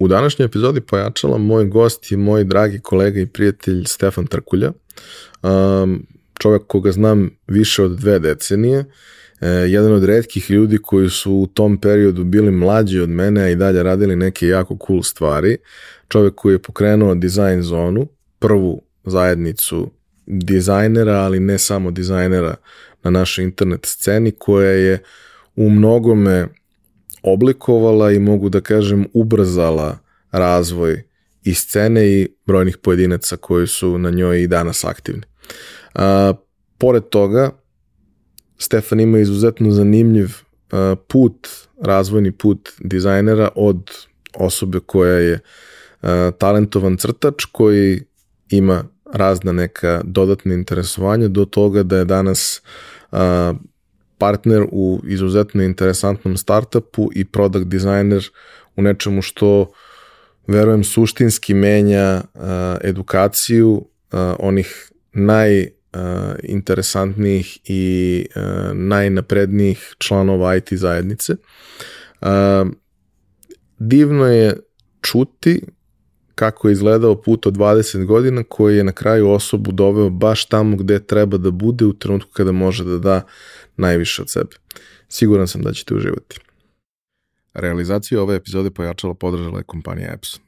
U današnjoj epizodi pojačala moj gost je moj dragi kolega i prijatelj Stefan Trkulja, um, čovjek koga znam više od dve decenije, e, jedan od redkih ljudi koji su u tom periodu bili mlađi od mene, i dalje radili neke jako cool stvari, čovjek koji je pokrenuo Design Zonu, prvu zajednicu dizajnera, ali ne samo dizajnera na našoj internet sceni, koja je u mnogome oblikovala i mogu da kažem ubrzala razvoj i scene i brojnih pojedinaca koji su na njoj i danas aktivni. A, pored toga, Stefan ima izuzetno zanimljiv a, put, razvojni put dizajnera od osobe koja je a, talentovan crtač koji ima razna neka dodatna interesovanja do toga da je danas a, partner u izuzetno interesantnom startupu i product designer u nečemu što verujem suštinski menja uh, edukaciju uh, onih najinteresantnijih uh, i uh, najnaprednijih članova IT zajednice. Uh, divno je čuti kako je izgledao put od 20 godina koji je na kraju osobu doveo baš tamo gde treba da bude u trenutku kada može da da najviše od sebe. Siguran sam da ćete uživati. Realizaciju ove epizode pojačala podržala je kompanija Epson.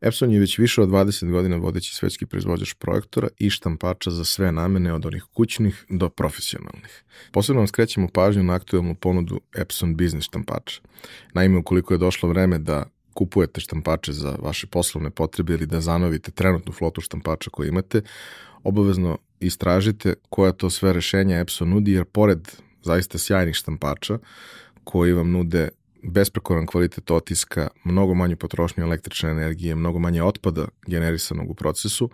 Epson je već više od 20 godina vodeći svetski proizvođač projektora i štampača za sve namene od onih kućnih do profesionalnih. Posebno vam skrećemo pažnju na aktualnu ponudu Epson Business štampača. Naime, ukoliko je došlo vreme da kupujete štampače za vaše poslovne potrebe ili da zanovite trenutnu flotu štampača koju imate, obavezno istražite koja to sve rešenja Epson nudi, jer pored zaista sjajnih štampača koji vam nude besprekoran kvalitet otiska, mnogo manju potrošnju električne energije, mnogo manje otpada generisanog u procesu,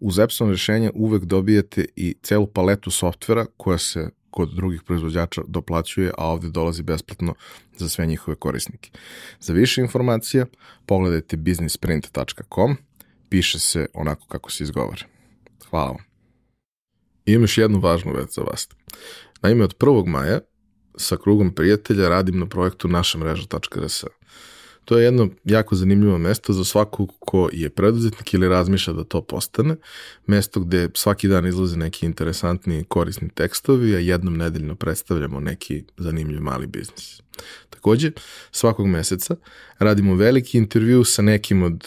uz Epson rešenja uvek dobijete i celu paletu softvera koja se kod drugih proizvođača doplaćuje, a ovde dolazi besplatno za sve njihove korisnike. Za više informacija pogledajte businessprint.com, piše se onako kako se izgovara. Hvala vam. I imam još jednu važnu već za vas. Naime, od 1. maja sa krugom prijatelja radim na projektu naša mreža.rs. To je jedno jako zanimljivo mesto za svakog ko je preduzetnik ili razmišlja da to postane. Mesto gde svaki dan izlaze neki interesantni korisni tekstovi, a jednom nedeljno predstavljamo neki zanimljiv mali biznis. Takođe, svakog meseca radimo veliki intervju sa nekim od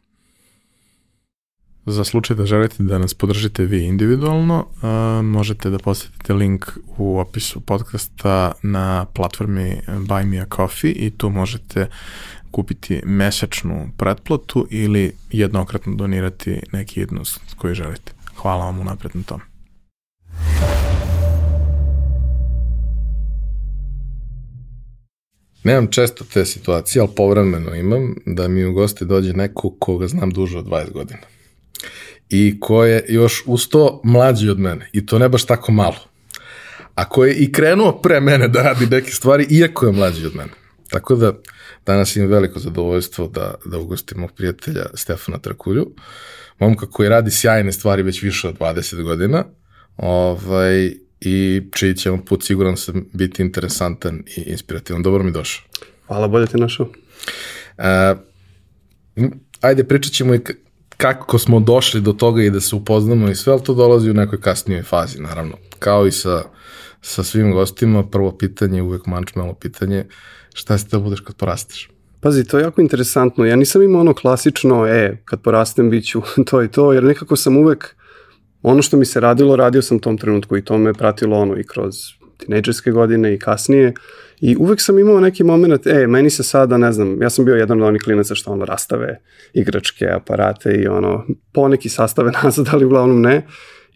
Za slučaj da želite da nas podržite vi individualno, uh, možete da posetite link u opisu podcasta na platformi Buy Me A Coffee i tu možete kupiti mesečnu pretplatu ili jednokratno donirati neki jednost koji želite. Hvala vam unapred na tom. Nemam često te situacije, ali povremeno imam da mi u goste dođe neko koga znam duže od 20 godina i ko je još uz to mlađi od mene i to ne baš tako malo. A ko je i krenuo pre mene da radi neke stvari iako je mlađi od mene. Tako da danas imam veliko zadovoljstvo da, da ugostim mog prijatelja Stefana Trakulju, momka koji radi sjajne stvari već više od 20 godina ovaj, i čiji će vam put siguran sam biti interesantan i inspirativan. Dobro mi došao. Hvala, bolje te našao. Uh, ajde, pričat ćemo i kako smo došli do toga i da se upoznamo i sve, ali to dolazi u nekoj kasnijoj fazi, naravno. Kao i sa, sa svim gostima, prvo pitanje, uvek mančmelo pitanje, šta si da budeš kad porasteš? Pazi, to je jako interesantno. Ja nisam imao ono klasično, e, kad porastem bit ću to i to, jer nekako sam uvek, ono što mi se radilo, radio sam tom trenutku i to me pratilo ono i kroz tinejdžerske godine i kasnije I uvek sam imao neki moment, e, meni se sada, ne znam, ja sam bio jedan od onih klinaca što ono rastave igračke, aparate i ono, poneki sastave nazad, ali uglavnom ne.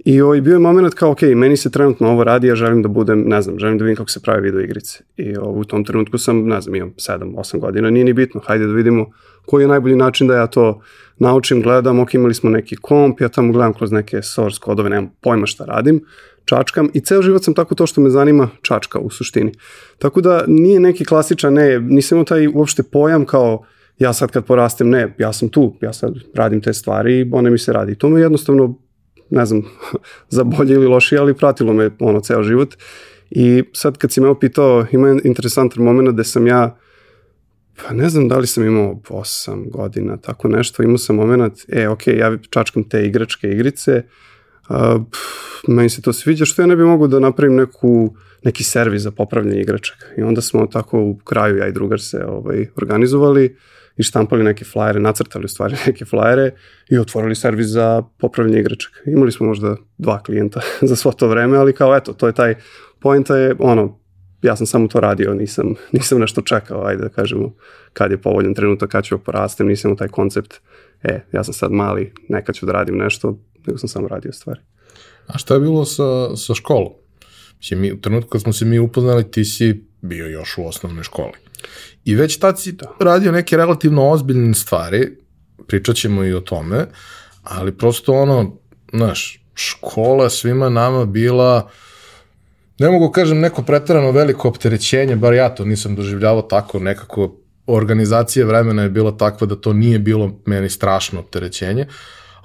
I ovaj, bio je moment kao, ok, meni se trenutno ovo radi, ja želim da budem, ne znam, želim da vidim kako se pravi video igrice. I ovaj, u tom trenutku sam, ne znam, imam 7-8 godina, nije ni bitno, hajde da vidimo koji je najbolji način da ja to naučim, gledam, ok, imali smo neki komp, ja tamo gledam kroz neke source kodove, nemam pojma šta radim, čačkam i ceo život sam tako to što me zanima čačka u suštini. Tako da nije neki klasičan, ne, nisam imao taj uopšte pojam kao ja sad kad porastem, ne, ja sam tu, ja sad radim te stvari i one mi se radi. To me jednostavno, ne znam, za bolje ili lošije, ali pratilo me ono ceo život. I sad kad si me opitao, ima interesantan moment gde sam ja pa ne znam da li sam imao 8 godina, tako nešto, imao sam moment, e, ok, ja čačkam te igračke igrice, uh, pff, meni se to sviđa, što ja ne bi mogu da napravim neku, neki servis za popravljanje igračaka. I onda smo tako u kraju, ja i drugar se ovaj, organizovali i štampali neke flajere, nacrtali u stvari neke flajere i otvorili servis za popravljanje igračaka. Imali smo možda dva klijenta za svo to vreme, ali kao eto, to je taj, poenta je ono, ja sam samo to radio, nisam, nisam nešto čekao, ajde da kažemo, kad je povoljan trenutak, kad ću porastem, nisam u taj koncept, e, ja sam sad mali, nekad ću da radim nešto, nego sam samo radio stvari. A šta je bilo sa, sa školom? Mislim, mi, u trenutku kad smo se mi upoznali, ti si bio još u osnovnoj školi. I već tad si da. radio neke relativno ozbiljne stvari, pričat ćemo i o tome, ali prosto ono, znaš, škola svima nama bila ne mogu kažem neko pretarano veliko opterećenje, bar ja to nisam doživljavao tako, nekako organizacija vremena je bila takva da to nije bilo meni strašno opterećenje,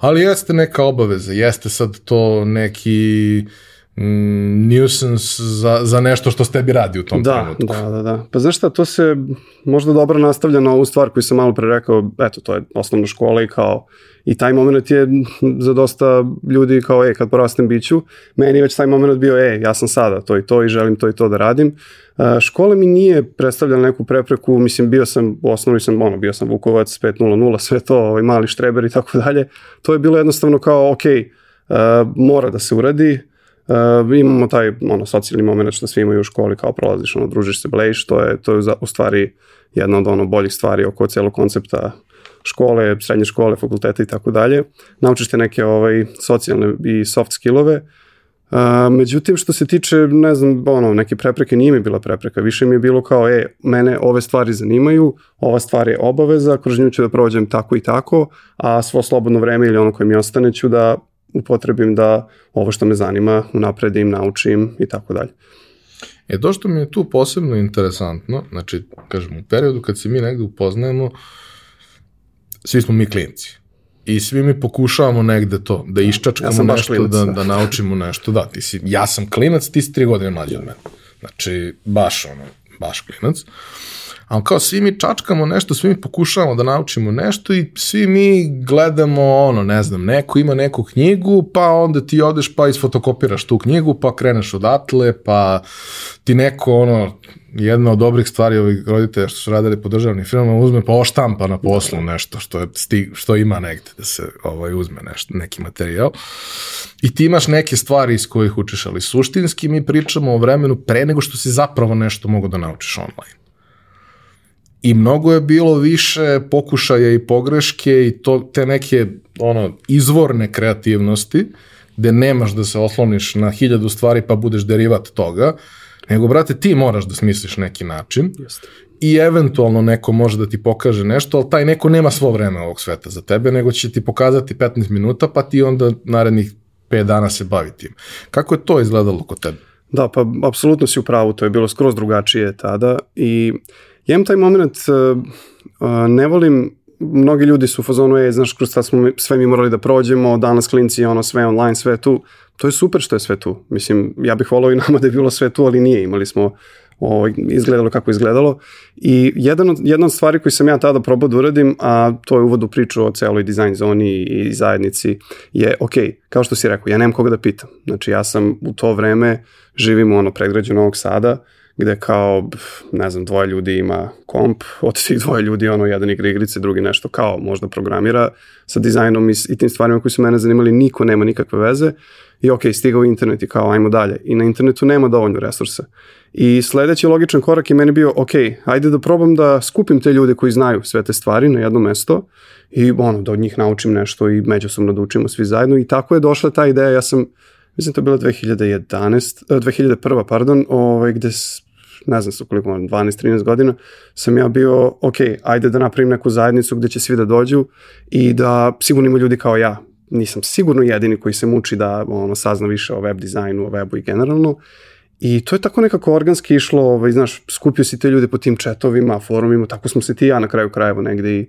ali jeste neka obaveza, jeste sad to neki mm, nuisance za, za nešto što ste bi radi u tom da, trenutku. Da, da, da. Pa znaš šta, to se možda dobro nastavlja na ovu stvar koju sam malo pre rekao, eto, to je osnovna škola i kao I taj moment je za dosta ljudi kao, e, kad porastem biću, meni je već taj moment bio, e, ja sam sada to i to i želim to i to da radim. Uh, škola mi nije predstavljala neku prepreku, mislim, bio sam, u osnovi sam, ono, bio sam Vukovac 5.00, sve to, ovaj, mali štreber i tako dalje. To je bilo jednostavno kao, ok, uh, mora da se uradi, Uh, imamo taj ono socijalni moment što svi imaju u školi kao prolaziš ono družiš se blejš to je to je u stvari jedna od ono boljih stvari oko celog koncepta škole, srednje škole, fakultete i tako dalje. Naučiš te neke ovaj, socijalne i soft skillove. Uh, međutim, što se tiče, ne znam, ono, neke prepreke, nije mi bila prepreka. Više mi je bilo kao, e, mene ove stvari zanimaju, ova stvar je obaveza, kroz nju ću da prođem tako i tako, a svo slobodno vreme ili ono koje mi ostane ću da upotrebim da ovo što me zanima unapredim, naučim i tako dalje. E, to što mi je tu posebno interesantno, znači, kažem, u periodu kad se mi negde upoznajemo, uh, svi smo mi klinci. I svi mi pokušavamo negde to, da iščačkamo ja nešto, klinac, da, da, da naučimo nešto. Da, ti si, ja sam klinac, ti si tri godine mlađi od mene. Znači, baš ono, baš klinac. Ali kao svi mi čačkamo nešto, svi mi pokušavamo da naučimo nešto i svi mi gledamo, ono, ne znam, neko ima neku knjigu, pa onda ti odeš pa isfotokopiraš tu knjigu, pa kreneš odatle, pa ti neko, ono, jedna od dobrih stvari ovih roditelja što su radili po državnim firmama uzme pa oštampa na poslu nešto što, je što ima negde da se ovaj, uzme nešto, neki materijal. I ti imaš neke stvari iz kojih učiš, ali suštinski mi pričamo o vremenu pre nego što si zapravo nešto mogu da naučiš online. I mnogo je bilo više pokušaja i pogreške i to, te neke ono, izvorne kreativnosti, gde nemaš da se osloniš na hiljadu stvari pa budeš derivat toga, Nego, brate, ti moraš da smisliš neki način Jeste. i eventualno neko može da ti pokaže nešto, ali taj neko nema svo vreme ovog sveta za tebe, nego će ti pokazati 15 minuta, pa ti onda narednih 5 dana se bavi tim. Kako je to izgledalo kod tebe? Da, pa apsolutno si u pravu, to je bilo skroz drugačije tada i ja imam taj moment, uh, ne volim mnogi ljudi su u fazonu, je, znaš, kroz smo sve mi morali da prođemo, danas klinci, ono, sve online, sve tu. To je super što je sve tu. Mislim, ja bih volao i nama da je bilo sve tu, ali nije. Imali smo o, ovaj, izgledalo kako izgledalo. I jedan od, jedna od stvari koju sam ja tada probao da uradim, a to je uvod u priču o celoj dizajn zoni i zajednici, je, ok, kao što si rekao, ja nemam koga da pitam. Znači, ja sam u to vreme, živim u ono predgrađu Novog Sada, gde kao, ne znam, dvoje ljudi ima komp, od tih dvoje ljudi ono, jedan igra igrice, drugi nešto kao možda programira sa dizajnom i, i tim stvarima koji su mene zanimali, niko nema nikakve veze i ok, stigao internet i kao ajmo dalje i na internetu nema dovoljno resursa. I sledeći logičan korak je meni bio, ok, ajde da probam da skupim te ljude koji znaju sve te stvari na jedno mesto i ono, da od njih naučim nešto i međusobno da učimo svi zajedno i tako je došla ta ideja, ja sam mislim to je bila 2011, 2001. pardon, ovaj, gde ne znam sa koliko, 12-13 godina, sam ja bio, ok, ajde da napravim neku zajednicu gde će svi da dođu i da sigurno ima ljudi kao ja. nisam sigurno jedini koji se muči da ono, sazna više o web dizajnu, o webu i generalno. I to je tako nekako organski išlo, ovaj, znaš, skupio si te ljude po tim četovima, forumima, tako smo se ti ja na kraju krajeva negde i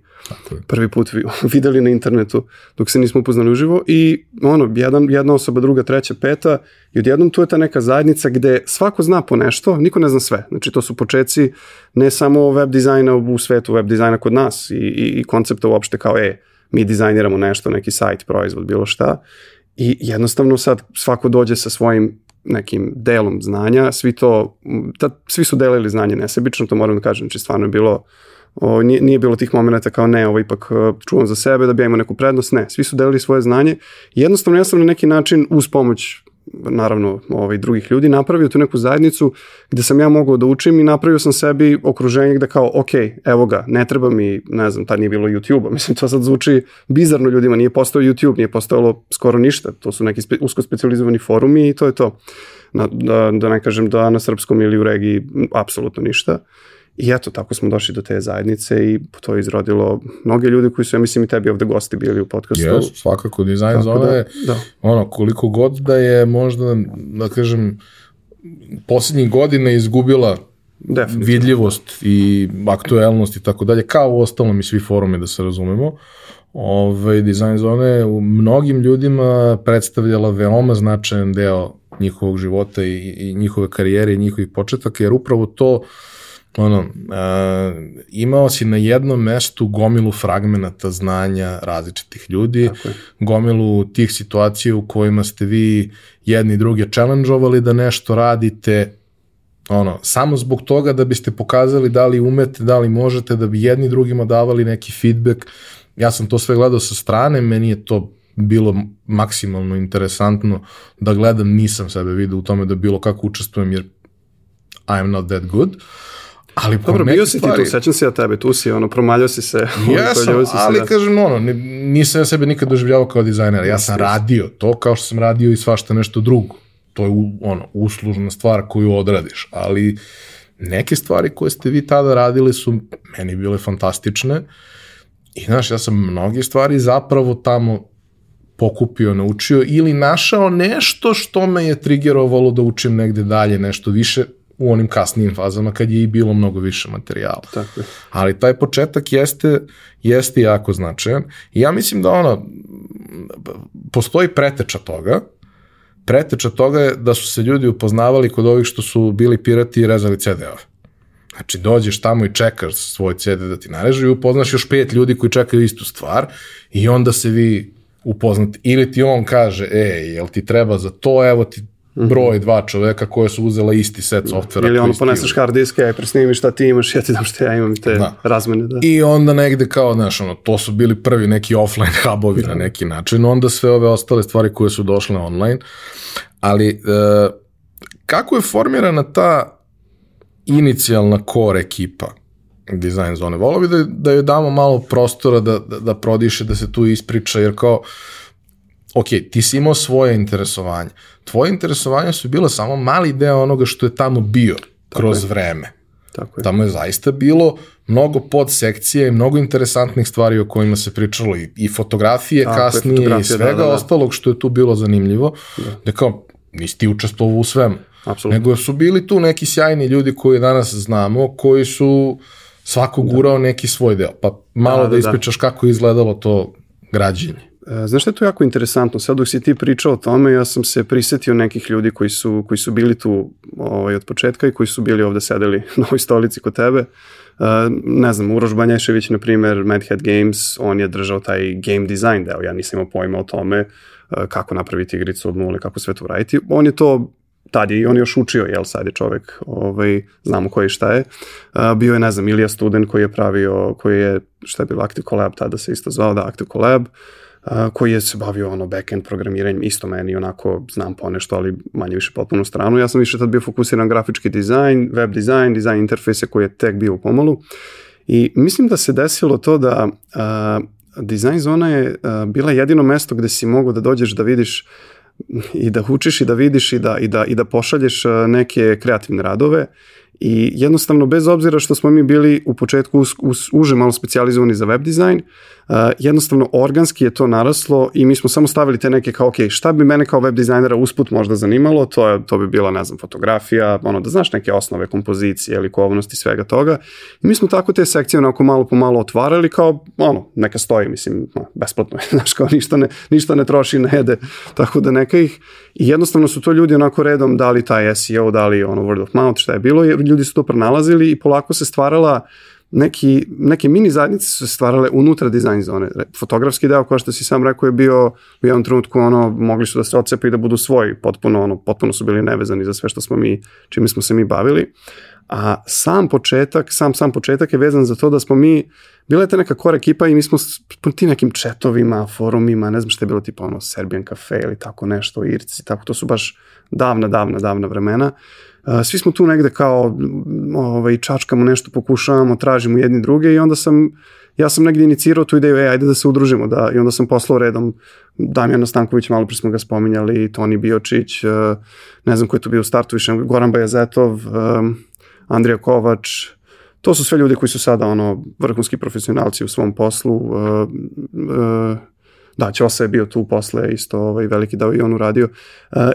prvi put videli na internetu dok se nismo upoznali uživo i ono, jedan, jedna osoba, druga, treća, peta i odjednom tu je ta neka zajednica gde svako zna po nešto, niko ne zna sve. Znači to su počeci ne samo web dizajna u svetu, web dizajna kod nas i, i, i koncepta uopšte kao, e, mi dizajniramo nešto, neki sajt, proizvod, bilo šta. I jednostavno sad svako dođe sa svojim nekim delom znanja, svi to, ta, svi su delili znanje nesebično, to moram da kažem, znači stvarno je bilo, o, nije, nije bilo tih momenta kao ne, ovo ipak e, čuvam za sebe da bi ja imao neku prednost, ne, svi su delili svoje znanje, jednostavno ja sam na neki način uz pomoć naravno ovaj, drugih ljudi, napravio tu neku zajednicu gde sam ja mogao da učim i napravio sam sebi okruženje gde kao, ok, evo ga, ne treba mi, ne znam, tad nije bilo YouTube-a, mislim, to sad zvuči bizarno ljudima, nije postao YouTube, nije postojalo skoro ništa, to su neki spe, usko specializovani forumi i to je to. Na, da, da ne kažem da na srpskom ili u regiji apsolutno ništa. I eto, tako smo došli do te zajednice i to je izrodilo mnoge ljude koji su, ja mislim, i tebi ovde gosti bili u podcastu. Jes, svakako, dizajn tako zona da, da. ono, koliko god da je možda, da kažem, poslednjih godina izgubila vidljivost i aktuelnost i tako dalje, kao u ostalom i svi forume, da se razumemo. Ove, ovaj, dizajn zona je u mnogim ljudima predstavljala veoma značajan deo njihovog života i, i njihove karijere i njihovih početaka, jer upravo to uh, ono, uh, imao si na jednom mestu gomilu fragmenata znanja različitih ljudi, gomilu tih situacija u kojima ste vi jedni druge challenge da nešto radite, ono, samo zbog toga da biste pokazali da li umete, da li možete, da bi jedni drugima davali neki feedback. Ja sam to sve gledao sa strane, meni je to bilo maksimalno interesantno da gledam, nisam sebe vidio u tome da bilo kako učestvujem jer I'm not that good. Uh, Ali Dobro, bio si stvari... ti tu, sećam se ja tebe, tu si, ono, promaljao si se. Jesam, si ali se, da. kažem, ono, nisam ja sebe nikad doživljavao kao dizajner, ja sam radio to kao što sam radio i svašta nešto drugo. To je, ono, uslužna stvar koju odradiš, ali neke stvari koje ste vi tada radili su meni bile fantastične i, znaš, ja sam mnoge stvari zapravo tamo pokupio, naučio ili našao nešto što me je trigerovalo da učim negde dalje, nešto više, u onim kasnijim fazama kad je i bilo mnogo više materijala. Tako je. Ali taj početak jeste, jeste jako značajan i ja mislim da ono, postoji preteča toga, preteča toga je da su se ljudi upoznavali kod ovih što su bili pirati i rezali CD-ove. Znači, dođeš tamo i čekaš svoj CD da ti nareže i upoznaš još pet ljudi koji čekaju istu stvar i onda se vi upoznati. Ili ti on kaže, ej, jel ti treba za to, evo ti. Broj dva čoveka koje su uzela isti set softvera. Ili ono poneseš hard diske, aj presnimi šta ti imaš, ja ti dam šta ja imam te da. razmene. Da. I onda negde kao, znaš, ono, to su bili prvi neki offline hubovi da. na neki način, onda sve ove ostale stvari koje su došle online. Ali, e, kako je formirana ta inicijalna core ekipa design zone? Volio bi da, da joj damo malo prostora da, da, da prodiše, da se tu ispriča, jer kao, ok, ti si imao svoje interesovanje. Tvoje interesovanja su bila samo mali deo onoga što je tamo bio Tako kroz je. vreme. Tako je. Tamo je zaista bilo mnogo podsekcije i mnogo interesantnih stvari o kojima se pričalo i, i fotografije Tako kasnije fotografije, i svega da, da, da. ostalog što je tu bilo zanimljivo. Da, da kao, nisi ti učestvovao u svemu. Absolutno. Nego su bili tu neki sjajni ljudi koji danas znamo, koji su svako da. gurao da. neki svoj deo. Pa malo da, da, da ispričaš da. kako je izgledalo to građenje. E, znaš što je to jako interesantno? Sad dok si ti pričao o tome, ja sam se prisetio nekih ljudi koji su, koji su bili tu ovaj, od početka i koji su bili ovde sedeli na ovoj stolici kod tebe. Uh, ne znam, Uroš Banješević, na primer, Madhead Games, on je držao taj game design deo, ja nisam imao pojma o tome uh, kako napraviti igricu od nule, kako sve to uraditi. On je to tad je on još učio, jel sad je čovek, ovaj, znamo koji šta je. Uh, bio je, ne znam, Ilija Student koji je pravio, koji je, šta je bilo, Active Collab, tada se isto zvao, da, Active Collab. Uh, koji je se bavio ono backend programiranjem, isto meni onako znam ponešto, ali manje više potpuno stranu. Ja sam više tad bio fokusiran grafički dizajn, web dizajn, dizajn interfejse koji je tek bio u pomalu. I mislim da se desilo to da uh, dizajn zona je uh, bila jedino mesto gde si mogao da dođeš da vidiš i da učiš i da vidiš i da, i da, i da pošalješ neke kreativne radove I jednostavno, bez obzira što smo mi bili u početku us, us, uže malo specializovani za web dizajn, uh, jednostavno organski je to naraslo i mi smo samo stavili te neke kao, ok, šta bi mene kao web dizajnera usput možda zanimalo, to, je, to bi bila, ne znam, fotografija, ono, da znaš neke osnove kompozicije, likovnosti, svega toga. I mi smo tako te sekcije onako malo po malo otvarali kao, ono, neka stoji, mislim, no, besplatno je, znaš, kao ništa ne, ništa ne troši, ne jede, tako da neka ih, i jednostavno su to ljudi onako redom dali taj SEO, dali ono word of mouth, šta je bilo, jer ljudi su to pronalazili i polako se stvarala neki, neke mini zajednice su se stvarale unutra dizajn zone. Fotografski deo, kao što si sam rekao, je bio u jednom trenutku ono, mogli su da se ocepe i da budu svoji, potpuno, ono, potpuno su bili nevezani za sve što smo mi, čime smo se mi bavili. A sam početak, sam sam početak je vezan za to da smo mi, bila je ta neka core ekipa i mi smo po ti nekim četovima, forumima, ne znam šta je bilo tipa ono Serbian Cafe ili tako nešto, Irci, tako, to su baš davna, davna, davna vremena. Uh, svi smo tu negde kao ovaj, čačkamo nešto, pokušavamo, tražimo jedni druge i onda sam, ja sam negde inicirao tu ideju, e, ajde da se udružimo, da, i onda sam poslao redom Damjana Stanković, malo pre smo ga spominjali, Toni Biočić, ne znam ko je tu bio u startu više, Goran Bajazetov, Andrija Kovač, to su sve ljudi koji su sada ono vrhunski profesionalci u svom poslu. Da, Ćosa je bio tu posle, isto ovaj, veliki dao i on uradio.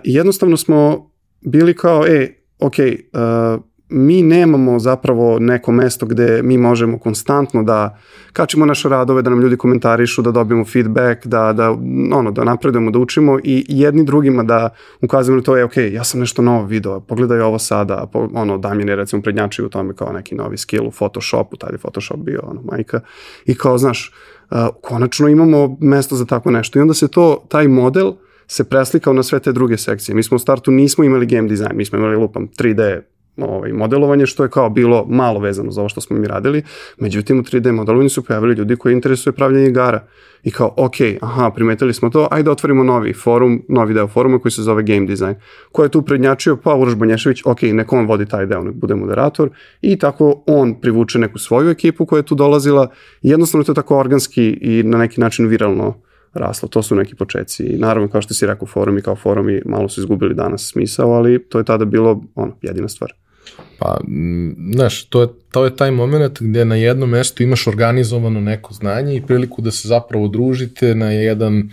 I jednostavno smo bili kao, e, ok, uh, mi nemamo zapravo neko mesto gde mi možemo konstantno da kačimo naše radove, da nam ljudi komentarišu, da dobijemo feedback, da, da, ono, da napredujemo, da učimo i jedni drugima da ukazujemo na to, je, ok, ja sam nešto novo video, pogledaj ovo sada, po, ono, Damjan je recimo prednjačio u tome kao neki novi skill u Photoshopu, tad je Photoshop bio, ono, majka, i kao, znaš, uh, konačno imamo mesto za tako nešto i onda se to, taj model, se preslikao na sve te druge sekcije. Mi smo u startu nismo imali game design, mi smo imali lupam 3D ovaj, modelovanje, što je kao bilo malo vezano za ovo što smo mi radili. Međutim, u 3D modelovanju su pojavili ljudi koji interesuje pravljanje igara. I kao, ok, aha, primetili smo to, ajde otvorimo novi forum, novi deo foruma koji se zove Game Design. Ko je tu prednjačio? Pa Uroš Banješević, ok, neko on vodi taj deo, nek bude moderator. I tako on privuče neku svoju ekipu koja je tu dolazila. Jednostavno to je tako organski i na neki način viralno raslo. To su neki početci. I naravno, kao što si rekao, forumi kao forumi malo su izgubili danas smisao, ali to je tada bilo ono, jedina stvar. Pa, znaš, to je, to je taj moment gde na jednom mestu imaš organizovano neko znanje i priliku da se zapravo družite na jedan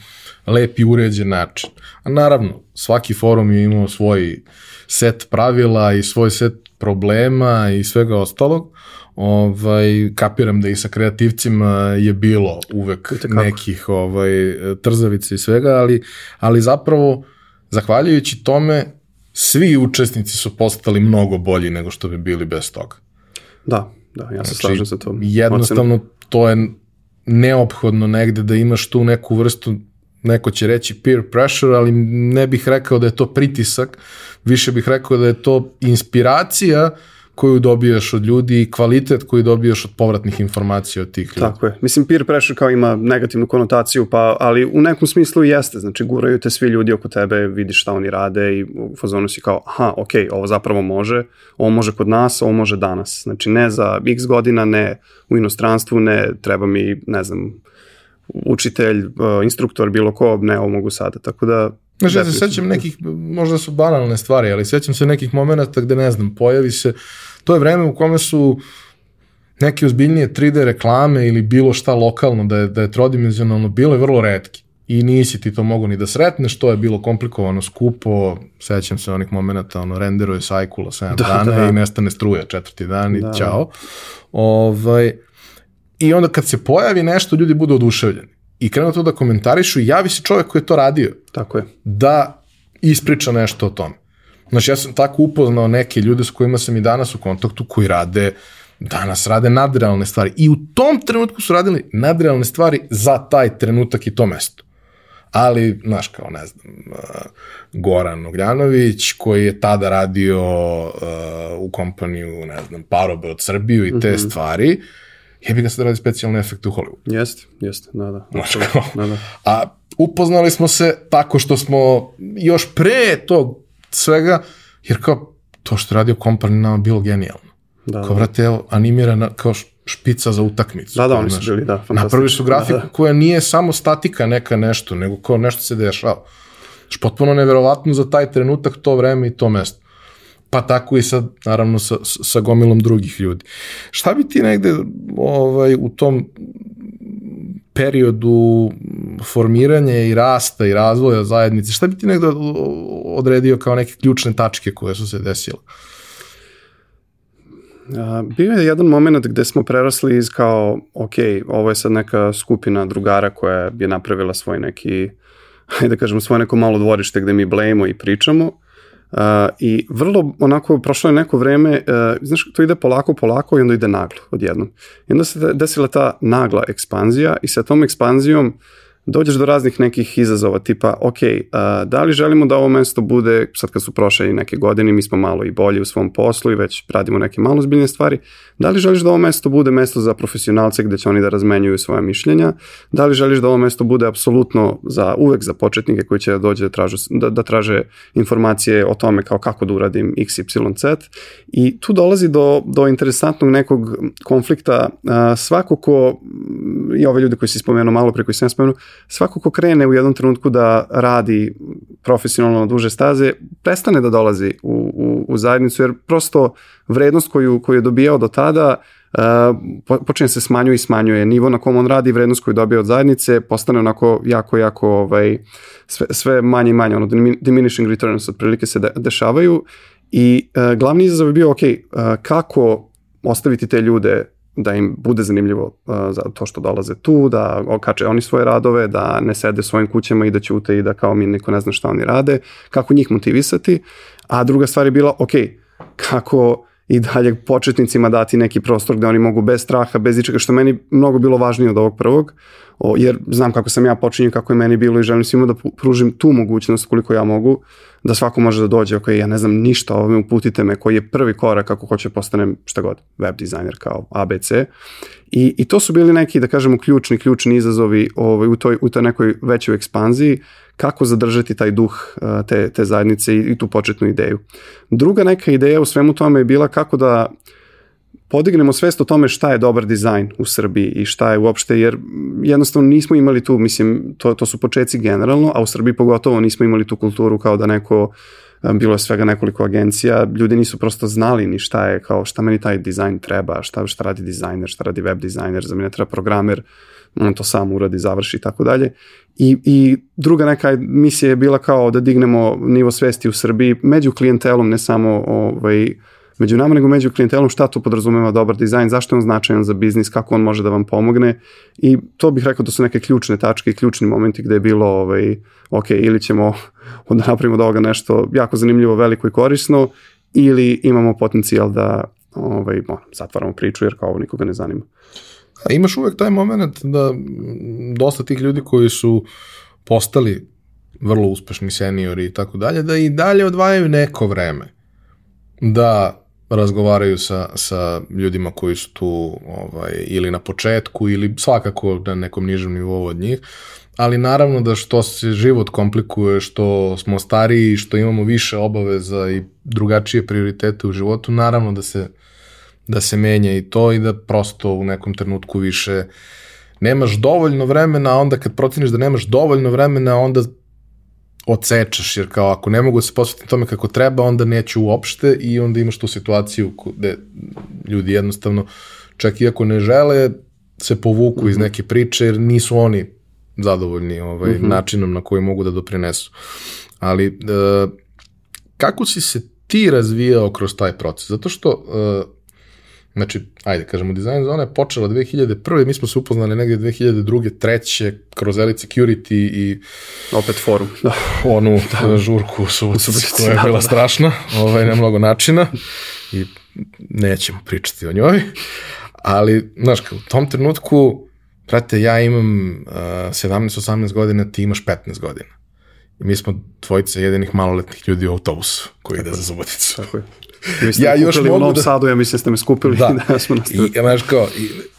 lep i uređen način. A naravno, svaki forum je imao svoj set pravila i svoj set problema i svega ostalog, ovaj, kapiram da i sa kreativcima je bilo uvek nekih ovaj, trzavica i svega, ali, ali zapravo, zahvaljujući tome, svi učesnici su postali mnogo bolji nego što bi bili bez toga. Da, da, ja se znači, slažem sa to. Jednostavno, to je neophodno negde da imaš tu neku vrstu neko će reći peer pressure, ali ne bih rekao da je to pritisak, više bih rekao da je to inspiracija uh, koju dobijaš od ljudi i kvalitet koji dobijaš od povratnih informacija od tih ljudi. Tako je. Mislim, peer pressure kao ima negativnu konotaciju, pa, ali u nekom smislu jeste. Znači, guraju te svi ljudi oko tebe, vidiš šta oni rade i u fazonu si kao, aha, ok, ovo zapravo može, ovo može kod nas, ovo može danas. Znači, ne za x godina, ne u inostranstvu, ne treba mi, ne znam, učitelj, uh, instruktor, bilo ko, ne, ovo mogu sada. Tako da, Znači, ja se sećam nekih, možda su banalne stvari, ali sećam se nekih momenta gde, ne znam, pojavi se, to je vreme u kome su neke ozbiljnije 3D reklame ili bilo šta lokalno da je, da je trodimenzionalno bilo je vrlo redki. I nisi ti to mogu ni da sretneš, to je bilo komplikovano, skupo, sećam se onih momenta, ono, renderuje sajkula 7 da, dana da. i nestane struja četvrti dan i da. ćao. Ovaj, I onda kad se pojavi nešto, ljudi budu oduševljeni i krenu to da komentarišu javi se čovek koji je to radio. Tako je. Da ispriča nešto o tome. Znači, ja sam tako upoznao neke ljude s kojima sam i danas u kontaktu koji rade, danas rade nadrealne stvari. I u tom trenutku su radili nadrealne stvari za taj trenutak i to mesto. Ali, znaš, kao, ne znam, uh, Goran Ogljanović, koji je tada radio uh, u kompaniju, ne znam, Parobe od Srbiju i te mm -hmm. stvari, uh, jebi ga sad radi specijalne efekte u Hollywoodu. Jeste, jeste, da, da. Da, da. A upoznali smo se tako što smo još pre tog svega, jer kao to što radio kompani nama bilo genijalno. Da, kao, da. vrate, evo, animirana kao špica za utakmicu. Da, da, oni su bili, da, fantastično. Napravili su grafiku da, da. koja nije samo statika neka nešto, nego kao nešto se dešava. Što potpuno neverovatno za taj trenutak, to vreme i to mesto. Pa tako i sa, naravno, sa, sa gomilom drugih ljudi. Šta bi ti negde ovaj, u tom periodu formiranja i rasta i razvoja zajednice, šta bi ti negde odredio kao neke ključne tačke koje su se desile? Bio je jedan moment gde smo prerasli iz kao, ok, ovo je sad neka skupina drugara koja je napravila svoj neki, hajde da kažemo, svoje neko malo dvorište gde mi blejemo i pričamo. I vrlo onako, prošlo je neko vreme, uh, znaš, to ide polako, polako i onda ide naglo odjednom. I onda se desila ta nagla ekspanzija i sa tom ekspanzijom uh, dođeš do raznih nekih izazova, tipa, ok, a, da li želimo da ovo mesto bude, sad kad su prošle neke godine, mi smo malo i bolji u svom poslu i već radimo neke malo zbiljne stvari, da li želiš da ovo mesto bude mesto za profesionalce gde će oni da razmenjuju svoje mišljenja, da li želiš da ovo mesto bude apsolutno za uvek za početnike koji će da dođe da, tražu, da, da traže informacije o tome kao kako da uradim x, y, z? I tu dolazi do, do interesantnog nekog konflikta a, svako ko, i ove ljude koji si spomenuo malo pre koji sam spomenuo, svako ko krene u jednom trenutku da radi profesionalno na duže staze, prestane da dolazi u, u, u zajednicu, jer prosto vrednost koju, koju je dobijao do tada uh, počinje se smanjuje i smanjuje. Nivo na kom on radi, vrednost koju dobije od zajednice, postane onako jako, jako ovaj, sve, sve manje i manje, ono diminishing returns otprilike se de, dešavaju i uh, glavni izazov je bio, ok, uh, kako ostaviti te ljude da im bude zanimljivo uh, za to što dolaze tu, da okače oni svoje radove, da ne sede svojim kućama i da ćute i da kao mi niko ne zna šta oni rade, kako njih motivisati, a druga stvar je bila, ok, kako i dalje početnicima dati neki prostor gde oni mogu bez straha, bez ičega, što meni mnogo bilo važnije od ovog prvog, o, jer znam kako sam ja počinio, kako je meni bilo i želim svima da pružim tu mogućnost koliko ja mogu, da svako može da dođe, ok, ja ne znam ništa o ovome, uputite me, koji je prvi korak kako hoće postanem šta god, web dizajner kao ABC. I, I to su bili neki, da kažemo, ključni, ključni izazovi ovaj, u, toj, u toj nekoj većoj ekspanziji, kako zadržati taj duh te, te zajednice i, i tu početnu ideju. Druga neka ideja u svemu tome je bila kako da podignemo svest o tome šta je dobar dizajn u Srbiji i šta je uopšte, jer jednostavno nismo imali tu, mislim, to, to su počeci generalno, a u Srbiji pogotovo nismo imali tu kulturu kao da neko bilo je svega nekoliko agencija, ljudi nisu prosto znali ni šta je, kao šta meni taj dizajn treba, šta, šta radi dizajner, šta radi web dizajner, za mene treba programer, on to sam uradi, završi i tako dalje. I, I druga neka misija je bila kao da dignemo nivo svesti u Srbiji među klijentelom, ne samo ovaj, među nama, nego među klijentelom šta to podrazumeva dobar dizajn, zašto je on značajan za biznis, kako on može da vam pomogne i to bih rekao da su neke ključne tačke i ključni momenti gde je bilo ovaj, ok, ili ćemo da napravimo od ovoga nešto jako zanimljivo, veliko i korisno ili imamo potencijal da ovaj, bon, zatvaramo priču jer kao ovo nikoga ne zanima. A imaš uvek taj moment da dosta tih ljudi koji su postali vrlo uspešni seniori i tako dalje, da i dalje odvajaju neko vreme da razgovaraju sa, sa ljudima koji su tu ovaj, ili na početku ili svakako na nekom nižem nivou od njih, ali naravno da što se život komplikuje, što smo stariji, što imamo više obaveza i drugačije prioritete u životu, naravno da se da se menja i to i da prosto u nekom trenutku više nemaš dovoljno vremena, a onda kad proceniš da nemaš dovoljno vremena, onda odsečeš, jer kao ako ne mogu da se posvetim tome kako treba, onda neću uopšte i onda imaš tu situaciju gde ljudi jednostavno, čak i ako ne žele, se povuku mm -hmm. iz mhm. neke priče, jer nisu oni zadovoljni ovaj, mm -hmm. načinom na koji mogu da doprinesu. Ali, e, kako si se ti razvijao kroz taj proces? Zato što e, Znači, ajde, kažemo, dizajn zona je počela 2001. Mi smo se upoznali negdje 2002. treće kroz Elite Security i opet forum. Da. Onu da. žurku u Subotici koja je bila da, da. strašna, ovaj, na mnogo načina i nećemo pričati o njoj. Ali, znaš, u tom trenutku, prate, ja imam uh, 17-18 godina, ti imaš 15 godina. I mi smo dvojice jedinih maloletnih ljudi u autobusu koji ide za Suboticu. Tako je ja još mogu u Novom da... Sadu, ja mislim da ste me skupili da, da smo. I, znaš, kao,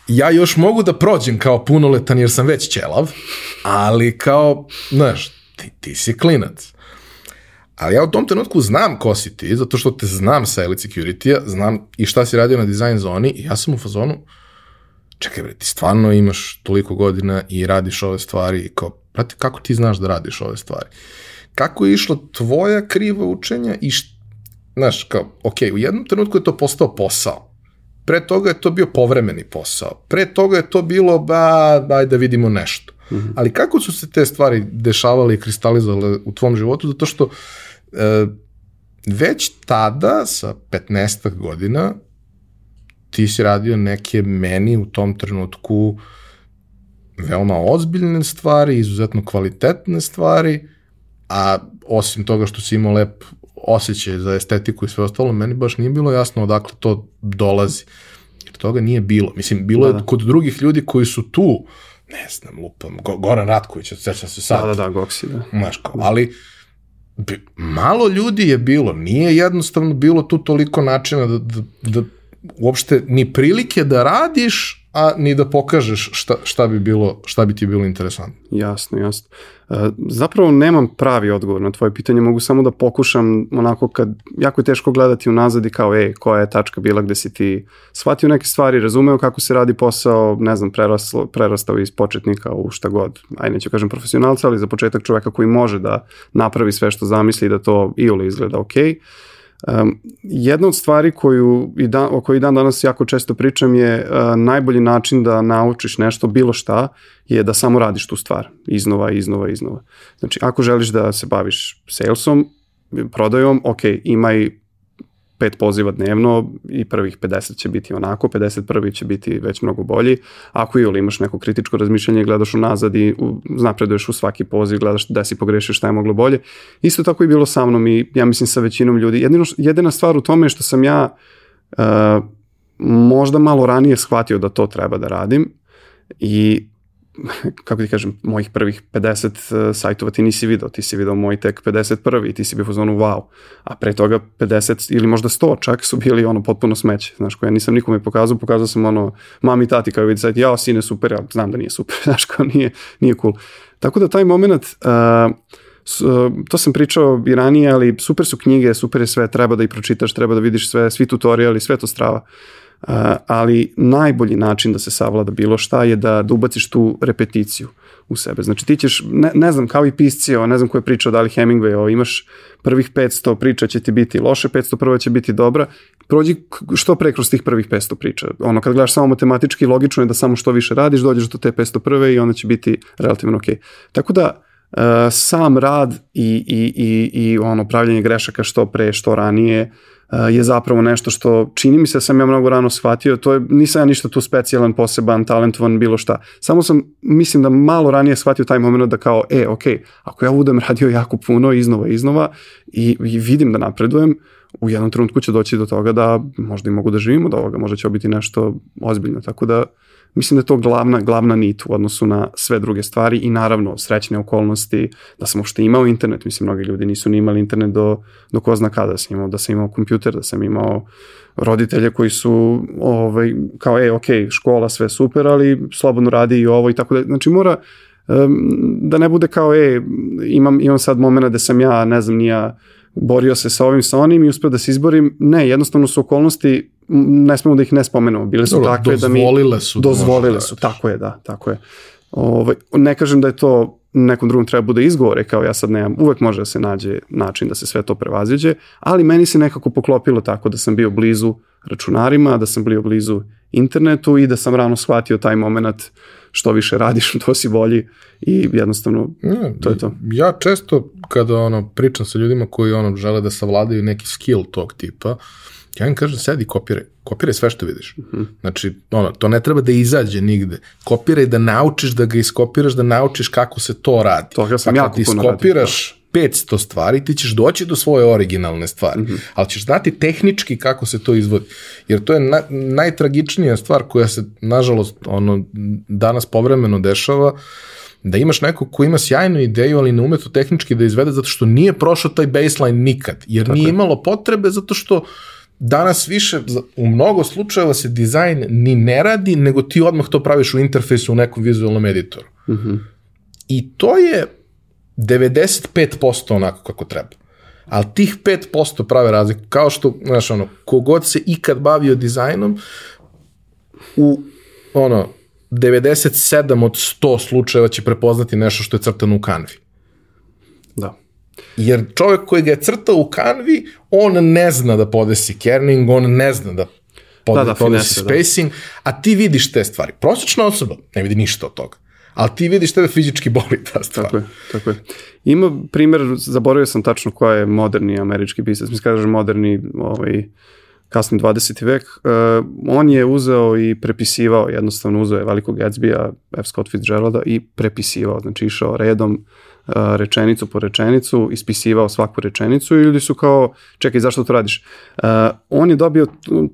ja još mogu da prođem kao punoletan jer sam već ćelav, ali kao, znaš, ti, ti si klinac. Ali ja u tom trenutku znam ko si ti, zato što te znam sa Elite Security-a, znam i šta si radio na design zoni i ja sam u fazonu, čekaj bre, ti stvarno imaš toliko godina i radiš ove stvari i kao, brate, kako ti znaš da radiš ove stvari? Kako je išlo tvoja kriva učenja i šta znaš, kao, ok, u jednom trenutku je to postao posao. Pre toga je to bio povremeni posao. Pre toga je to bilo, ba, daj da vidimo nešto. Mm -hmm. Ali kako su se te stvari dešavale i kristalizovale u tvom životu? Zato što e, već tada, sa 15 godina, ti si radio neke meni u tom trenutku veoma ozbiljne stvari, izuzetno kvalitetne stvari, a osim toga što si imao lep osjećaj za estetiku i sve ostalo, meni baš nije bilo jasno odakle to dolazi. Jer toga nije bilo. Mislim, bilo da, da. je kod drugih ljudi koji su tu, ne znam, lupam, Go, Goran Ratković, sećam se sad. Da, da, da, Goksi, da. Znaš, kao, ali malo ljudi je bilo, nije jednostavno bilo tu toliko načina da, da, da uopšte ni prilike da radiš, a ni da pokažeš šta, šta, bi, bilo, šta bi ti bilo interesantno. Jasno, jasno. E, zapravo nemam pravi odgovor na tvoje pitanje, mogu samo da pokušam onako kad, jako je teško gledati unazad i kao, ej, koja je tačka bila gde si ti shvatio neke stvari, razumeo kako se radi posao, ne znam, preraslo, prerastao iz početnika u šta god, aj neću kažem profesionalca, ali za početak čoveka koji može da napravi sve što zamisli da to i izgleda okej. Okay Um, jedna od stvari koju i dan, o kojoj dan danas jako često pričam je uh, najbolji način da naučiš nešto, bilo šta, je da samo radiš tu stvar, iznova, iznova, iznova. Znači, ako želiš da se baviš salesom, prodajom, ok, imaj pet poziva dnevno i prvih 50 će biti onako, 51. će biti već mnogo bolji. Ako ili imaš neko kritičko razmišljanje, gledaš unazad i u, napreduješ u svaki poziv, gledaš da si pogrešio šta je moglo bolje. Isto tako je bilo sa mnom i ja mislim sa većinom ljudi. Jedino, jedina stvar u tome je što sam ja uh, možda malo ranije shvatio da to treba da radim i kako ti kažem, mojih prvih 50 uh, sajtova ti nisi video, ti si video moj tek 51. i ti si bio u zonu wow, a pre toga 50 ili možda 100 čak su bili ono potpuno smeće, znaš, koje ja nisam nikome pokazao, pokazao sam ono mami i tati kao vidi sajt, jao sine super, ja znam da nije super, znaš, kao nije, nije cool. Tako da taj moment, uh, to sam pričao i ranije, ali super su knjige, super je sve, treba da ih pročitaš, treba da vidiš sve, svi tutoriali, sve to strava. Uh, ali najbolji način da se savlada bilo šta je da, da ubaciš tu repeticiju u sebe. Znači ti ćeš, ne, ne znam, kao i pisci, o, ne znam ko je pričao da li Hemingway, o, imaš prvih 500 priča će ti biti loše, 500 prva će biti dobra, prođi što pre kroz tih prvih 500 priča. Ono, kad gledaš samo matematički, logično je da samo što više radiš, dođeš do te 500 prve i onda će biti relativno ok. Tako da, uh, sam rad i, i, i, i ono, pravljanje grešaka što pre, što ranije, uh, je zapravo nešto što čini mi se da sam ja mnogo rano shvatio, to je, nisam ja ništa tu specijalan, poseban, talentovan, bilo šta. Samo sam, mislim da malo ranije shvatio taj moment da kao, e, ok, ako ja budem radio jako puno, iznova, iznova i, i vidim da napredujem, u jednom trenutku će doći do toga da možda i mogu da živim od ovoga, možda će biti nešto ozbiljno, tako da Mislim da je to glavna, glavna nit u odnosu na sve druge stvari i naravno srećne okolnosti da sam uopšte imao internet, mislim mnogi ljudi nisu ni imali internet do, do ko zna kada, da sam imao, da sam imao kompjuter, da sam imao roditelje koji su ovaj, kao, e, ok, škola, sve super, ali slobodno radi i ovo i tako da, znači mora, da ne bude kao, e, imam, imam sad momena da sam ja, ne znam, nija borio se sa ovim, sa onim i uspeo da se izborim. Ne, jednostavno su okolnosti ne smemo da ih ne spomenemo, bile su Dobro, takve da mi... Dozvolile su. Da dozvolile da su, tako je, da, tako je. Ovaj, ne kažem da je to nekom drugom treba bude izgovore, kao ja sad nemam, uvek može da se nađe način da se sve to prevaziđe, ali meni se nekako poklopilo tako da sam bio blizu računarima, da sam bio blizu internetu i da sam rano shvatio taj moment što više radiš, to si bolji i jednostavno ne, to je to. Ja često kada ono pričam sa ljudima koji ono žele da savladaju neki skill tog tipa, uh, Ja im kažem, sedi, kopiraj. Kopiraj sve što vidiš. Mm -hmm. Znači, ono, to ne treba da izađe nigde. Kopiraj da naučiš da ga iskopiraš, da naučiš kako se to radi. To ja sam pa jako ti iskopiraš 500 stvari, ti ćeš doći do svoje originalne stvari. Mm -hmm. Ali ćeš znati tehnički kako se to izvodi. Jer to je na, najtragičnija stvar koja se, nažalost, ono, danas povremeno dešava, da imaš nekog ko ima sjajnu ideju, ali ne ume to tehnički da izvede zato što nije prošao taj baseline nikad. Jer Tako nije je. imalo potrebe zato što danas više, u mnogo slučajeva se dizajn ni ne radi, nego ti odmah to praviš u interfejsu u nekom vizualnom editoru. Mm -hmm. I to je 95% onako kako treba. Ali tih 5% prave razliku. Kao što, znaš, ono, kogod se ikad bavio dizajnom, u, ono, 97 od 100 slučajeva će prepoznati nešto što je crtano u kanvi. Da. Jer čovjek koji ga je crtao u kanvi, on ne zna da podesi kerning, on ne zna da pod, Da, da, podesi finese, da. spacing, a ti vidiš te stvari. Prosječna osoba ne vidi ništa od toga. Ali ti vidiš tebe fizički boli ta stvar. Tako je, tako je. Ima primjer, zaboravio sam tačno koja je moderni američki pisac, mislim kaže moderni ovaj, kasni 20. vek, uh, on je uzeo i prepisivao, jednostavno uzeo je velikog Gatsby-a, F. Scott Fitzgeralda i prepisivao, znači išao redom rečenicu po rečenicu, ispisivao svaku rečenicu i ljudi su kao, čekaj, zašto to radiš? Uh, on je dobio,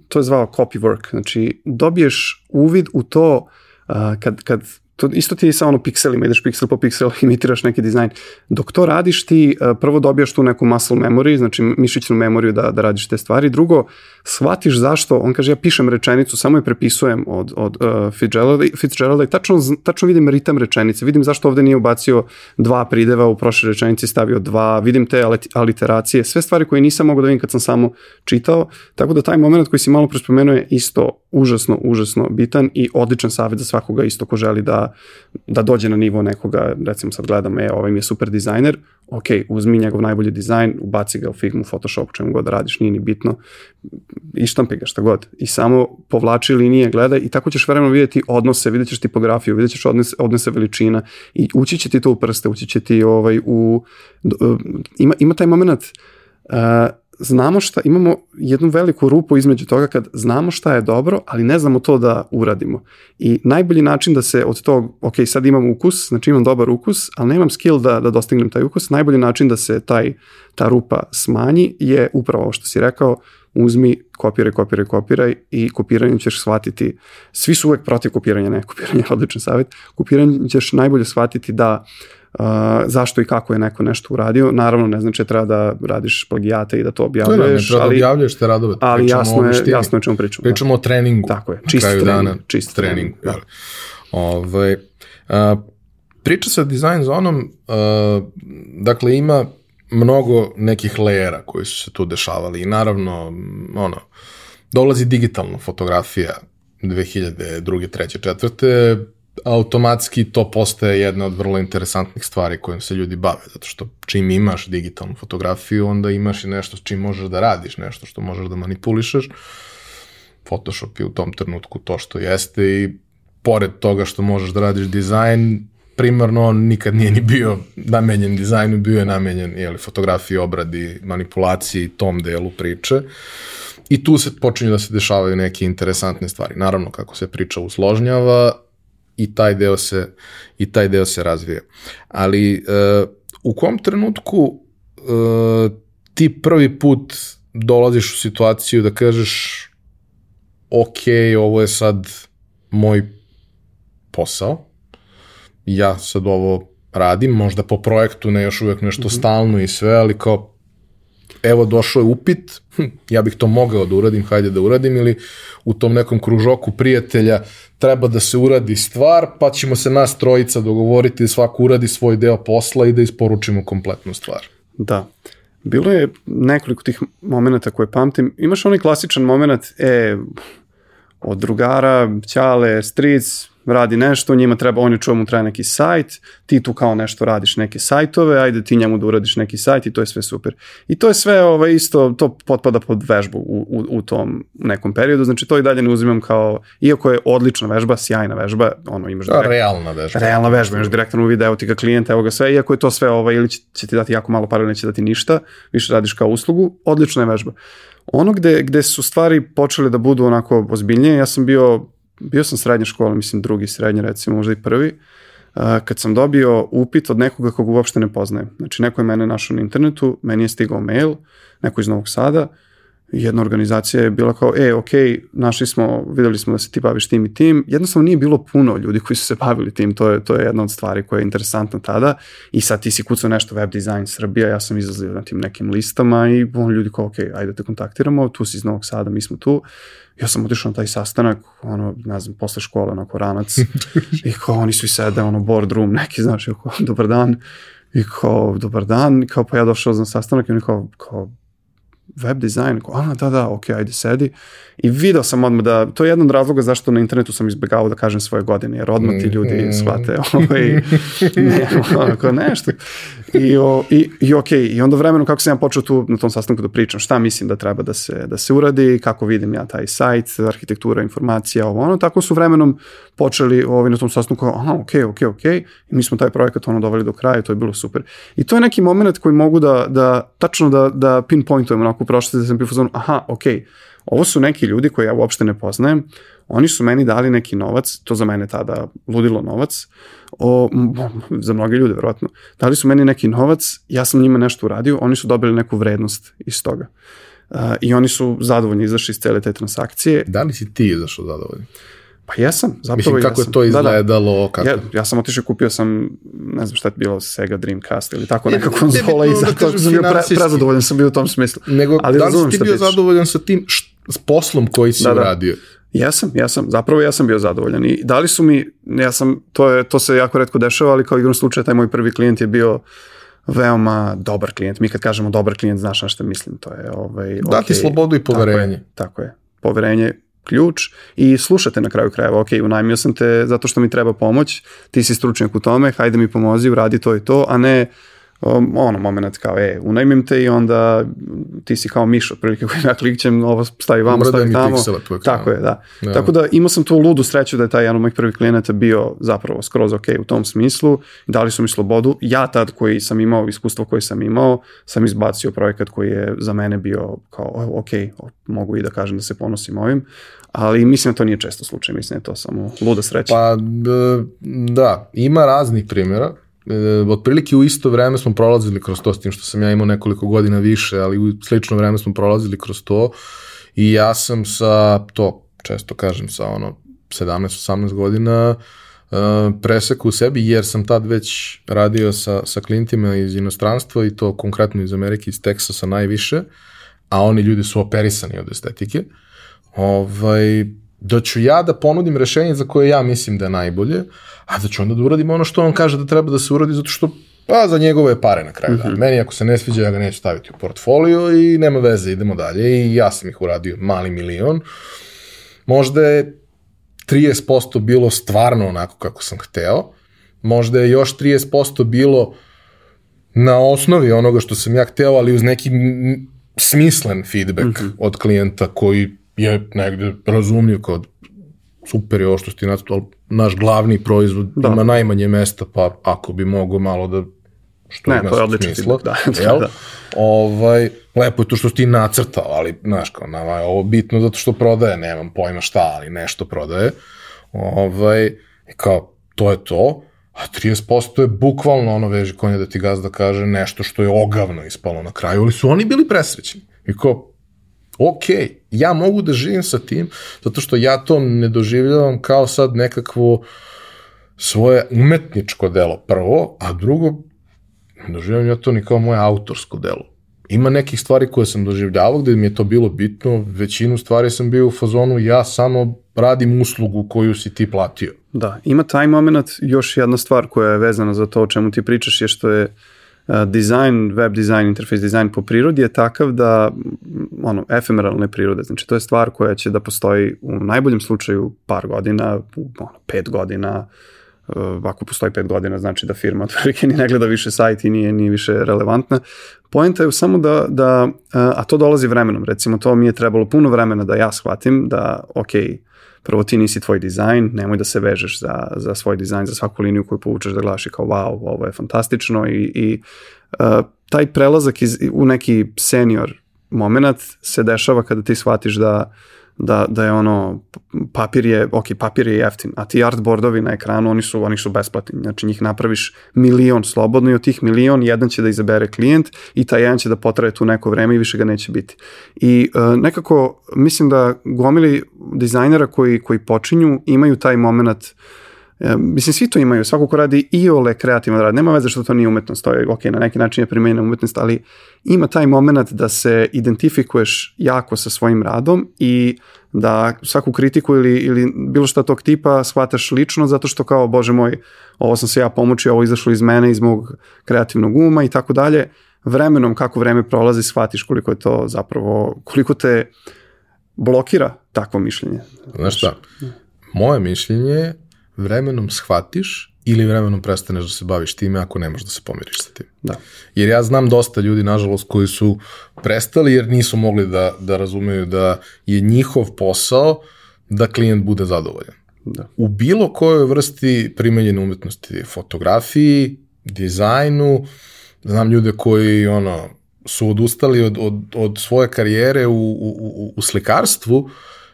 to je zvao copy work, znači dobiješ uvid u to uh, kad, kad to isto ti je sa ono pikselima, ideš piksel po piksel, imitiraš neki dizajn. Dok to radiš ti prvo dobijaš tu neku muscle memory, znači mišićnu memoriju da, da radiš te stvari. Drugo, shvatiš zašto, on kaže ja pišem rečenicu, samo je prepisujem od, od uh, Fitzgeralda, Fitzgeralda i tačno, tačno vidim ritam rečenice, vidim zašto ovde nije ubacio dva prideva, u prošle rečenici stavio dva, vidim te alit- aliteracije, sve stvari koje nisam mogao da vidim kad sam samo čitao, tako da taj moment koji si malo prespomenuo je isto užasno, užasno bitan i odličan savjet za svakoga isto ko želi da, da dođe na nivo nekoga, recimo sad gledam, e, ovaj mi je super dizajner, ok, uzmi njegov najbolji dizajn, ubaci ga u Figma, Photoshop, čemu god da radiš, nije ni bitno, ištampi ga šta god. I samo povlači linije, gledaj i tako ćeš vremenom vidjeti odnose, vidjet ćeš tipografiju, vidjet ćeš odnose, odnose veličina i ući će ti to u prste, ući će ti ovaj, u, ima, ima taj moment uh, znamo šta, imamo jednu veliku rupu između toga kad znamo šta je dobro, ali ne znamo to da uradimo. I najbolji način da se od tog, ok, sad imam ukus, znači imam dobar ukus, ali nemam skill da, da dostignem taj ukus, najbolji način da se taj, ta rupa smanji je upravo ovo što si rekao, uzmi, kopiraj, kopiraj, kopiraj i kopiranjem ćeš shvatiti, svi su uvek protiv kopiranja, ne, kopiranje je odličan savjet, kopiranjem ćeš najbolje shvatiti da uh, zašto i kako je neko nešto uradio. Naravno, ne znači da treba da radiš plagijate i da to To je, ne objavljuješ, treba da ali, objavljaš te radove. ali Pričamo jasno je, jasno je o čemu pričamo. Pričamo o treningu. Tako je, čist trening, dana, čist trening. da. jel. Ovaj, a, priča sa design zonom, a, dakle ima mnogo nekih lejera koji su se tu dešavali i naravno, ono, dolazi digitalna fotografija 2002. 3. 4. automatski to postaje jedna od vrlo interesantnih stvari kojim se ljudi bave, zato što čim imaš digitalnu fotografiju, onda imaš i nešto s čim možeš da radiš, nešto što možeš da manipulišeš. Photoshop je u tom trenutku to što jeste i pored toga što možeš da radiš dizajn, primarno on nikad nije ni bio namenjen dizajnu, bio je namenjen jeli, fotografiji, obradi, manipulaciji, tom delu priče. I tu se počinju da se dešavaju neke interesantne stvari. Naravno, kako se priča usložnjava, i taj deo se, i taj deo se razvija. Ali e, u kom trenutku e, ti prvi put dolaziš u situaciju da kažeš ok, ovo je sad moj posao, ja sad ovo radim, možda po projektu, ne još uvek nešto mm -hmm. stalno i sve, ali kao evo došao je upit, hm, ja bih to mogao da uradim, hajde da uradim, ili u tom nekom kružoku prijatelja treba da se uradi stvar, pa ćemo se nas trojica dogovoriti da svako uradi svoj deo posla i da isporučimo kompletnu stvar. Da. Bilo je nekoliko tih momenta koje pamtim. Imaš onaj klasičan moment, e, od drugara, ćale, stric, radi nešto, njima treba, on je čuo mu treba neki sajt, ti tu kao nešto radiš neke sajtove, ajde ti njemu da uradiš neki sajt i to je sve super. I to je sve ovaj, isto, to potpada pod vežbu u, u, u tom nekom periodu, znači to i dalje ne uzimam kao, iako je odlična vežba, sjajna vežba, ono imaš Da, realna vežba. Realna vežba, imaš direktan uvid, evo ti ga klijent, evo ga sve, iako je to sve, ovaj, ili će, će ti dati jako malo para, neće dati ništa, više radiš kao uslugu, odlična je vežba. Ono gde, gde su stvari počele da budu onako ozbiljnije, ja sam bio bio sam srednja škola, mislim drugi srednji recimo, možda i prvi, kad sam dobio upit od nekoga koga uopšte ne poznajem. Znači neko je mene našao na internetu, meni je stigao mail, neko iz Novog Sada, jedna organizacija je bila kao, e, ok, našli smo, videli smo da se ti baviš tim i tim. Jednostavno nije bilo puno ljudi koji su se bavili tim, to je, to je jedna od stvari koja je interesantna tada. I sad ti si kucao nešto web design Srbija, ja sam izlazio na tim nekim listama i on ljudi kao, ok, ajde te kontaktiramo, tu si iz Novog Sada, mi smo tu. Ja sam otišao na taj sastanak, ono, ne znam, posle škole, onako ranac, i kao oni svi sede, ono, boardroom neki, znaš, i kao, dobar dan, i kao, dobar dan, i kao, pa ja došao na sastanak i oni kao, kao, web dizajn, kao, a, da, da, ok, ajde sedi. I video sam odmah da, to je jedan od razloga zašto na internetu sam izbegao da kažem svoje godine, jer odmah ti ljudi shvate, ovaj, ne, onako, nešto. I, o, i, i ok, i onda vremenom kako sam ja počeo tu na tom sastanku da pričam šta mislim da treba da se, da se uradi, kako vidim ja taj sajt, arhitektura, informacija, ovo ono, tako su vremenom počeli ovi na tom sastanku, aha, ok, ok, ok, i mi smo taj projekat ono doveli do kraja to je bilo super. I to je neki moment koji mogu da, da tačno da, da pinpointujem onako prošle da sam bio aha, ok, ovo su neki ljudi koje ja uopšte ne poznajem, oni su meni dali neki novac, to za mene tada ludilo novac, o, za mnoge ljude verovatno, dali su meni neki novac, ja sam njima nešto uradio, oni su dobili neku vrednost iz toga. Uh, I oni su zadovoljni izašli iz cele te transakcije. Da li si ti izašao zadovoljni? Pa jesam, zapravo Mislim, kako jesam. je to izgledalo, Da, da. kako? Ja, ja sam otišao, kupio sam, ne znam šta je bilo, Sega Dreamcast ili tako Ne, neka ne konzola i da zato kažem sam bio pre, prezadovoljan sam bio u tom smislu. Nego, Ali da li si ti bio zadovoljan sa tim št, s poslom koji si Da, da. uradio? Jesam, jesam, zapravo ja sam bio zadovoljan i dali su mi, ja sam, to, je, to se jako redko dešava, ali kao igrom slučaja taj moj prvi klijent je bio veoma dobar klijent. Mi kad kažemo dobar klijent, znaš na što mislim, to je ovaj, Dati ok, slobodu i poverenje. Tako je, tako je. Poverenje ključ i slušate na kraju krajeva, ok, unajmio sam te zato što mi treba pomoć, ti si stručnjak u tome, hajde mi pomozi, uradi to i to, a ne um, ono moment kao, e, unajmim te i onda ti si kao miš otprilike koji ja klikćem, ovo stavi vamo, stavi tamo. Tako je, da. Da. Tako da imao sam tu ludu sreću da je taj jedan od mojih prvih klijenata bio zapravo skroz ok u tom smislu. Dali su mi slobodu. Ja tad koji sam imao, iskustvo koje sam imao, sam izbacio projekat koji je za mene bio kao ok, mogu i da kažem da se ponosim ovim, ali mislim da to nije često slučaj, mislim da je to samo luda sreća. Pa da, ima raznih primjera. E, otprilike u isto vreme smo prolazili kroz to, s tim što sam ja imao nekoliko godina više, ali u slično vreme smo prolazili kroz to i ja sam sa, to često kažem, sa ono 17-18 godina uh, preseku u sebi, jer sam tad već radio sa, sa klijentima iz inostranstva i to konkretno iz Amerike, iz Teksasa najviše, a oni ljudi su operisani od estetike. Ovaj, da ću ja da ponudim rešenje za koje ja mislim da je najbolje, a da ću onda da uradim ono što on kaže da treba da se uradi, zato što pa za njegove pare na kraju dana. Meni ako se ne sviđa, ja ga neću staviti u portfolio i nema veze, idemo dalje i ja sam ih uradio mali milion. Možda je 30% bilo stvarno onako kako sam hteo, možda je još 30% bilo na osnovi onoga što sam ja hteo, ali uz neki smislen feedback mm -hmm. od klijenta koji je negde razumljiv kao super je ovo što ti nacrtao, ali naš glavni proizvod da. ima najmanje mesta, pa ako bi mogo malo da što Ne, to je odličan smisla, da, jel? da. Ovaj, lepo je to što si ti nacrtao, ali, znaš, kao, nama je ovo bitno zato što prodaje, nemam pojma šta, ali nešto prodaje. Ovaj, i kao, to je to, a 30% je bukvalno ono veži konja da ti gazda kaže nešto što je ogavno ispalo na kraju, ali su oni bili presrećni. I kao, ok, ja mogu da živim sa tim, zato što ja to ne doživljavam kao sad nekakvo svoje umetničko delo prvo, a drugo, ne doživljavam ja to ni kao moje autorsko delo. Ima nekih stvari koje sam doživljavao gde mi je to bilo bitno, većinu stvari sam bio u fazonu, ja samo radim uslugu koju si ti platio. Da, ima taj moment, još jedna stvar koja je vezana za to o čemu ti pričaš je što je uh, dizajn, web dizajn, interface dizajn po prirodi je takav da, ono, efemeralne prirode, znači to je stvar koja će da postoji u najboljem slučaju par godina, ono, pet godina, uh, ako postoji pet godina, znači da firma otprilike ni ne gleda više sajt i nije, nije više relevantna. Poenta je samo da, da, uh, a to dolazi vremenom, recimo to mi je trebalo puno vremena da ja shvatim da, okej, okay, prvo ti nisi tvoj dizajn, nemoj da se vežeš za, za svoj dizajn, za svaku liniju koju povučeš da gledaš i kao wow, ovo je fantastično. I, i uh, taj prelazak iz, u neki senior moment se dešava kada ti shvatiš da da, da je ono, papir je, ok, papir je jeftin, a ti artboardovi na ekranu, oni su, oni su besplatni, znači njih napraviš milion slobodno i od tih milion jedan će da izabere klijent i taj jedan će da potraje tu neko vreme i više ga neće biti. I uh, nekako, mislim da gomili dizajnera koji, koji počinju imaju taj moment E, mislim, svi to imaju, svako ko radi i ole kreativno rad, nema veze što to nije umetnost, to je ok, na neki način je primenjena umetnost, ali ima taj moment da se identifikuješ jako sa svojim radom i da svaku kritiku ili, ili bilo šta tog tipa shvataš lično zato što kao, bože moj, ovo sam se ja pomoćio, ovo izašlo iz mene, iz mog kreativnog uma i tako dalje. Vremenom, kako vreme prolazi, shvatiš koliko je to zapravo, koliko te blokira takvo mišljenje. Znaš šta, moje mišljenje je vremenom shvatiš ili vremenom prestaneš da se baviš time ako ne možeš da se pomiriš sa tim. Da. Jer ja znam dosta ljudi, nažalost, koji su prestali jer nisu mogli da, da razumeju da je njihov posao da klijent bude zadovoljan. Da. U bilo kojoj vrsti primenjene umetnosti, fotografiji, dizajnu, znam ljude koji ono, su odustali od, od, od svoje karijere u, u, u, u slikarstvu,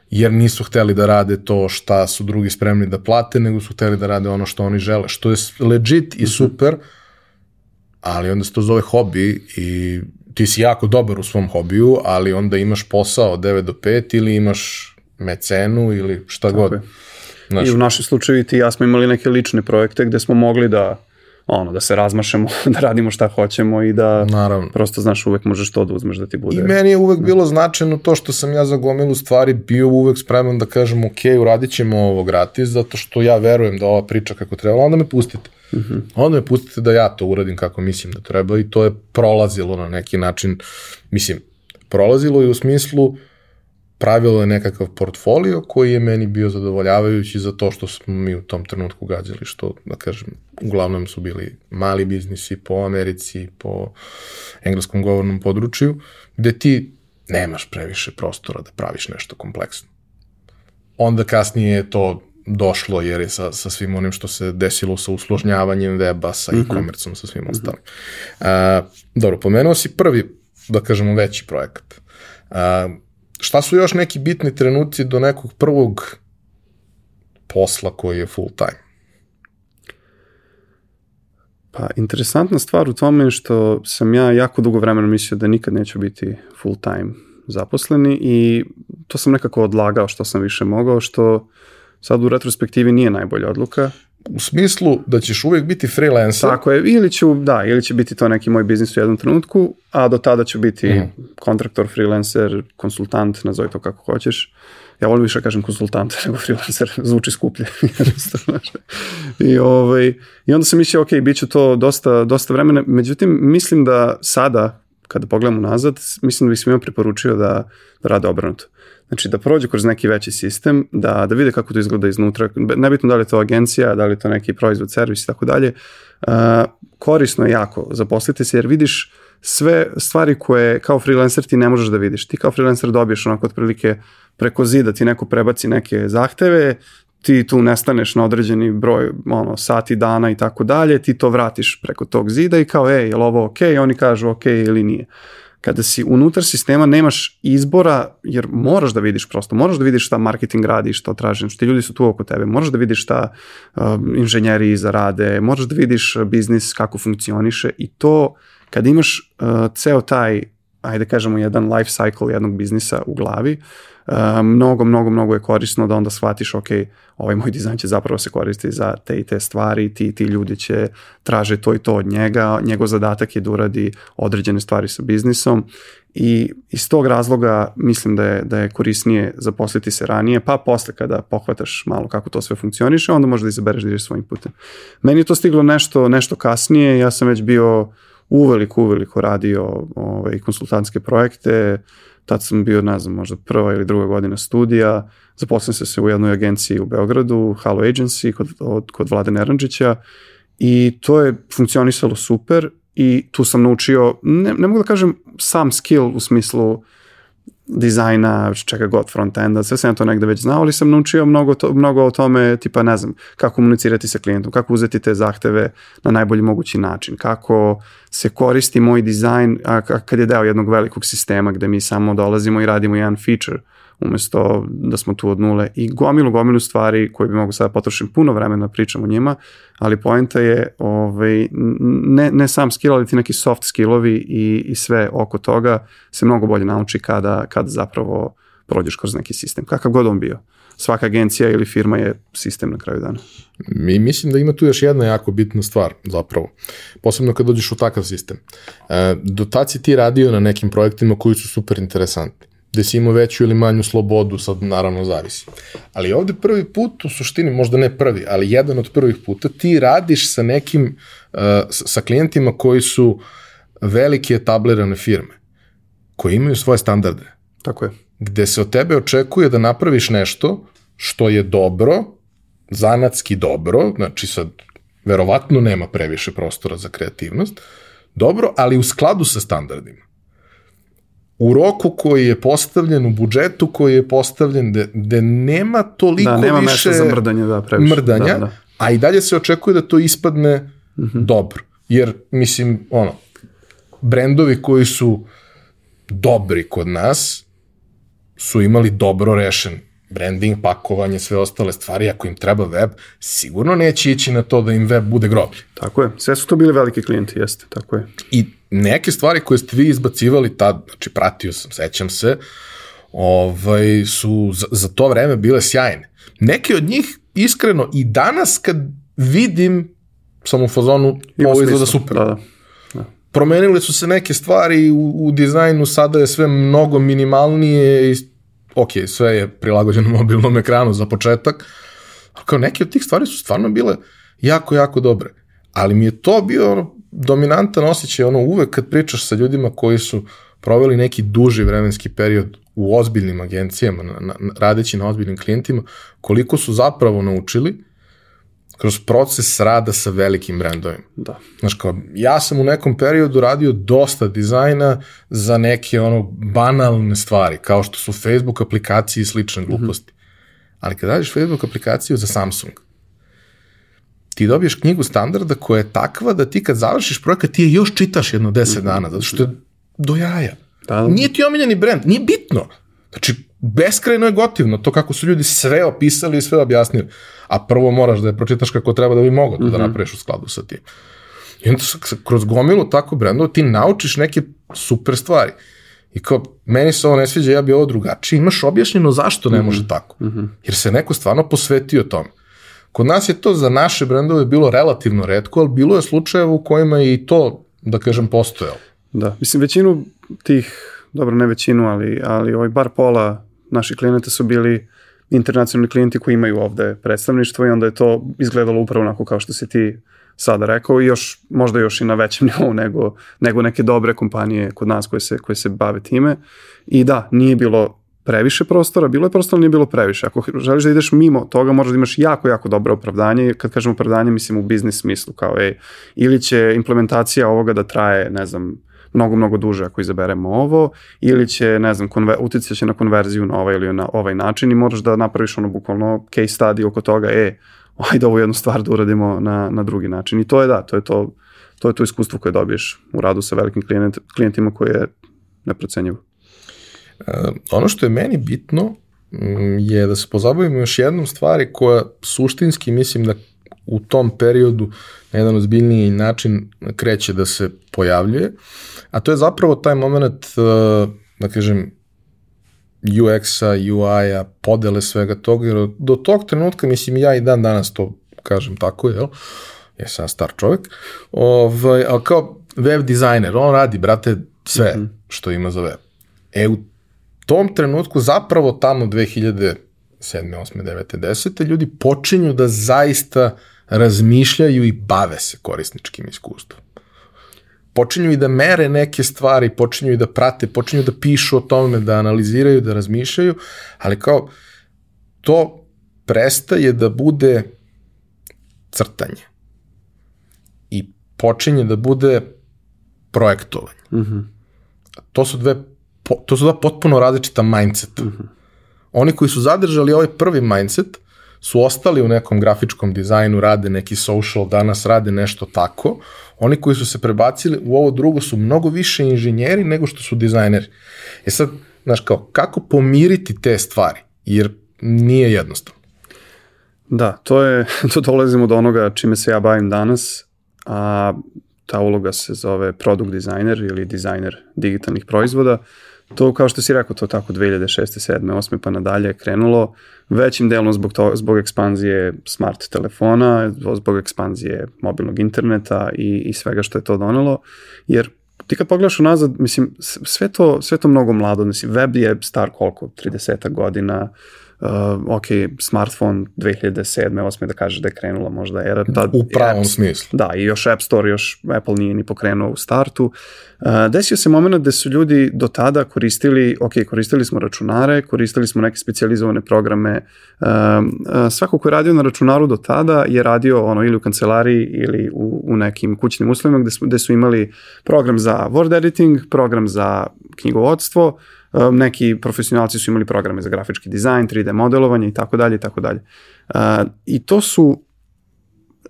jer nisu hteli da rade to šta su drugi spremni da plate, nego su hteli da rade ono što oni žele, što je legit i super, ali onda se to zove hobi i ti si jako dobar u svom hobiju, ali onda imaš posao od 9 do 5 ili imaš mecenu ili šta Tako god. je. Znaš, I u našoj slučaju ti ja smo imali neke lične projekte gde smo mogli da ono, da se razmašemo, da radimo šta hoćemo i da naravno. prosto, znaš, uvek možeš to da uzmeš da ti bude. I meni je uvek bilo značajno to što sam ja za gomilu stvari bio uvek spreman da kažem ok, uradit ćemo ovo gratis, zato što ja verujem da ova priča kako treba, onda me pustite. Mm -hmm. Onda me pustite da ja to uradim kako mislim da treba i to je prolazilo na neki način, mislim, prolazilo je u smislu pravilo je nekakav portfolio koji je meni bio zadovoljavajući za to što smo mi u tom trenutku gađali, što, da kažem, uglavnom su bili mali biznisi po Americi, po engleskom govornom području, gde ti nemaš previše prostora da praviš nešto kompleksno. Onda kasnije je to došlo jer je sa, sa svim onim što se desilo sa usložnjavanjem weba, sa mm -hmm. e-commerceom, sa svim ostalim. Mm -hmm. uh, dobro, pomenuo si prvi, da kažemo, veći projekat. Uh, šta su još neki bitni trenuci do nekog prvog posla koji je full time? Pa, interesantna stvar u tome je što sam ja jako dugo vremena mislio da nikad neću biti full time zaposleni i to sam nekako odlagao što sam više mogao, što sad u retrospektivi nije najbolja odluka. U smislu da ćeš uvek biti freelancer. Tako je, ili ću, da, ili će biti to neki moj biznis u jednom trenutku, a do tada ću biti mm. kontraktor, freelancer, konsultant, nazove to kako hoćeš. Ja volim više da kažem konsultant nego freelancer, zvuči skuplje. I, ovaj, I onda sam mislio, ok, bit ću to dosta, dosta vremena, međutim, mislim da sada, kada pogledamo nazad, mislim da bih svima preporučio da, da rade obrnuto. Znači da prođu kroz neki veći sistem, da, da vide kako to izgleda iznutra, nebitno da li je to agencija, da li je to neki proizvod, servis i tako dalje, korisno je jako zaposliti se jer vidiš sve stvari koje kao freelancer ti ne možeš da vidiš. Ti kao freelancer dobiješ onako otprilike preko zida, ti neko prebaci neke zahteve, ti tu nestaneš na određeni broj ono, sati, dana i tako dalje, ti to vratiš preko tog zida i kao, ej, je li ovo ok? I oni kažu ok ili nije. Kada si unutar sistema nemaš izbora, jer moraš da vidiš prosto, moraš da vidiš šta marketing radi, što traži, znači ti ljudi su tu oko tebe, moraš da vidiš šta uh, inženjeri iza rade, moraš da vidiš biznis kako funkcioniše i to kad imaš uh, ceo taj, ajde kažemo, jedan life cycle jednog biznisa u glavi, uh, mnogo, mnogo, mnogo je korisno da onda shvatiš, ok, ovaj moj dizajn će zapravo se koristiti za te i te stvari, ti ti ljudi će traže to i to od njega, njegov zadatak je da uradi određene stvari sa biznisom i iz tog razloga mislim da je, da je korisnije zaposliti se ranije, pa posle kada pohvataš malo kako to sve funkcioniše, onda možda izabereš da ideš svojim putem. Meni je to stiglo nešto, nešto kasnije, ja sam već bio uveliko, uveliko radio ovaj, konsultantske projekte, tad sam bio, ne znam, možda prva ili druga godina studija, zaposlen sam se u jednoj agenciji u Beogradu, Halo Agency, kod, od, kod Vlade Neranđića. I to je funkcionisalo super i tu sam naučio, ne, ne mogu da kažem sam skill u smislu dizajna, čega god frontenda, sve sam ja to negde već znao, ali sam naučio mnogo, to, mnogo o tome, tipa ne znam, kako komunicirati sa klijentom, kako uzeti te zahteve na najbolji mogući način, kako se koristi moj dizajn a, a kad je deo jednog velikog sistema gde mi samo dolazimo i radimo jedan feature umesto da smo tu od nule i gomilu, gomilu stvari koje bi mogu sada potrošiti puno vremena da pričam o njima, ali poenta je ovaj, ne, ne sam skill, ali ti neki soft skillovi i, i sve oko toga se mnogo bolje nauči kada, kada zapravo prođeš kroz neki sistem, kakav god on bio. Svaka agencija ili firma je sistem na kraju dana. Mi mislim da ima tu još jedna jako bitna stvar zapravo, posebno kad dođeš u takav sistem. E, do tad si ti radio na nekim projektima koji su super interesantni gde si imao veću ili manju slobodu, sad naravno zavisi. Ali ovde prvi put, u suštini, možda ne prvi, ali jedan od prvih puta, ti radiš sa nekim, uh, sa klijentima koji su velike etablirane firme, koji imaju svoje standarde. Tako je. Gde se od tebe očekuje da napraviš nešto što je dobro, zanatski dobro, znači sad verovatno nema previše prostora za kreativnost, dobro, ali u skladu sa standardima. U roku koji je postavljen, u budžetu koji je postavljen, gde, gde nema toliko Da, nema više za mrdanje, da, previše. mrdanja, Da, da. a i dalje se očekuje da to ispadne mm. -hmm. dobro. Jer, mislim, ono, brendovi koji su dobri kod nas su imali dobro rešen branding, pakovanje, sve ostale stvari, ako im treba web, sigurno neće ići na to da im web bude groblje. Tako je. Sve su to bili veliki klijenti, jeste, tako je. I neke stvari koje ste vi izbacivali tad, znači pratio sam, sećam se, ovaj, su za, za to vreme bile sjajne. Neke od njih, iskreno, i danas kad vidim, sam u fazonu, Ima ovo izgleda super. Da, da. Promenile su se neke stvari u, u dizajnu, sada je sve mnogo minimalnije i ok, sve je prilagođeno mobilnom ekranu za početak, ali kao neke od tih stvari su stvarno bile jako, jako dobre. Ali mi je to bio ono, dominantan osjećaj, ono uvek kad pričaš sa ljudima koji su proveli neki duži vremenski period u ozbiljnim agencijama, na, na, radeći na ozbiljnim klijentima, koliko su zapravo naučili kroz proces rada sa velikim brendovima. Da. Znaš kao, ja sam u nekom periodu radio dosta dizajna za neke ono banalne stvari, kao što su Facebook aplikacije i slične gluposti. Mm -hmm. Ali kad radiš Facebook aplikaciju za Samsung, ti dobiješ knjigu standarda koja je takva da ti kad završiš projekat ti je još čitaš jedno 10 dana, zato što je do jaja. Da, da. Nije ti omiljeni brend, nije bitno. Znači, beskrajno je gotivno to kako su ljudi sve opisali i sve objasnili. A prvo moraš da je pročitaš kako treba da bi mogao to mm -hmm. da napraviš u skladu sa tim. I onda kroz gomilu tako brendova ti naučiš neke super stvari. I kao, meni se ovo ne sviđa, ja bi ovo drugačije. Imaš objašnjeno zašto ne može mm -hmm. tako. Jer se neko stvarno posvetio tome. Kod nas je to za naše brendove bilo relativno redko, ali bilo je slučajeva u kojima je i to, da kažem, postojalo. Da, mislim, većinu tih, dobro, ne većinu, ali, ali ovaj bar pola naših klijenata su bili internacionalni klijenti koji imaju ovde predstavništvo i onda je to izgledalo upravo onako kao što si ti sada rekao i još, možda još i na većem nivou nego, nego neke dobre kompanije kod nas koje se, koje se bave time. I da, nije bilo previše prostora, bilo je prostora, nije bilo previše. Ako želiš da ideš mimo toga, moraš da imaš jako, jako dobro opravdanje. Kad kažem opravdanje, mislim u biznis smislu, kao ej, ili će implementacija ovoga da traje, ne znam, mnogo, mnogo duže ako izaberemo ovo, ili će, ne znam, konver, će na konverziju na ovaj ili na ovaj način i moraš da napraviš ono bukvalno case study oko toga, e, ajde ovu jednu stvar da uradimo na, na drugi način. I to je da, to je to, to je to iskustvo koje dobiješ u radu sa velikim klijent, klijentima koje je neprocenjivo. Uh, ono što je meni bitno mm, je da se pozabavimo još jednom stvari koja suštinski mislim da u tom periodu na jedan ozbiljniji način kreće da se pojavljuje, a to je zapravo taj moment, uh, da kažem, UX-a, UI-a, podele svega toga, jer do tog trenutka, mislim, ja i dan danas to kažem tako, jel? Ja sam star čovjek, ovaj, ali kao web dizajner, on radi, brate, sve mm -hmm. što ima za web. E, u tom trenutku, zapravo tamo 2007. 8. 9. 10. ljudi počinju da zaista razmišljaju i bave se korisničkim iskustvom. Počinju i da mere neke stvari, počinju i da prate, počinju da pišu o tome, da analiziraju, da razmišljaju, ali kao to prestaje da bude crtanje i počinje da bude projektovanje. Mm -hmm. To su dve to su dva potpuno različita mindseta. Mm -hmm. Oni koji su zadržali ovaj prvi mindset su ostali u nekom grafičkom dizajnu, rade neki social, danas rade nešto tako. Oni koji su se prebacili u ovo drugo su mnogo više inženjeri nego što su dizajneri. E sad, znaš kao, kako pomiriti te stvari? Jer nije jednostavno. Da, to je, to dolazimo do onoga čime se ja bavim danas, a ta uloga se zove product designer ili dizajner digitalnih proizvoda. To, kao što si rekao, to tako 2006. 7. 8. pa nadalje je krenulo većim delom zbog, to, zbog ekspanzije smart telefona, zbog ekspanzije mobilnog interneta i, i svega što je to donelo, jer ti kad pogledaš unazad, mislim, sve to, sve to mnogo mlado, mislim, web je star koliko, 30 godina, uh, ok, smartphone 2007. 8. da kaže da je krenula možda era. Da, U pravom apps, smislu. Da, i još App Store, još Apple nije ni pokrenuo u startu. Uh, desio se moment da su ljudi do tada koristili, ok, koristili smo računare, koristili smo neke specializovane programe. Uh, uh, svako ko je radio na računaru do tada je radio ono ili u kancelariji ili u, u nekim kućnim uslovima gde, smo, gde su imali program za word editing, program za knjigovodstvo, neki profesionalci su imali programe za grafički dizajn, 3D modelovanje i tako dalje i tako dalje. I to su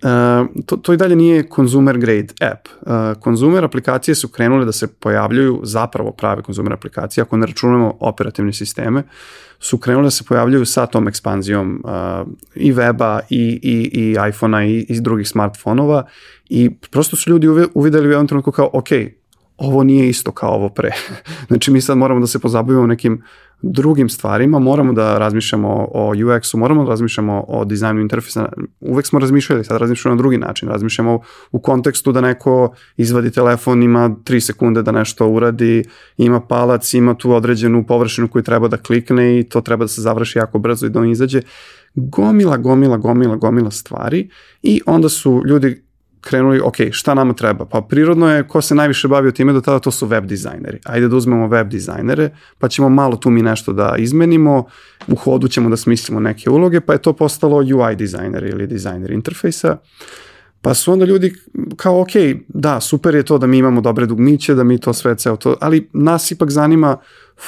Uh, to, to i dalje nije consumer grade app. Uh, consumer aplikacije su krenule da se pojavljuju zapravo prave consumer aplikacije, ako ne računamo operativne sisteme, su krenule da se pojavljuju sa tom ekspanzijom uh, i weba i, i, i iPhona i, i drugih smartfonova i prosto su ljudi uvideli u jednom trenutku kao, ok, ovo nije isto kao ovo pre. znači mi sad moramo da se pozabavimo nekim drugim stvarima, moramo da razmišljamo o UX-u, moramo da razmišljamo o dizajnu interfejsa. Uvek smo razmišljali, sad razmišljamo na drugi način. Razmišljamo u kontekstu da neko izvadi telefon, ima 3 sekunde da nešto uradi, ima palac, ima tu određenu površinu koju treba da klikne i to treba da se završi jako brzo i da on izađe. Gomila, gomila, gomila, gomila stvari i onda su ljudi krenuli, ok, šta nama treba? Pa prirodno je, ko se najviše bavio time do tada, to su web dizajneri. Ajde da uzmemo web dizajnere, pa ćemo malo tu mi nešto da izmenimo, u hodu ćemo da smislimo neke uloge, pa je to postalo UI dizajner ili dizajner interfejsa. Pa su onda ljudi kao, ok, da, super je to da mi imamo dobre dugmiće, da mi to sve ceo to, ali nas ipak zanima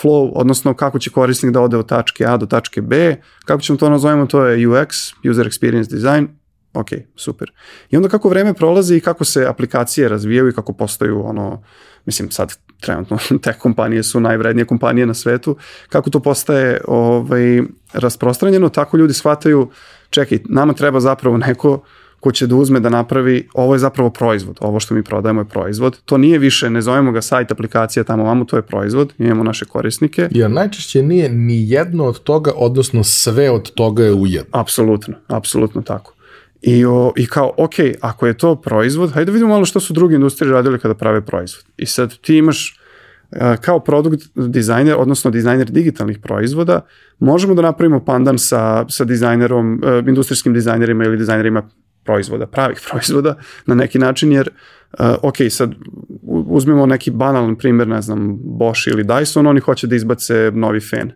flow, odnosno kako će korisnik da ode od tačke A do tačke B, kako ćemo to nazovemo, to je UX, User Experience Design, ok, super. I onda kako vreme prolazi i kako se aplikacije razvijaju i kako postaju ono, mislim sad trenutno te kompanije su najvrednije kompanije na svetu, kako to postaje ovaj, rasprostranjeno, tako ljudi shvataju, čekaj, nama treba zapravo neko ko će da uzme da napravi, ovo je zapravo proizvod, ovo što mi prodajemo je proizvod, to nije više, ne zovemo ga sajt, aplikacija, tamo vamo, to je proizvod, imamo naše korisnike. Jer najčešće nije ni jedno od toga, odnosno sve od toga je ujedno. Apsolutno, apsolutno tako. I, o, I kao, ok, ako je to proizvod, hajde da vidimo malo što su druge industrije radile kada prave proizvod. I sad ti imaš kao produkt dizajner, odnosno dizajner digitalnih proizvoda, možemo da napravimo pandan sa, sa dizajnerom, industrijskim dizajnerima ili dizajnerima proizvoda, pravih proizvoda na neki način, jer uh, ok, sad uzmemo neki banalan primjer, ne znam, Bosch ili Dyson, oni hoće da izbace novi fen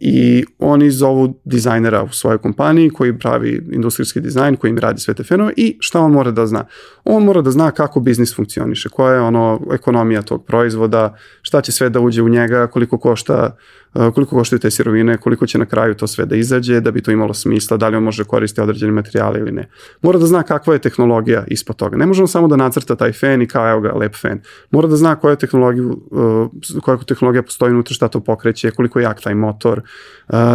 i oni zovu dizajnera u svojoj kompaniji koji pravi industrijski dizajn, koji im radi sve te fenove i šta on mora da zna? On mora da zna kako biznis funkcioniše, koja je ono ekonomija tog proizvoda, šta će sve da uđe u njega, koliko košta koliko koštaju te sirovine, koliko će na kraju to sve da izađe, da bi to imalo smisla, da li on može koristiti određene materijale ili ne. Mora da zna kakva je tehnologija ispod toga. Ne možemo samo da nacrta taj fen i kao evo ga, lep fen. Mora da zna koja tehnologija, koja tehnologija postoji unutra, šta to pokreće, koliko je jak taj motor,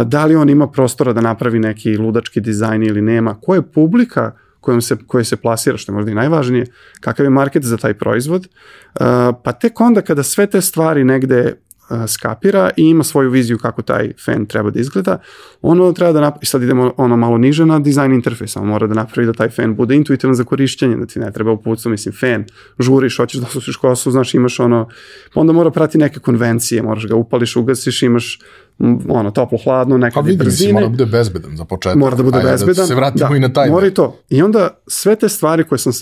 da li on ima prostora da napravi neki ludački dizajn ili nema, koja je publika kojom se, koje se plasira, što je možda i najvažnije, kakav je market za taj proizvod, pa tek onda kada sve te stvari negde skapira i ima svoju viziju kako taj fan treba da izgleda, ono treba da napravi, sad idemo ono malo niže na dizajn interfejsa, on mora da napravi da taj fan bude intuitivan za korišćenje, da ti ne treba upucu, mislim, fan, žuriš, hoćeš da sušiš kosu, znaš, imaš ono, pa onda mora prati neke konvencije, moraš ga upališ, ugasiš, imaš ono, toplo, hladno, nekad pa, brzine. mora da bude bezbedan za početak. Mora da bude Ajde, bezbedan. Da se vratimo da, i na taj. Mora i to. I onda sve te stvari koje sam,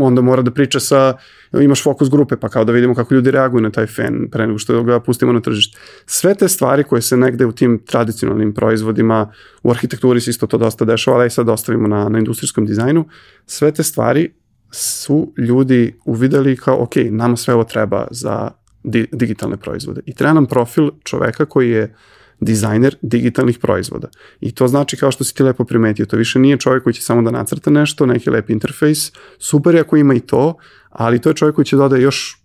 onda mora da priča sa, imaš fokus grupe, pa kao da vidimo kako ljudi reaguju na taj fen pre nego što ga pustimo na tržište. Sve te stvari koje se negde u tim tradicionalnim proizvodima, u arhitekturi se isto to dosta dešava, ali i sad ostavimo na, na industrijskom dizajnu, sve te stvari su ljudi uvideli kao, ok, nama sve ovo treba za di, digitalne proizvode. I treba nam profil čoveka koji je dizajner digitalnih proizvoda. I to znači kao što si ti lepo primetio, to više nije čovjek koji će samo da nacrta nešto, neki lep interfejs, super je ako ima i to, ali to je čovjek koji će dode još,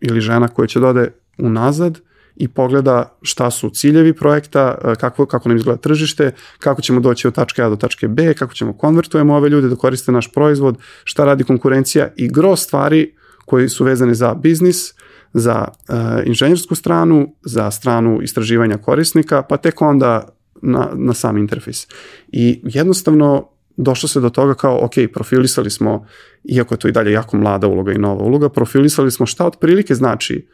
ili žena koja će dode unazad i pogleda šta su ciljevi projekta, e, kako, kako nam izgleda tržište, kako ćemo doći od tačke A do tačke B, kako ćemo konvertujemo ove ljude da koriste naš proizvod, šta radi konkurencija i gro stvari koji su vezane za biznis, za uh, inženjersku stranu, za stranu istraživanja korisnika, pa tek onda na, na sam interfejs. I jednostavno došlo se do toga kao, ok, profilisali smo, iako je to i dalje jako mlada uloga i nova uloga, profilisali smo šta otprilike znači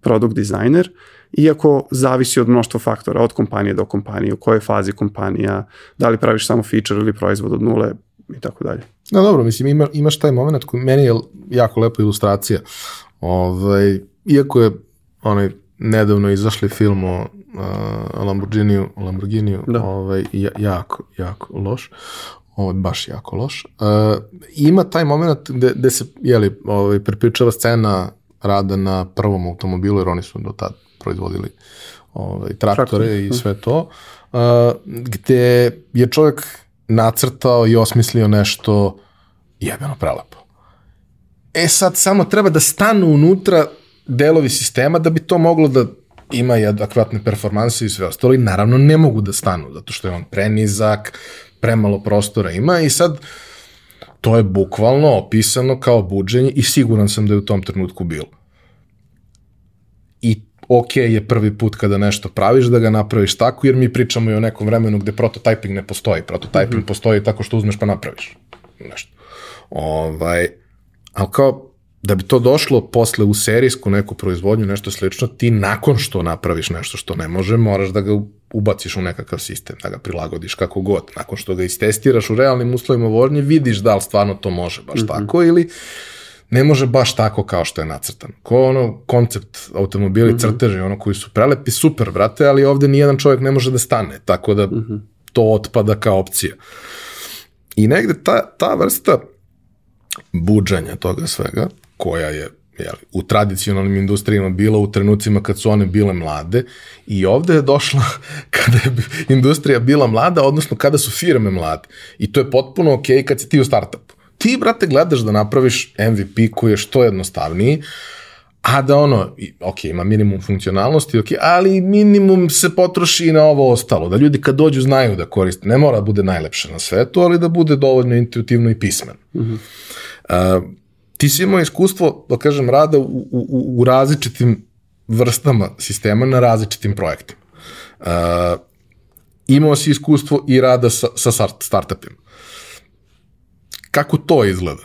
product designer iako zavisi od mnoštva faktora, od kompanije do kompanije, u kojoj fazi kompanija, da li praviš samo feature ili proizvod od nule i tako dalje. No dobro, mislim, ima, imaš taj moment koji meni je jako lepa ilustracija. Ovaj, iako je onaj nedavno izašli film o uh, Lamborghiniju, Lamborghiniju da. ovaj, jako, jako loš. Ovo baš jako loš. Uh, ima taj moment gde, gde se, jeli, ovaj, prepričava scena rada na prvom automobilu, jer oni su do tad proizvodili ovaj, traktore Traktor. i da. sve to, uh, gde je čovjek nacrtao i osmislio nešto jebeno prelepo. E sad samo treba da stanu unutra delovi sistema da bi to moglo da ima i adekvatne performanse i sve ostalo i naravno ne mogu da stanu zato što je on prenizak, premalo prostora ima i sad to je bukvalno opisano kao buđenje i siguran sam da je u tom trenutku bilo. I ok je prvi put kada nešto praviš da ga napraviš tako, jer mi pričamo i o nekom vremenu gde prototyping ne postoji. Prototyping mm -hmm. postoji tako što uzmeš pa napraviš nešto. Ovaj, ali kao da bi to došlo posle u serijsku neku proizvodnju, nešto slično, ti nakon što napraviš nešto što ne može, moraš da ga ubaciš u nekakav sistem, da ga prilagodiš kako god. Nakon što ga istestiraš u realnim uslovima vožnje, vidiš da li stvarno to može baš mm -hmm. tako ili ne može baš tako kao što je nacrtan. Ko ono koncept automobili, mm -hmm. crteži, ono koji su prelepi, super, brate, ali ovde nijedan čovjek ne može da stane, tako da mm -hmm. to otpada kao opcija. I negde ta, ta vrsta buđanja toga svega, koja je jeli, u tradicionalnim industrijama bila u trenucima kad su one bile mlade i ovde je došla kada je industrija bila mlada, odnosno kada su firme mlade. I to je potpuno ok kad si ti u startupu. Ti, brate, gledaš da napraviš MVP koji je što jednostavniji, a da ono, ok, ima minimum funkcionalnosti, ok, ali minimum se potroši i na ovo ostalo, da ljudi kad dođu znaju da koriste, ne mora da bude najlepše na svetu, ali da bude dovoljno intuitivno i pismen. Mm -hmm. uh, ti si imao iskustvo, da kažem, rada u, u, u različitim vrstama sistema na različitim projektima. Uh, imao si iskustvo i rada sa, sa startupima. Kako to izgleda?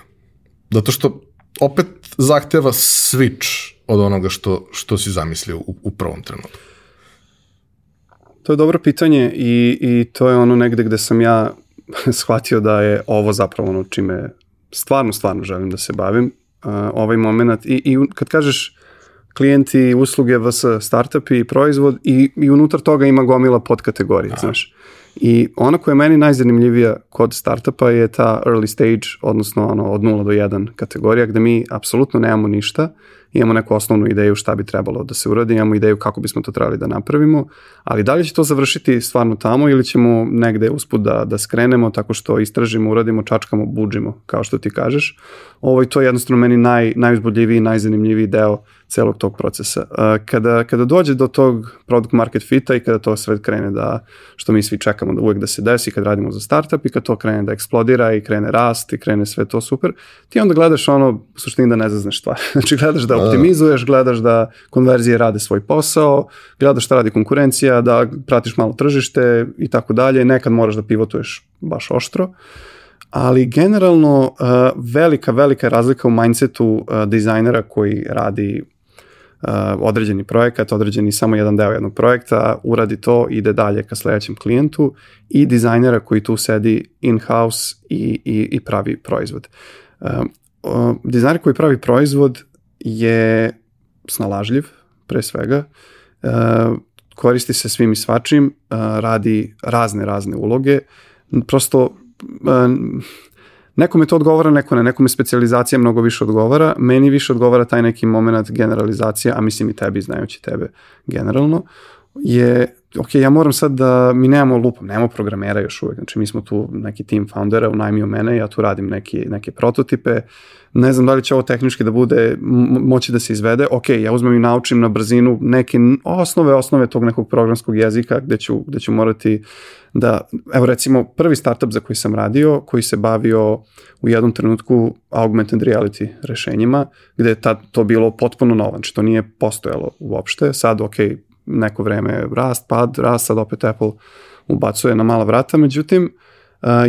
Zato što opet zahteva switch od onoga što, što si zamislio u, u prvom trenutku. To je dobro pitanje i, i to je ono negde gde sam ja shvatio da je ovo zapravo ono čime stvarno, stvarno želim da se bavim, uh, ovaj moment. I, I kad kažeš klijenti, usluge, vs, startupi, proizvod i, i unutar toga ima gomila podkategorija, Aha. znaš. I ona koja je meni najzanimljivija kod startupa je ta early stage, odnosno ono, od 0 do 1 kategorija, gde mi apsolutno nemamo ništa, imamo neku osnovnu ideju šta bi trebalo da se uradi, imamo ideju kako bismo to trebali da napravimo, ali da li će to završiti stvarno tamo ili ćemo negde usput da, da skrenemo tako što istražimo, uradimo, čačkamo, buđimo, kao što ti kažeš. Ovo je to jednostavno meni naj, najuzbudljiviji, najzanimljiviji deo celog tog procesa. Kada, kada dođe do tog product market fita i kada to sve krene da, što mi svi čekamo da uvek da se desi, kad radimo za startup i kad to krene da eksplodira i krene rast i krene sve to super, ti onda gledaš ono, u suštini da ne zazneš stvar. znači gledaš da, da optimizuješ, gledaš da konverzije rade svoj posao, gledaš šta radi konkurencija, da pratiš malo tržište i tako dalje, nekad moraš da pivotuješ baš oštro ali generalno uh, velika, velika razlika u mindsetu uh, dizajnera koji radi uh, određeni projekat, određeni samo jedan deo jednog projekta, uradi to, ide dalje ka sledećem klijentu i dizajnera koji tu sedi in-house i, i, i pravi proizvod. Uh, dizajner koji pravi proizvod je snalažljiv, pre svega, uh, koristi se svim i svačim, uh, radi razne, razne uloge, prosto uh, Nekome to odgovara, neko ne, nekome specializacija mnogo više odgovara, meni više odgovara taj neki moment generalizacija, a mislim i tebi, znajući tebe generalno, je, ok, ja moram sad da, mi nemamo lupom, nemamo programera još uvek, znači mi smo tu neki team foundera, unajmio mene, ja tu radim neki, neke prototipe, ne znam da li će ovo tehnički da bude, moći da se izvede, ok, ja uzmem i naučim na brzinu neke osnove, osnove tog nekog programskog jezika gde ću, gde ću morati da, evo recimo, prvi startup za koji sam radio, koji se bavio u jednom trenutku augmented reality rešenjima, gde je tad to bilo potpuno novo, znači to nije postojalo uopšte, sad ok, neko vreme rast, pad, rast, sad opet Apple ubacuje na mala vrata, međutim,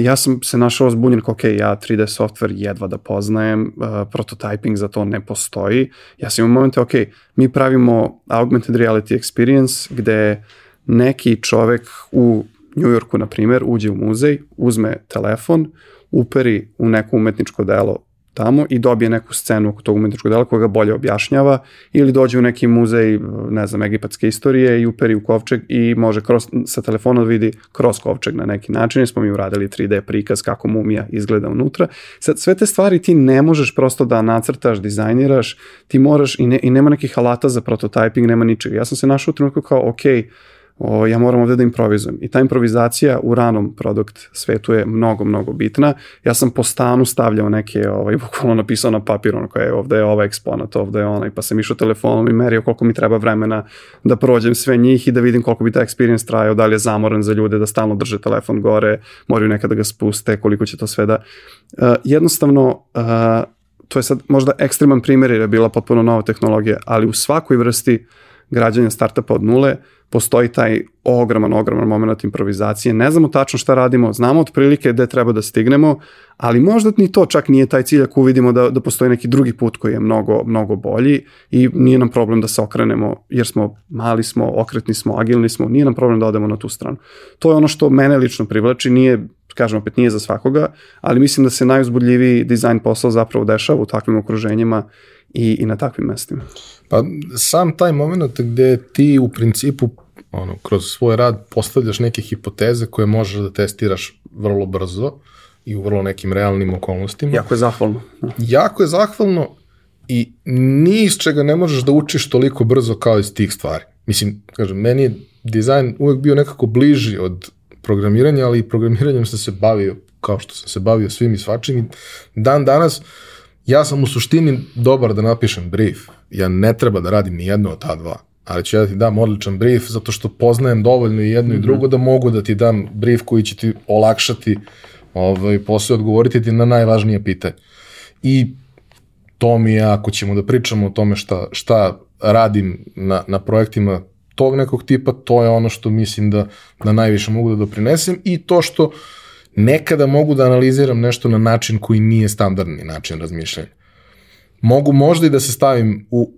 ja sam se našao zbunjen kao, ok, ja 3D software jedva da poznajem, uh, prototyping za to ne postoji. Ja sam imao momente, ok, mi pravimo augmented reality experience gde neki čovek u New Yorku, na primer, uđe u muzej, uzme telefon, uperi u neko umetničko delo tamo i dobije neku scenu oko tog umetničkog dela koja ga bolje objašnjava ili dođe u neki muzej, ne znam, egipatske istorije i uperi u kovčeg i može kroz, sa telefona da vidi kroz kovčeg na neki način. I smo mi uradili 3D prikaz kako mumija izgleda unutra. Sad, sve te stvari ti ne možeš prosto da nacrtaš, dizajniraš, ti moraš i, ne, i nema nekih alata za prototyping, nema ničega. Ja sam se našao u trenutku kao, ok, o, ja moram ovde da improvizujem. I ta improvizacija u ranom produkt svetu je mnogo, mnogo bitna. Ja sam po stanu stavljao neke, ovaj, bukvalno napisao na papir, ono koje je ovde je ovaj eksponat, ovde je onaj, pa sam išao telefonom i merio koliko mi treba vremena da prođem sve njih i da vidim koliko bi ta experience trajao, da li je zamoran za ljude da stalno drže telefon gore, moraju nekada da ga spuste, koliko će to sve da... Uh, jednostavno, uh, to je sad možda ekstreman primjer jer je bila potpuno nova tehnologija, ali u svakoj vrsti građanja startupa od nule, uh, postoji taj ogroman, ogroman moment improvizacije. Ne znamo tačno šta radimo, znamo otprilike gde treba da stignemo, ali možda ni to čak nije taj cilj ako vidimo da, da postoji neki drugi put koji je mnogo, mnogo bolji i nije nam problem da se okrenemo jer smo mali smo, okretni smo, agilni smo, nije nam problem da odemo na tu stranu. To je ono što mene lično privlači, nije kažem opet nije za svakoga, ali mislim da se najuzbudljiviji dizajn posao zapravo dešava u takvim okruženjima i, i na takvim mestima. Pa sam taj moment gde ti u principu ono, kroz svoj rad postavljaš neke hipoteze koje možeš da testiraš vrlo brzo i u vrlo nekim realnim okolnostima. Jako je zahvalno. Jako je zahvalno i ni iz čega ne možeš da učiš toliko brzo kao iz tih stvari. Mislim, kažem, meni je dizajn uvek bio nekako bliži od programiranja, ali i programiranjem sam se bavio kao što sam se bavio svim i svačim i dan danas ja sam u suštini dobar da napišem brief. Ja ne treba da radim ni jedno od ta dva ali ću ja ti dam odličan brief zato što poznajem dovoljno i jedno mm -hmm. i mhm. drugo da mogu da ti dam brief koji će ti olakšati ovaj, posle odgovoriti ti na najvažnije pitanje. I to mi je, ako ćemo da pričamo o tome šta, šta radim na, na projektima tog nekog tipa, to je ono što mislim da, da najviše mogu da doprinesem i to što nekada mogu da analiziram nešto na način koji nije standardni način razmišljanja. Mogu možda i da se stavim u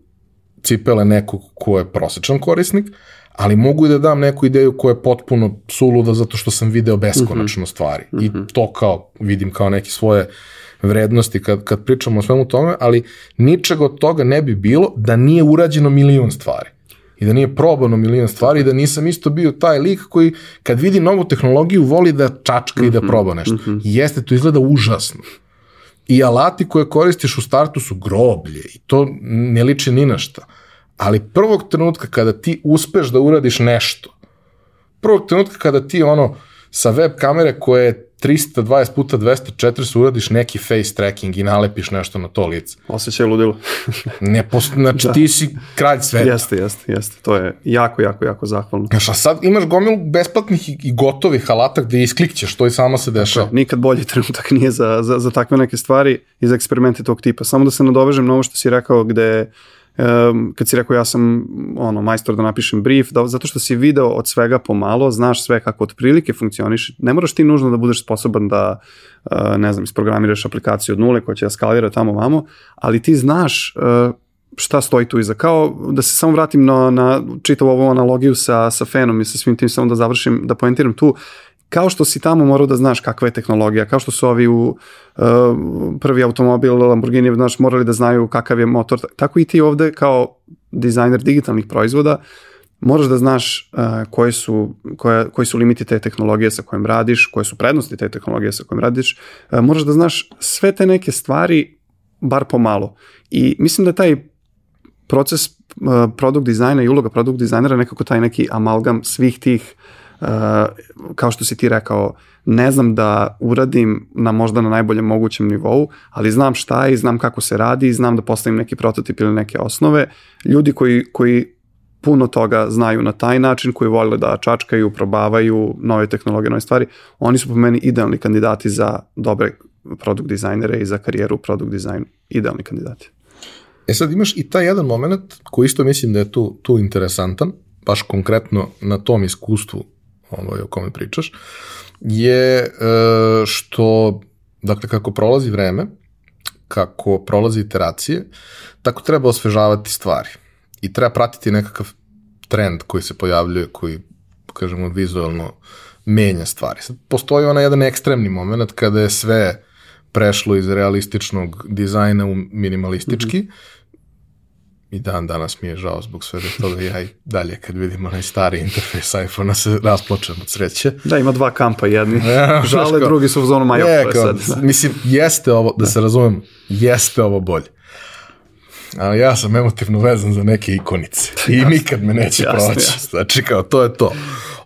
cipele nekog ko je prosečan korisnik, ali mogu i da dam neku ideju koja je potpuno suluda zato što sam video beskonačno mm -hmm. stvari. Mm -hmm. I mhm. to kao vidim kao neke svoje vrednosti kad, kad pričamo o svemu tome, ali ničeg od toga ne bi bilo da nije urađeno milion stvari. I da nije probano milion stvari i da nisam isto bio taj lik koji kad vidi novu tehnologiju voli da čačka mm -hmm. i da mhm. proba nešto. Mm -hmm. Jeste, to izgleda užasno i alati koje koristiš u startu su groblje i to ne liči ni na šta. Ali prvog trenutka kada ti uspeš da uradiš nešto, prvog trenutka kada ti ono sa web kamere koje je 320 puta 240 uradiš neki face tracking i nalepiš nešto na to lice. Osjećaj ludilo. ne, post, znači da. ti si kralj sveta. Jeste, jeste, jeste. To je jako, jako, jako zahvalno. Znaš, a sad imaš gomilu besplatnih i, i gotovih alata gde isklikćeš, to i samo se dešava. Dakle, nikad bolji trenutak nije za, za, za takve neke stvari i za eksperimente tog tipa. Samo da se nadovežem na ovo što si rekao gde um, kad si rekao ja sam ono, majstor da napišem brief, da, zato što si video od svega pomalo, znaš sve kako otprilike funkcioniš, ne moraš ti nužno da budeš sposoban da, uh, ne znam, isprogramiraš aplikaciju od nule koja će da skalira tamo vamo, ali ti znaš uh, šta stoji tu iza. Kao da se samo vratim na, na čitavu ovu analogiju sa, sa fenom i sa svim tim, samo da završim, da poentiram tu, kao što si tamo morao da znaš kakva je tehnologija, kao što su ovi u uh, prvi automobil Lamborghini, znaš, morali da znaju kakav je motor, tako i ti ovde kao dizajner digitalnih proizvoda moraš da znaš uh, koje su, koje, koji su limiti te tehnologije sa kojim radiš, koje su prednosti te tehnologije sa kojim radiš, uh, moraš da znaš sve te neke stvari bar pomalo. I mislim da taj proces uh, produkt dizajna i uloga produkt dizajnera nekako taj neki amalgam svih tih uh, kao što si ti rekao, ne znam da uradim na možda na najboljem mogućem nivou, ali znam šta je i znam kako se radi i znam da postavim neki prototip ili neke osnove. Ljudi koji, koji puno toga znaju na taj način, koji vole da čačkaju, probavaju nove tehnologije, nove stvari, oni su po meni idealni kandidati za dobre produkt dizajnere i za karijeru produkt dizajn, idealni kandidati. E sad imaš i taj jedan moment koji isto mislim da je tu, tu interesantan, baš konkretno na tom iskustvu ovaj, o kome pričaš, je e, što, dakle, kako prolazi vreme, kako prolazi iteracije, tako treba osvežavati stvari. I treba pratiti nekakav trend koji se pojavljuje, koji, kažemo, vizualno menja stvari. Sad, postoji onaj jedan ekstremni moment kada je sve prešlo iz realističnog dizajna u minimalistički, mm -hmm i dan danas mi je žao zbog svega toga, ja i dalje kad vidim onaj stari interfejs iPhone-a se rasplačem od sreće. Da, ima dva kampa, jedni žale, drugi su u zonu maja. Je, kao, sad. Mislim, jeste ovo, da se razumem, jeste ovo bolje. Ali ja sam emotivno vezan za neke ikonice i jasne, nikad me neće jasne, proći. Jasne. Znači, kao, to je to.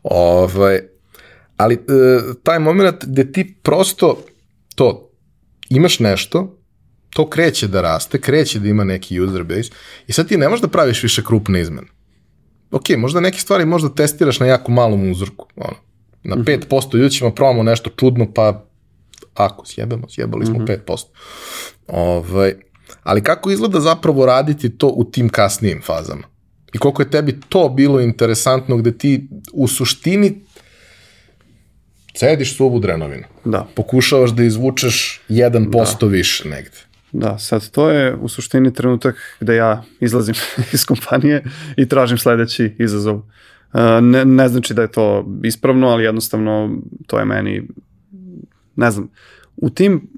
Ovaj, ali e, taj moment gde ti prosto to, imaš nešto, to kreće da raste, kreće da ima neki user base i sad ti ne možeš da praviš više krupne izmene. Ok, možda neke stvari možda testiraš na jako malom uzorku, ono, na 5% mhm. ljudi ćemo probamo nešto čudno, pa ako sjebemo, sjebali smo mm -hmm. 5%. Ovaj, ali kako izgleda zapravo raditi to u tim kasnijim fazama? I koliko je tebi to bilo interesantno gde ti u suštini cediš suvu drenovinu. Da. Pokušavaš da izvučeš 1% da. više negde. Da, sad to je u suštini trenutak gde ja izlazim iz kompanije i tražim sledeći izazov. E, ne, ne znači da je to ispravno, ali jednostavno to je meni, ne znam, u tim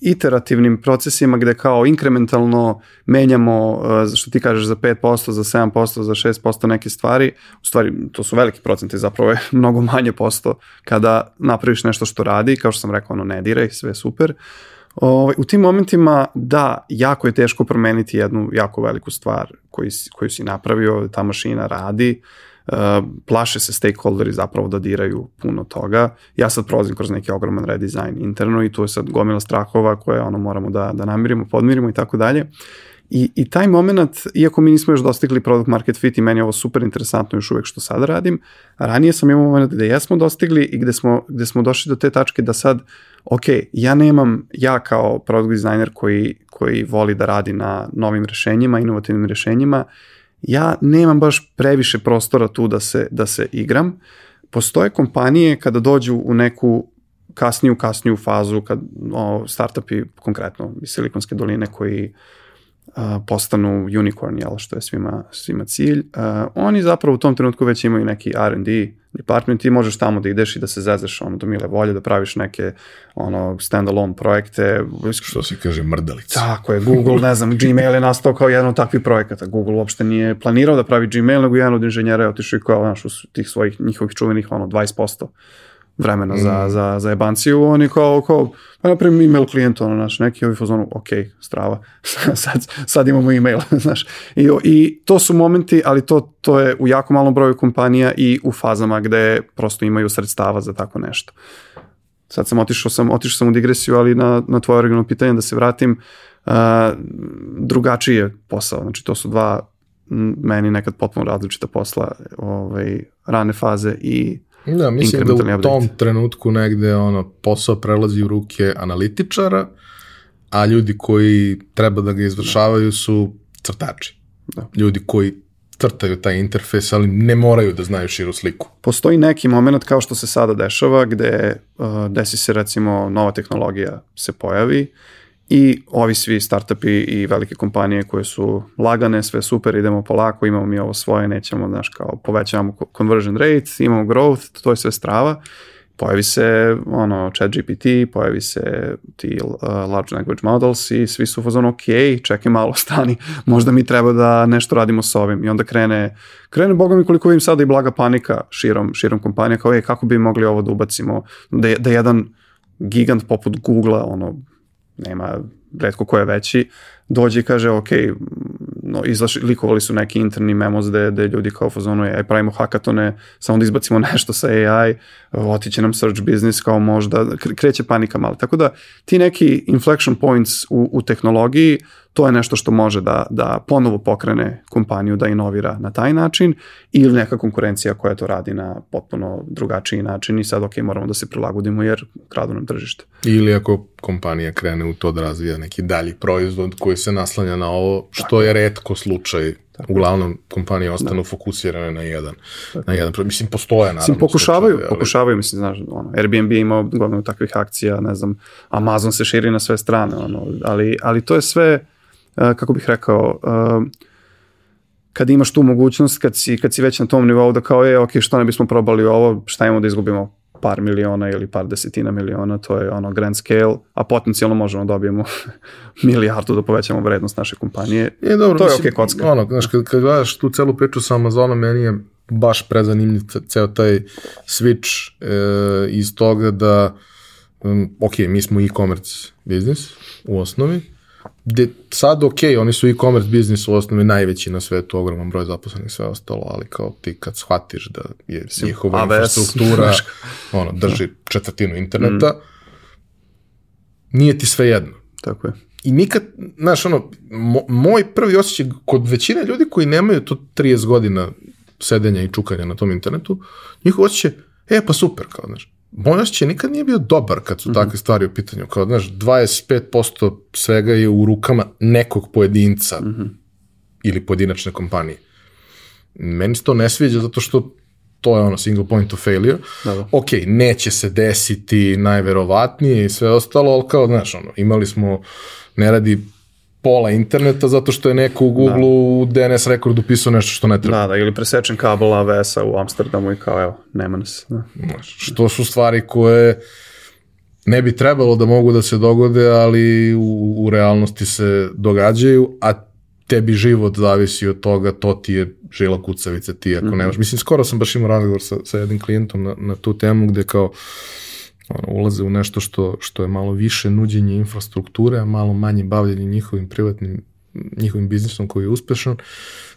iterativnim procesima gde kao inkrementalno menjamo, e, što ti kažeš, za 5%, za 7%, za 6% neke stvari, u stvari to su veliki procenti, zapravo je mnogo manje posto kada napraviš nešto što radi, kao što sam rekao, ono ne diraj, sve super, uh, Ovaj, u tim momentima, da, jako je teško promeniti jednu jako veliku stvar koju, koju si napravio, ta mašina radi, uh, plaše se stakeholderi zapravo da diraju puno toga. Ja sad prolazim kroz neki ogroman redizajn interno i tu je sad gomila strahova koje ono moramo da, da namirimo, podmirimo i tako dalje. I, I taj moment, iako mi nismo još dostigli product market fit i meni je ovo super interesantno još uvek što sada radim, ranije sam imao moment gde jesmo dostigli i gde smo, gde smo došli do te tačke da sad, ok, ja nemam, ja kao product designer koji, koji voli da radi na novim rešenjima, inovativnim rešenjima, ja nemam baš previše prostora tu da se, da se igram. Postoje kompanije kada dođu u neku kasniju, kasniju fazu, kad o, startupi, konkretno iz Silikonske doline koji uh, postanu unicorn, jel, što je svima, svima cilj. Uh, oni zapravo u tom trenutku već imaju neki R&D department i možeš tamo da ideš i da se zezeš ono, do mile volje, da praviš neke ono, stand-alone projekte. Što se kaže mrdalica. Tako je, Google, ne znam, Gmail je nastao kao jedan od takvih projekata. Google uopšte nije planirao da pravi Gmail, nego jedan od inženjera je otišao i kao, znaš, tih svojih njihovih čuvenih, ono, 20% vremena mm. za, za, za jebanciju, oni kao, kao pa napravim email klijentu, ono, znaš, neki ovi fazonu, ok, strava, sad, sad imamo email, znaš, I, i to su momenti, ali to, to je u jako malom broju kompanija i u fazama gde prosto imaju sredstava za tako nešto. Sad sam otišao sam, otišao sam u digresiju, ali na, na tvoje originalno pitanje da se vratim, uh, drugačiji je posao, znači to su dva meni nekad potpuno različita posla, ovaj, rane faze i Da, mislim da u update. tom trenutku negde ono, posao prelazi u ruke analitičara, a ljudi koji treba da ga izvršavaju su crtači. Da. Ljudi koji crtaju taj interfejs, ali ne moraju da znaju širu sliku. Postoji neki moment kao što se sada dešava, gde uh, desi se recimo nova tehnologija se pojavi i ovi svi startupi i velike kompanije koje su lagane, sve super, idemo polako, imamo mi ovo svoje, nećemo, znaš, kao povećavamo conversion rate, imamo growth, to je sve strava. Pojavi se ono, chat GPT, pojavi se ti uh, large language models i svi su fazon, ok, čekaj malo, stani, možda mi treba da nešto radimo sa ovim. I onda krene, krene, boga mi koliko vidim sada i blaga panika širom, širom kompanija, kao, je, kako bi mogli ovo da ubacimo, da, da jedan gigant poput Google-a, ono, nema redko ko je veći, dođe i kaže, ok, no, izlaš, likovali su neki interni memos gde, gde ljudi kao fazonu, aj pravimo hakatone, samo da izbacimo nešto sa AI, otiće nam search business kao možda, kreće panika malo. Tako da ti neki inflection points u, u tehnologiji to je nešto što može da, da ponovo pokrene kompaniju da inovira na taj način ili neka konkurencija koja to radi na potpuno drugačiji način i sad ok, moramo da se prilagodimo jer kradu nam tržište. Ili ako kompanija krene u to da razvija neki dalji proizvod koji se naslanja na ovo, što je redko slučaj uglavnom kompanije ostanu fokusirane na jedan, na jedan, mislim postoje naravno. Mislim, pokušavaju, slučajevi, ali- pokušavaju, mislim, znaš, ono, Airbnb je imao gomilu takvih akcija, ne znam, Amazon se širi na sve strane, ono, ali, ali to je sve, kako bih rekao, uh, kad imaš tu mogućnost, kad si, kad si već na tom nivou da kao, je, ok, što ne bismo probali ovo, šta imamo da izgubimo par miliona ili par desetina miliona, to je ono grand scale, a potencijalno možemo da dobijemo milijardu da povećamo vrednost naše kompanije. Je, dobro, To je mislim, okej kocka. Ono, znaš, kad, kad gledaš tu celu priču sa Amazonom, meni je baš prezanimljiv ce- ceo taj switch e, iz toga da, um, ok, mi smo e-commerce biznis u osnovi, gde sad ok, oni su e-commerce biznis u osnovi najveći na svetu, ogroman broj zaposlenih sve ostalo, ali kao ti kad shvatiš da je njihova AWS, infrastruktura ono, drži četvrtinu interneta, nije ti sve jedno. Tako je. I nikad, znaš, ono, mo, moj prvi osjećaj kod većine ljudi koji nemaju to 30 godina sedenja i čukanja na tom internetu, njihov osjećaj, e, pa super, kao, znaš. Osjećaj nikad nije bio dobar kad su takve stvari u pitanju. Kao, znaš, 25% svega je u rukama nekog pojedinca ili pojedinačne kompanije. Meni se to ne sviđa zato što to je ono single point of failure. Da, da. Ok, neće se desiti najverovatnije i sve ostalo, ali kao, znaš, ono, imali smo, ne radi pola interneta zato što je neko u Google u DNS rekord upisao nešto što ne treba. Da, da, ili presečen kabel AWS-a u Amsterdamu i kao, evo, nema nas. Da. Što su stvari koje ne bi trebalo da mogu da se dogode, ali u, u realnosti se događaju, a tebi život zavisi od toga, to ti je žila kucavica ti ako nemaš. Mislim, skoro sam baš imao razgovor sa, sa jednim klijentom na, na tu temu gde kao ono, ulaze u nešto što, što je malo više nuđenje infrastrukture, a malo manje bavljenje njihovim privatnim, njihovim biznisom koji je uspešan.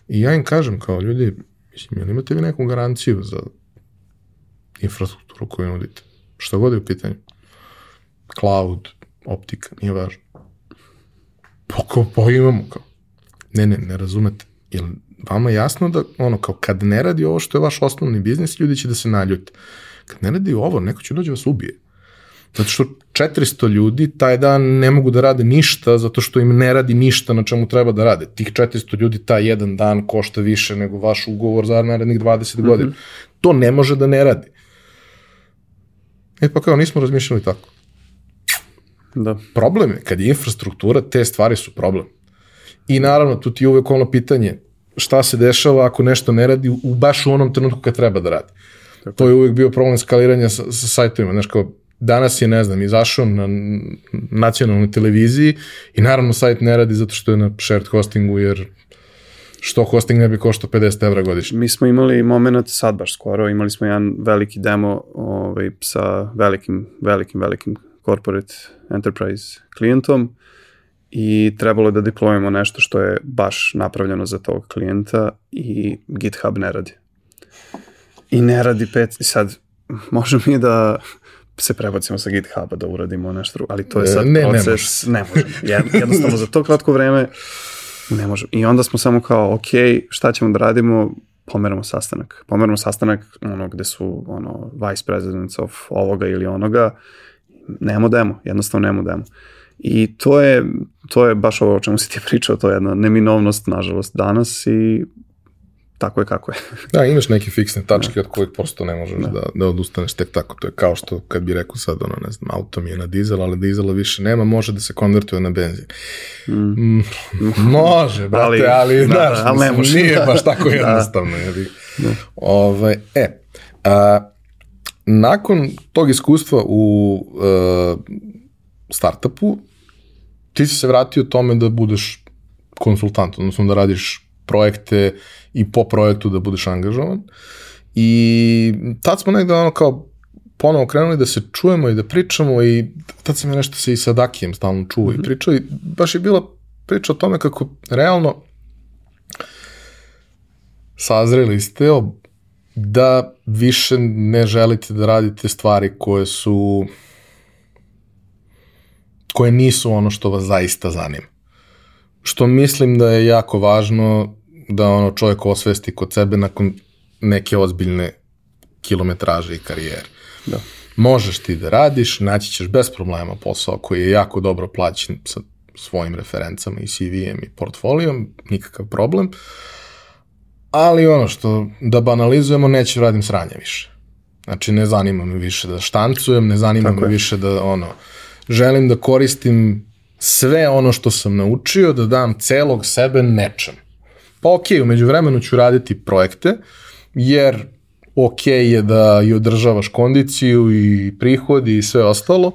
I ja im kažem kao ljudi, mislim, jel imate vi neku garanciju za infrastrukturu koju nudite? Što god je u pitanju. Cloud, optika, nije važno. Pa kao, pa imamo kao. Ne, ne, ne razumete. Jel vama jasno da, ono, kao kad ne radi ovo što je vaš osnovni biznis, ljudi će da se naljute. Kad ne radi ovo, neko će dođe vas ubije. Zato što 400 ljudi taj dan ne mogu da rade ništa zato što im ne radi ništa na čemu treba da rade. Tih 400 ljudi taj jedan dan košta više nego vaš ugovor za narednih 20 godina. To ne može da ne radi. E pa kao nismo razmišljali tako. da. Problem je, kad je infrastruktura, te stvari su problem. I naravno, tu ti je uvek ono pitanje, šta se dešava ako nešto ne radi u baš u onom trenutku kad treba da radi. To je uvek bio problem skaliranja sa, sa sajtovima. Znaš, kao, danas je, ne znam, izašao na nacionalnoj televiziji i naravno sajt ne radi zato što je na shared hostingu, jer što hosting ne bi koštao 50 evra godišnje. Mi smo imali moment sad baš skoro, imali smo jedan veliki demo ovaj, sa velikim, velikim, velikim corporate enterprise klijentom i trebalo je da deployujemo nešto što je baš napravljeno za tog klijenta i GitHub ne radi. I ne radi pet, i sad možemo mi da se prebacimo sa GitHuba da uradimo nešto drugo, ali to je sad ne, ne proces, ne, možemo. Jed- Jednostavno za to kratko vreme ne možemo. I onda smo samo kao, ok, šta ćemo da radimo? Pomeramo sastanak. Pomeramo sastanak ono gde su ono, vice presidents of ovoga ili onoga. Nemo demo, jednostavno nemo demo. I to je, to je baš ovo o čemu si ti pričao, to je jedna neminovnost, nažalost, danas i tako je kako je. Da, imaš neke fiksne tačke od kojih prosto ne možeš da. da, odustaneš tek tako. To je kao što kad bi rekao sad, ono, ne znam, auto mi je na dizel, ali dizela više nema, može da se konvertuje na benzin. Mm. može, brate, ali, Ali- da, znaš, da, ali ne može. nije baš tako Da. jednostavno. Da. Ovaj, e, a, nakon tog iskustva u uh, startupu, ti si se vratio tome da budeš konsultant, odnosno da radiš projekte i po projektu da budeš angažovan. I tad smo negde ono kao ponovo krenuli da se čujemo i da pričamo i tad sam ja nešto se i sa Dakijem stalno čuo mm -hmm. i pričao i baš je bila priča o tome kako realno sazreli ste da više ne želite da radite stvari koje su koje nisu ono što vas zaista zanima. Što mislim da je jako važno da ono čovjek osvesti kod sebe nakon neke ozbiljne kilometraže i karijere. Da. Možeš ti da radiš, naći ćeš bez problema posao koji je jako dobro plaćen sa svojim referencama i CV-em i portfolijom, nikakav problem, ali ono što, da banalizujemo, neće da radim sranje više. Znači, ne zanima me više da štancujem, ne zanima Tako me je. više da, ono, želim da koristim sve ono što sam naučio, da dam celog sebe nečem. Pa okay, umeđu vremenu ću raditi projekte, jer ok je da i održavaš kondiciju i prihodi i sve ostalo,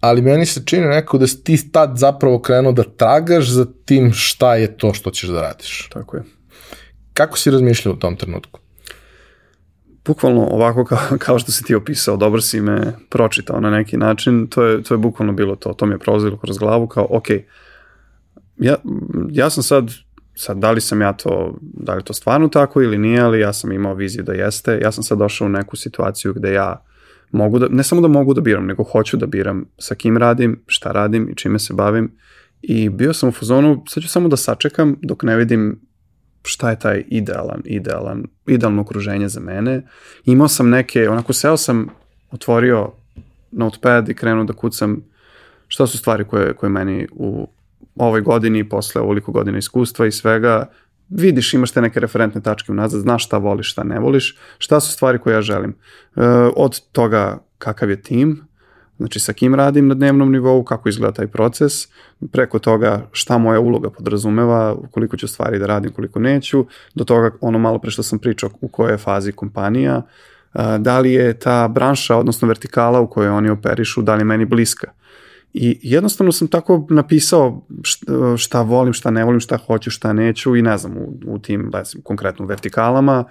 ali meni se čini neko da si ti tad zapravo krenuo da tragaš za tim šta je to što ćeš da radiš. Tako je. Kako si razmišljao u tom trenutku? bukvalno ovako kao, kao što si ti opisao, dobro si me pročitao na neki način, to je, to je bukvalno bilo to, to mi je prolazilo kroz glavu kao, ok, ja, ja sam sad, sad da li sam ja to, da li to stvarno tako ili nije, ali ja sam imao viziju da jeste, ja sam sad došao u neku situaciju gde ja mogu da, ne samo da mogu da biram, nego hoću da biram sa kim radim, šta radim i čime se bavim i bio sam u fazonu, sad ću samo da sačekam dok ne vidim šta je taj idealan, idealan, idealno okruženje za mene. Imao sam neke, onako seo sam, otvorio notepad i krenuo da kucam šta su stvari koje, koje meni u ovoj godini, posle ovoliko godina iskustva i svega, vidiš, imaš te neke referentne tačke unazad, znaš šta voliš, šta ne voliš, šta su stvari koje ja želim. E, od toga kakav je tim, znači sa kim radim na dnevnom nivou, kako izgleda taj proces, preko toga šta moja uloga podrazumeva, koliko ću stvari da radim, koliko neću, do toga ono malo pre što sam pričao u kojoj je fazi kompanija, da li je ta branša, odnosno vertikala u kojoj oni operišu, da li je meni bliska. I jednostavno sam tako napisao šta, šta volim, šta ne volim, šta hoću, šta neću i ne znam, u, u tim, da znam, konkretno vertikalama,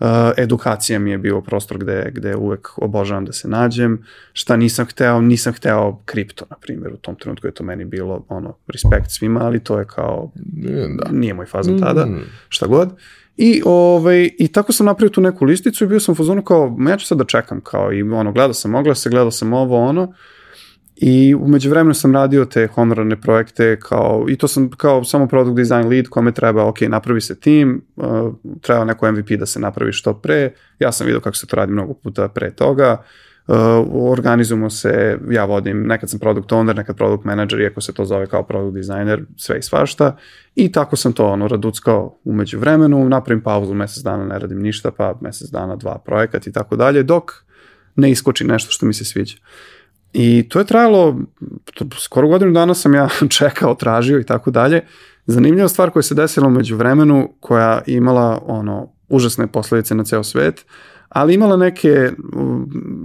uh, edukacija mi je bio prostor gde, gde uvek obožavam da se nađem, šta nisam hteo, nisam hteo kripto, na primjer, u tom trenutku je to meni bilo, ono, respekt svima, ali to je kao, Da. nije moj fazon tada, Mm. šta god. I, ovaj, I tako sam napravio tu neku listicu i bio sam u fazonu kao, ja ću sad da čekam, kao i ono, gledao sam oglase, gledao sam ovo, ono, I umeđu vremenu sam radio te honorarne projekte kao, i to sam kao samo product design lead kome treba, ok, napravi se tim, uh, treba neko MVP da se napravi što pre, ja sam vidio kako se to radi mnogo puta pre toga, uh, organizujemo se, ja vodim, nekad sam product owner, nekad product manager, iako se to zove kao product designer, sve i svašta, i tako sam to ono raduckao umeđu vremenu, napravim pauzu, mesec dana ne radim ništa, pa mesec dana dva projekat i tako dalje, dok ne iskoči nešto što mi se sviđa. I to je trajalo, skoro godinu dana sam ja čekao, tražio i tako dalje. Zanimljiva stvar koja se desila umeđu vremenu, koja imala ono, užasne posledice na ceo svet, ali imala neke,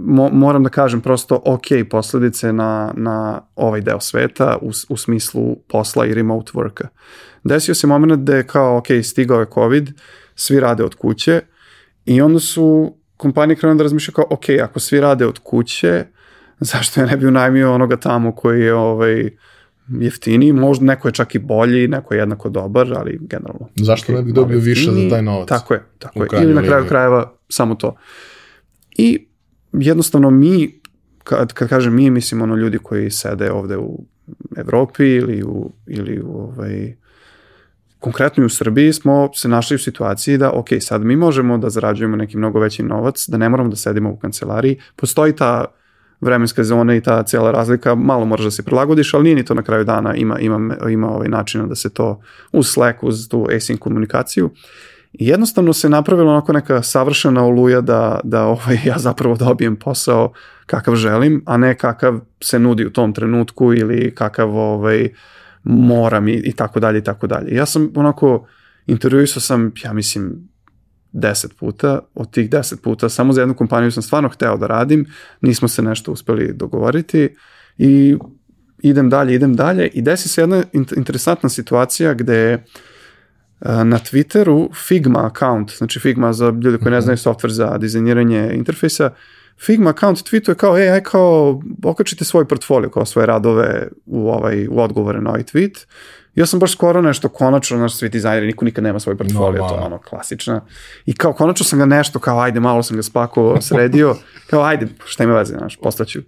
mo, moram da kažem, prosto ok posledice na, na ovaj deo sveta u, u smislu posla i remote worka. Desio se moment da je kao, ok, stigao je COVID, svi rade od kuće i onda su kompanije krenule da razmišljaju kao, ok, ako svi rade od kuće, zašto ja ne bi unajmio onoga tamo koji je ovaj, jeftiniji, možda neko je čak i bolji, neko je jednako dobar, ali generalno. Zašto ne bih dobio više za taj novac? Tako je, tako je. Ili na kraju krajeva samo to. I jednostavno mi, kad, kad kažem mi, mislim ono ljudi koji sede ovde u Evropi ili u, ili u ovaj, konkretno i u Srbiji smo se našli u situaciji da, ok, sad mi možemo da zarađujemo neki mnogo veći novac, da ne moramo da sedimo u kancelariji. Postoji ta vremenska zona i ta cijela razlika, malo moraš da se prilagodiš, ali nije ni to na kraju dana, ima, ima, ima ovaj načina da se to uz Slack, uz tu async komunikaciju. I jednostavno se napravila onako neka savršena oluja da, da ovaj, ja zapravo dobijem posao kakav želim, a ne kakav se nudi u tom trenutku ili kakav ovaj, moram i, i tako dalje i tako dalje. Ja sam onako intervjuisao sam, ja mislim, deset puta, od tih deset puta samo za jednu kompaniju sam stvarno hteo da radim, nismo se nešto uspeli dogovoriti i idem dalje, idem dalje i desi se jedna int- interesantna situacija gde je na Twitteru Figma account, znači Figma za ljude koji ne znaju software za dizajniranje interfejsa, Figma account tweetuje kao, ej, aj kao, okačite svoj portfolio, kao svoje radove u, ovaj, u odgovore na ovaj tweet. Ja sam baš skoro nešto konačno, naš svi dizajneri, niko nikad nema svoj portfolio, to je ono klasična. I kao konačno sam ga nešto, kao ajde, malo sam ga spakovao, sredio, kao ajde, šta ima veze, znaš, poslaću.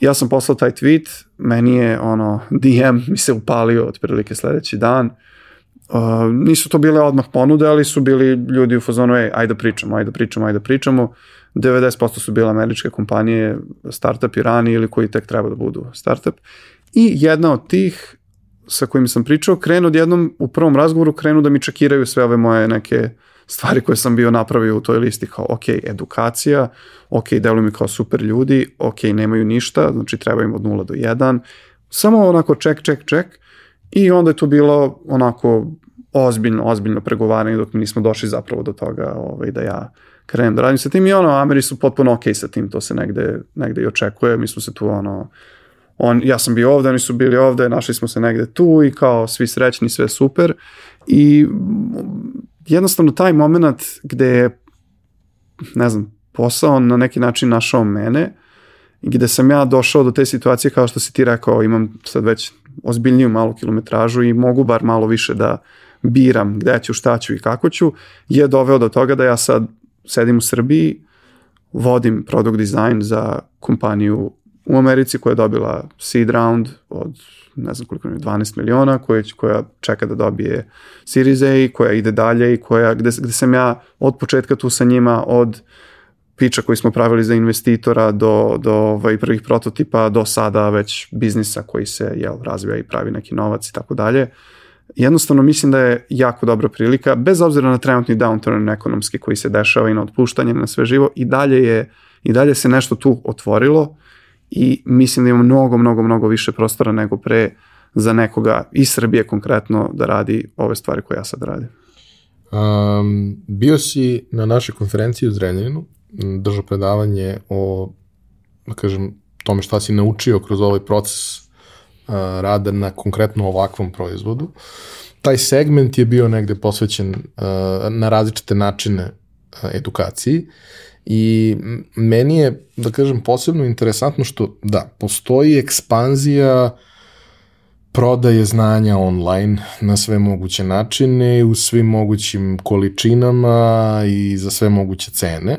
Ja sam poslao taj tweet, meni je ono, DM mi se upalio otprilike sledeći dan. Uh, nisu to bile odmah ponude, ali su bili ljudi u fazonu, ej, ajde da pričamo, ajde da pričamo, ajde da pričamo. 90% su bile američke kompanije, startup i rani ili koji tek treba da budu startup. I jedna od tih sa kojim sam pričao krenu odjednom u prvom razgovoru krenu da mi čekiraju sve ove moje neke stvari koje sam bio napravio u toj listi kao ok, edukacija, ok, deluju mi kao super ljudi, ok, nemaju ništa, znači treba im od 0 do 1, samo onako ček, ček, ček i onda je to bilo onako ozbiljno, ozbiljno pregovaranje dok mi nismo došli zapravo do toga ovaj, da ja krenem da radim sa tim i ono, Ameri su potpuno ok sa tim, to se negde, negde i očekuje, mi smo se tu ono, on, ja sam bio ovde, oni su bili ovde, našli smo se negde tu i kao svi srećni, sve super. I jednostavno taj moment gde je, ne znam, posao na neki način našao mene i gde sam ja došao do te situacije kao što si ti rekao, imam sad već ozbiljniju malu kilometražu i mogu bar malo više da biram gde ću, šta ću i kako ću, je doveo do toga da ja sad sedim u Srbiji, vodim product design za kompaniju u Americi koja je dobila seed round od ne znam koliko je, 12 miliona, koja, koja čeka da dobije Series A, koja ide dalje i koja, gde, gde sam ja od početka tu sa njima, od piča koji smo pravili za investitora do, do ovaj, prvih prototipa, do sada već biznisa koji se jel, razvija i pravi neki novac i tako dalje. Jednostavno mislim da je jako dobra prilika, bez obzira na trenutni downturn ekonomski koji se dešava i na otpuštanje na sve živo, i dalje je i dalje se nešto tu otvorilo i mislim da ima mnogo, mnogo, mnogo više prostora nego pre za nekoga iz Srbije konkretno da radi ove stvari koje ja sad radim. Um, bio si na našoj konferenciji u Zrenjaninu, držao predavanje o, da kažem, tome šta si naučio kroz ovaj proces rada na konkretno ovakvom proizvodu. Taj segment je bio negde posvećen na različite načine edukaciji I meni je, da kažem, posebno interesantno što, da, postoji ekspanzija prodaje znanja online na sve moguće načine, u svim mogućim količinama i za sve moguće cene.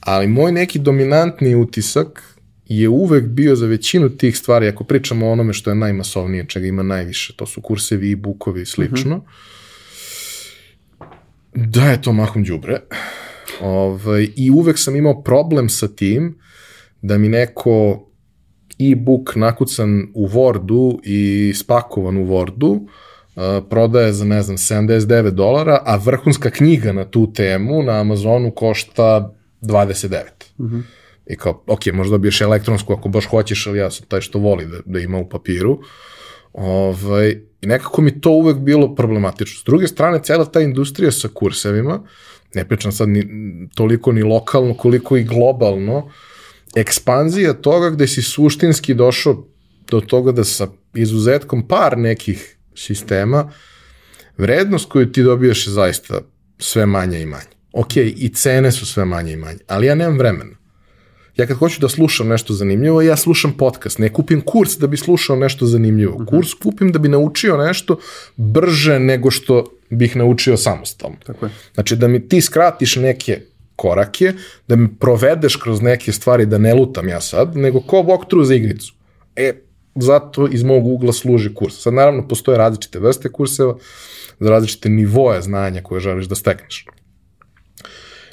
Ali moj neki dominantni utisak je uvek bio za većinu tih stvari, ako pričamo o onome što je najmasovnije, čega ima najviše, to su kursevi, e-bookovi i slično, mm -hmm. da je to mahom đubre Ovaj, I uvek sam imao problem sa tim da mi neko e-book nakucan u Wordu i spakovan u Wordu uh, prodaje za, ne znam, 79 dolara, a vrhunska knjiga na tu temu na Amazonu košta 29. Mm -hmm. I kao, ok, možda dobiješ elektronsku ako baš hoćeš, ali ja sam taj što voli da, da ima u papiru. Ovaj, I nekako mi to uvek bilo problematično. S druge strane, cela ta industrija sa kursevima, ne pričam sad ni, toliko ni lokalno, koliko i globalno, ekspanzija toga gde si suštinski došao do toga da sa izuzetkom par nekih sistema, vrednost koju ti dobijaš je zaista sve manje i manje. Ok, i cene su sve manje i manje, ali ja nemam vremena. Ja kad hoću da slušam nešto zanimljivo, ja slušam podcast. Ne kupim kurs da bi slušao nešto zanimljivo. Mhm. Kurs kupim da bi naučio nešto brže nego što bih naučio samostalno. Tako je. Znači da mi ti skratiš neke korake, da mi provedeš kroz neke stvari, da ne lutam ja sad, nego ko walkthrough za igricu. E, zato iz mog ugla služi kurs. Sad naravno postoje različite vrste kurseva, za različite nivoje znanja koje želiš da stekneš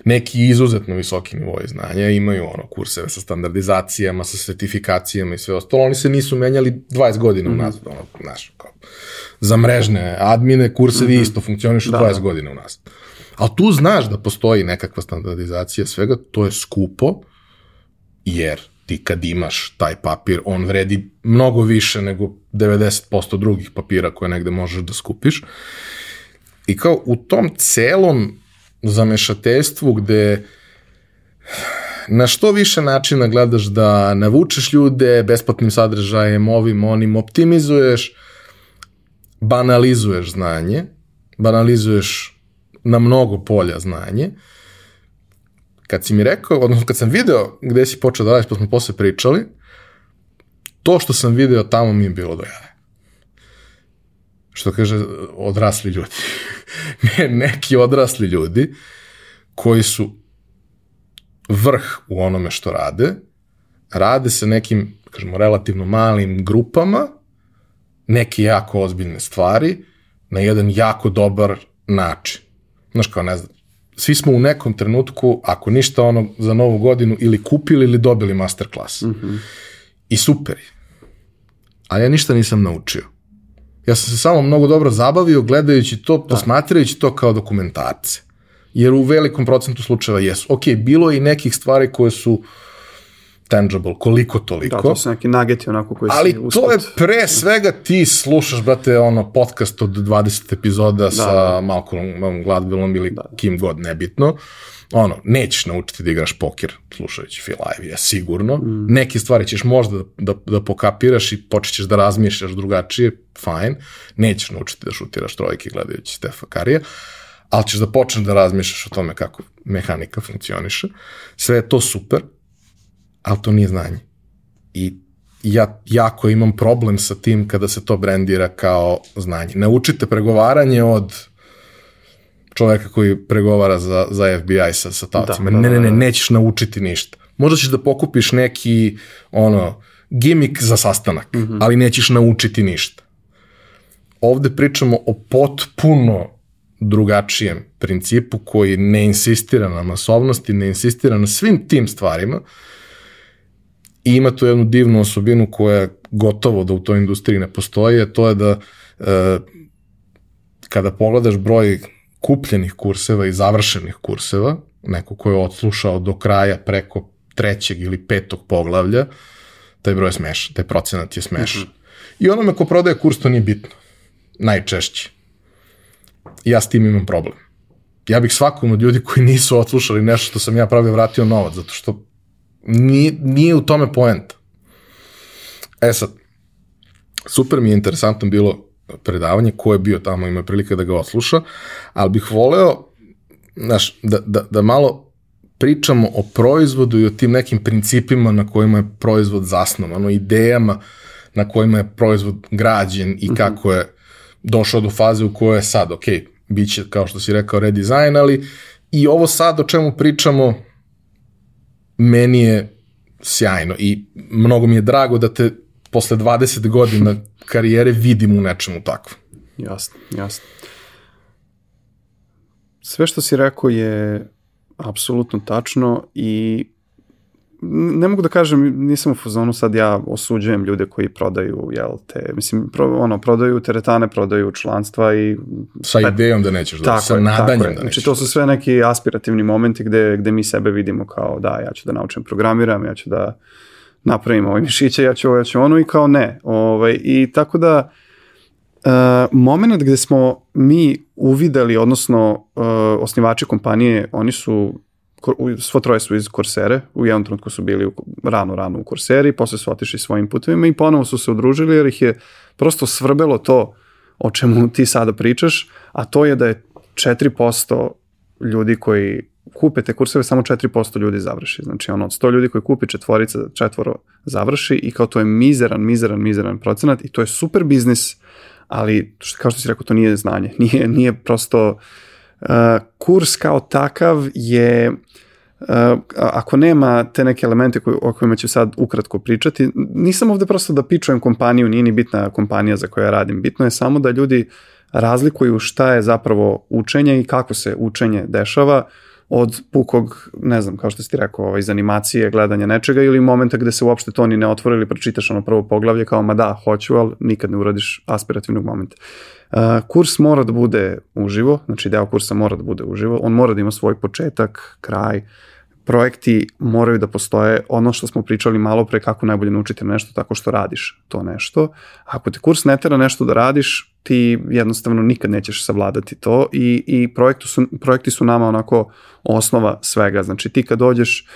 neki izuzetno visoki nivoi znanja, imaju ono kurseve sa standardizacijama, sa sertifikacijama i sve ostalo, oni se nisu menjali 20 godina mm -hmm. unazad, ono, znaš, kao, za mrežne admine kursevi mm -hmm. isto funkcionišu da. 20 godina unazad. Ali tu znaš da postoji nekakva standardizacija svega, to je skupo, jer ti kad imaš taj papir, on vredi mnogo više nego 90% drugih papira koje negde možeš da skupiš. I kao u tom celom zamešateljstvu gde na što više načina gledaš da navučeš ljude besplatnim sadržajem, ovim, onim, optimizuješ, banalizuješ znanje, banalizuješ na mnogo polja znanje. Kad si mi rekao, odnosno kad sam video gde si počeo da radiš, pa smo posle pričali, to što sam video tamo mi je bilo do jave. Što kaže odrasli ljudi. ne, neki odrasli ljudi koji su vrh u onome što rade, rade sa nekim, kažemo, relativno malim grupama, neke jako ozbiljne stvari, na jedan jako dobar način. Znaš kao, ne znam, svi smo u nekom trenutku, ako ništa ono za novu godinu, ili kupili ili dobili masterclass. Mm -hmm. I super je. Ali ja ništa nisam naučio. Ja sam se samo mnogo dobro zabavio gledajući to, posmatrajući to kao dokumentarce. Jer u velikom procentu slučajeva jesu. Ok, bilo je i nekih stvari koje su tangible, koliko toliko. Da, to su neki nageti onako koji Ali si to je pre svega ti slušaš, brate, ono, podcast od 20 epizoda da, sa da. Malcolmom Gladwellom ili da. kim god, nebitno. Ono, nećeš naučiti da igraš poker slušajući Phil Ivey, sigurno. Mm. Neke stvari ćeš možda da, da, da pokapiraš i počećeš da razmišljaš drugačije, fine. Nećeš naučiti da šutiraš trojke gledajući Stefa Karija, ali ćeš da počneš da razmišljaš o tome kako mehanika funkcioniše. Sve je to super, ali to nije znanje. I ja jako imam problem sa tim kada se to brendira kao znanje. Naučite pregovaranje od čoveka koji pregovara za, za FBI sa, sa tavcima. Da, da, ne, ne, ne, nećeš naučiti ništa. Možda ćeš da pokupiš neki, ono, gimik za sastanak, mm -hmm. ali nećeš naučiti ništa. Ovde pričamo o potpuno drugačijem principu koji ne insistira na masovnosti, ne insistira na svim tim stvarima, I ima tu jednu divnu osobinu koja gotovo da u toj industriji ne postoji, a to je da e, kada pogledaš broj kupljenih kurseva i završenih kurseva, neko ko je odslušao do kraja preko trećeg ili petog poglavlja, taj broj je smešan, taj procenat je smešan. Mm -hmm. I onome ko prodaje kurs to nije bitno. Najčešće. Ja s tim imam problem. Ja bih svakom od ljudi koji nisu odslušali nešto što sam ja pravio vratio novac, zato što Nije, nije u tome poenta. E sad, super mi je interesantno bilo predavanje, ko je bio tamo, ima prilike da ga osluša, ali bih voleo, znaš, da, da, da malo pričamo o proizvodu i o tim nekim principima na kojima je proizvod zasnovan, o idejama na kojima je proizvod građen i mhm. kako je došao do faze u kojoj je sad, ok, bit će, kao što si rekao, redesign, ali i ovo sad o čemu pričamo, meni je sjajno i mnogo mi je drago da te posle 20 godina karijere vidim u nečemu takvom. Jasno, jasno. Sve što si rekao je apsolutno tačno i ne mogu da kažem, nisam u fazonu sad ja osuđujem ljude koji prodaju, jel te, mislim, pro, ono, prodaju teretane, prodaju članstva i... Sa idejom da nećeš da, sa nadanjem da nećeš. Znači, to su sve neki aspirativni momenti gde, gde mi sebe vidimo kao, da, ja ću da naučim programiram, ja ću da napravim ovaj mišiće, ja ću ovo, ja ću ono i kao ne. Ovaj, I tako da, uh, moment gde smo mi uvideli, odnosno uh, osnivači kompanije, oni su svo troje su iz Korsere, u jednom trenutku su bili u, rano, rano u Korseri, posle su otišli svojim putovima i ponovo su se udružili jer ih je prosto svrbelo to o čemu ti sada pričaš, a to je da je 4% ljudi koji kupe te kurseve, samo 4% ljudi završi. Znači ono, od 100 ljudi koji kupi četvorica, četvoro završi i kao to je mizeran, mizeran, mizeran procenat i to je super biznis, ali kao što si rekao, to nije znanje. Nije, nije prosto uh, kurs kao takav je Uh, ako nema te neke elemente koji, o kojima ću sad ukratko pričati, nisam ovde prosto da pičujem kompaniju, nije ni bitna kompanija za koju ja radim, bitno je samo da ljudi razlikuju šta je zapravo učenje i kako se učenje dešava od pukog, ne znam, kao što si ti rekao, ovaj, iz animacije, gledanja nečega ili momenta gde se uopšte to ni ne otvori ili pročitaš ono prvo poglavlje kao, ma da, hoću, ali nikad ne uradiš aspirativnog momenta. Uh, kurs mora da bude uživo, znači deo kursa mora da bude uživo, on mora da ima svoj početak, kraj, uh, projekti moraju da postoje ono što smo pričali malo pre kako najbolje naučiti nešto tako što radiš to nešto. Ako te kurs ne tera nešto da radiš, ti jednostavno nikad nećeš savladati to i, i projektu su, projekti su nama onako osnova svega. Znači ti kad dođeš,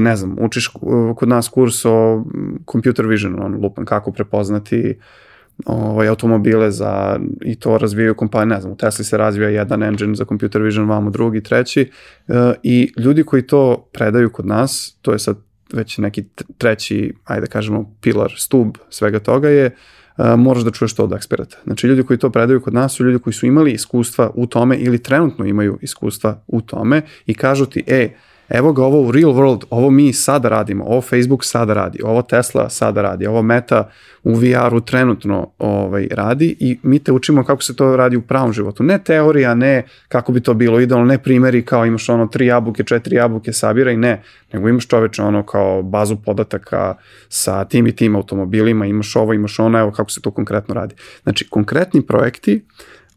ne znam, učiš kod nas kurs o computer vision, on lupan kako prepoznati uh, ovaj, automobile za, i to razvijaju kompanije, ne znam, u Tesla se razvija jedan engine za computer vision, vamo drugi, treći uh, i ljudi koji to predaju kod nas, to je sad već neki treći, ajde da kažemo, pilar, stub svega toga je uh, moraš da čuješ to od eksperata. Znači, ljudi koji to predaju kod nas su ljudi koji su imali iskustva u tome ili trenutno imaju iskustva u tome i kažu ti, e, evo ga ovo u real world, ovo mi sada radimo, ovo Facebook sada radi, ovo Tesla sada radi, ovo Meta u VR-u trenutno ovaj, radi i mi te učimo kako se to radi u pravom životu. Ne teorija, ne kako bi to bilo idealno, ne primeri kao imaš ono tri jabuke, četiri jabuke, sabiraj, ne, nego imaš čoveče ono kao bazu podataka sa tim i tim automobilima, imaš ovo, imaš ono, evo kako se to konkretno radi. Znači, konkretni projekti,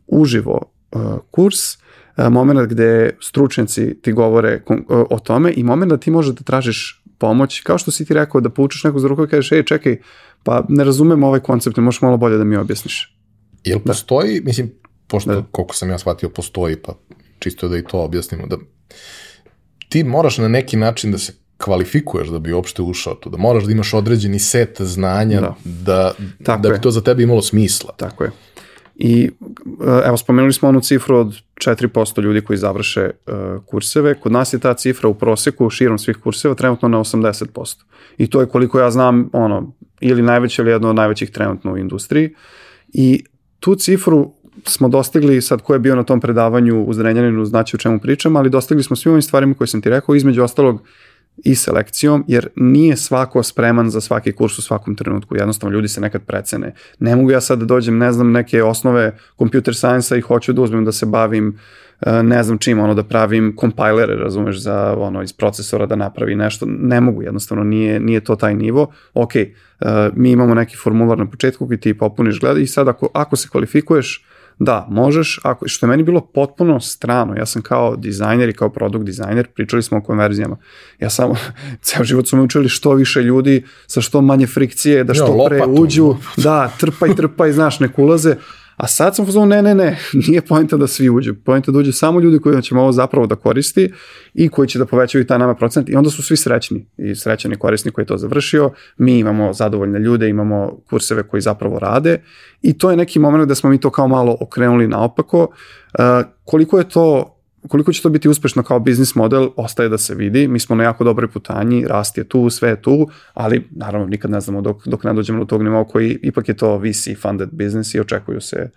uživo uh, kurs, moment gde stručnjaci ti govore uh, o tome i moment da ti možeš da tražiš pomoć, kao što si ti rekao da poučiš nekog za ruku i kažeš, ej, čekaj, pa ne razumem ovaj koncept, ne možeš malo bolje da mi objasniš. Jel postoji, da. mislim, pošto da. koliko sam ja shvatio postoji, pa čisto da i to objasnimo, da ti moraš na neki način da se kvalifikuješ da bi uopšte ušao tu, da moraš da imaš određeni set znanja da, da, da bi to za tebe imalo smisla. Tako je. I evo, spomenuli smo onu cifru od 4% ljudi koji završe uh, kurseve. Kod nas je ta cifra u proseku širom svih kurseva trenutno na 80%. I to je koliko ja znam, ono, ili najveće ili jedno od najvećih trenutno u industriji. I tu cifru smo dostigli, sad ko je bio na tom predavanju u Zrenjaninu, znači o čemu pričam, ali dostigli smo svim ovim stvarima koje sam ti rekao, između ostalog i selekcijom, jer nije svako spreman za svaki kurs u svakom trenutku. Jednostavno, ljudi se nekad precene. Ne mogu ja sad da dođem, ne znam, neke osnove computer science-a i hoću da uzmem da se bavim e, ne znam čim, ono da pravim kompajlere, razumeš, za ono iz procesora da napravi nešto, ne mogu jednostavno, nije, nije to taj nivo. Ok, e, mi imamo neki formular na početku koji ti popuniš gleda i sad ako, ako se kvalifikuješ, Da, možeš, ako, što je meni bilo potpuno strano, ja sam kao dizajner i kao produkt dizajner, pričali smo o konverzijama. Ja samo, ceo život su me učili što više ljudi sa što manje frikcije, da što jo, pre uđu, da, trpaj, trpaj, znaš, nek ulaze. A sad sam pozvao, ne, ne, ne, nije pojenta da svi uđu. Pojenta da uđu samo ljudi koji će ovo zapravo da koristi i koji će da povećaju taj nama procent i onda su svi srećni i srećani korisnik koji je to završio. Mi imamo zadovoljne ljude, imamo kurseve koji zapravo rade i to je neki moment da smo mi to kao malo okrenuli naopako. Uh, koliko je to koliko će to biti uspešno kao biznis model, ostaje da se vidi. Mi smo na jako dobroj putanji, rast je tu, sve je tu, ali naravno nikad ne znamo dok, dok ne dođemo do tog nivoa koji ipak je to VC funded business i očekuju se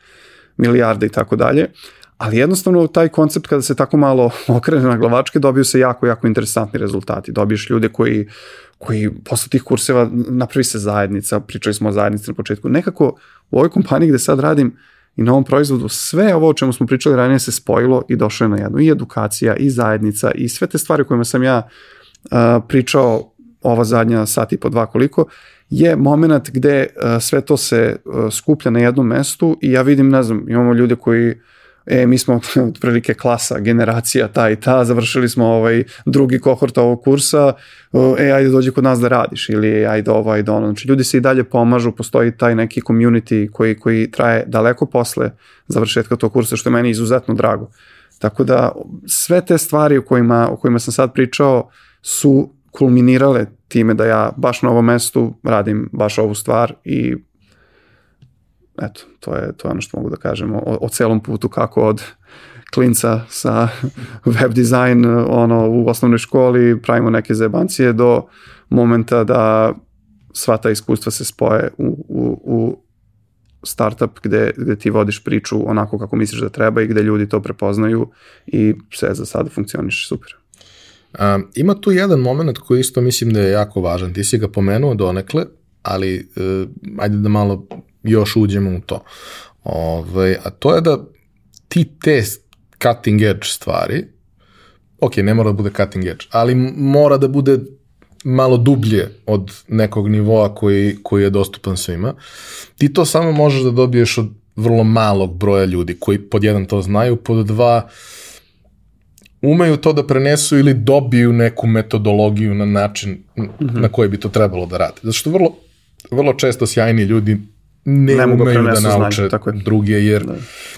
milijarde i tako dalje. Ali jednostavno taj koncept kada se tako malo okrene na glavačke dobiju se jako, jako interesantni rezultati. Dobiješ ljude koji, koji posle tih kurseva napravi se zajednica, pričali smo o zajednici na početku. Nekako u ovoj kompaniji gde sad radim, i na ovom proizvodu sve ovo o čemu smo pričali ranije se spojilo i došlo je na jednu i edukacija i zajednica i sve te stvari o kojima sam ja uh, pričao ova zadnja sat i po dva koliko je moment gde uh, sve to se uh, skuplja na jednom mestu i ja vidim, ne znam, imamo ljude koji uh, e, mi smo otprilike klasa, generacija ta i ta, završili smo ovaj drugi kohort ovog kursa, e, ajde dođi kod nas da radiš ili ajde ovo, ajde ono. Znači, ljudi se i dalje pomažu, postoji taj neki community koji, koji traje daleko posle završetka tog kursa, što je meni izuzetno drago. Tako da sve te stvari o kojima, o kojima sam sad pričao su kulminirale time da ja baš na ovom mestu radim baš ovu stvar i eto, to je, to je ono što mogu da kažem o, o celom putu kako od klinca sa web dizajn ono, u osnovnoj školi, pravimo neke zebancije do momenta da sva ta iskustva se spoje u, u, u startup gde, gde ti vodiš priču onako kako misliš da treba i gde ljudi to prepoznaju i sve za sada funkcioniše super. Um, ima tu jedan moment koji isto mislim da je jako važan. Ti si ga pomenuo donekle, ali uh, ajde da malo još uđemo u to. Ove, ovaj, a to je da ti te cutting edge stvari, ok, ne mora da bude cutting edge, ali mora da bude malo dublje od nekog nivoa koji, koji je dostupan svima. Ti to samo možeš da dobiješ od vrlo malog broja ljudi koji pod jedan to znaju, pod dva umeju to da prenesu ili dobiju neku metodologiju na način mm -hmm. na koji bi to trebalo da rade. Zato što vrlo, vrlo često sjajni ljudi ne, ne mogu da, da nauče znanje, tako je. druge, jer ne.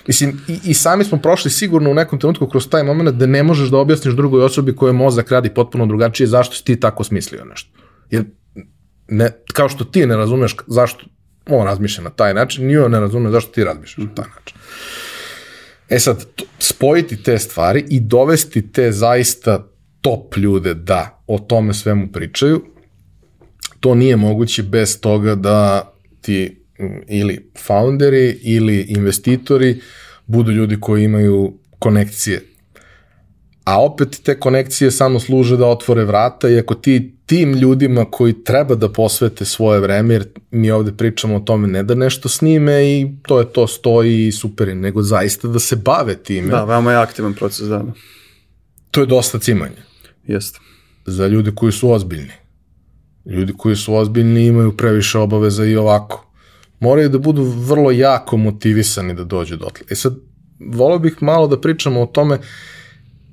mislim, i, i sami smo prošli sigurno u nekom trenutku kroz taj moment da ne možeš da objasniš drugoj osobi koja mozak radi potpuno drugačije zašto si ti tako smislio nešto. Jer ne, kao što ti ne razumeš zašto on razmišlja na taj način, ni on ne razume zašto ti razmišljaš na taj način. E sad, spojiti te stvari i dovesti te zaista top ljude da o tome svemu pričaju, to nije moguće bez toga da ti ili founderi ili investitori budu ljudi koji imaju konekcije. a opet te konekcije samo služe da otvore vrata i ako ti tim ljudima koji treba da posvete svoje vreme, jer mi ovde pričamo o tome ne da nešto snime i to je to, stoji i super, nego zaista da se bave time. Da, veoma je aktivan proces, da. To je dosta cimanja. Jeste. Za ljude koji su ozbiljni. Ljudi koji su ozbiljni imaju previše obaveza i ovako. Moraju da budu vrlo jako motivisani da dođu dotle. E sad, volio bih malo da pričamo o tome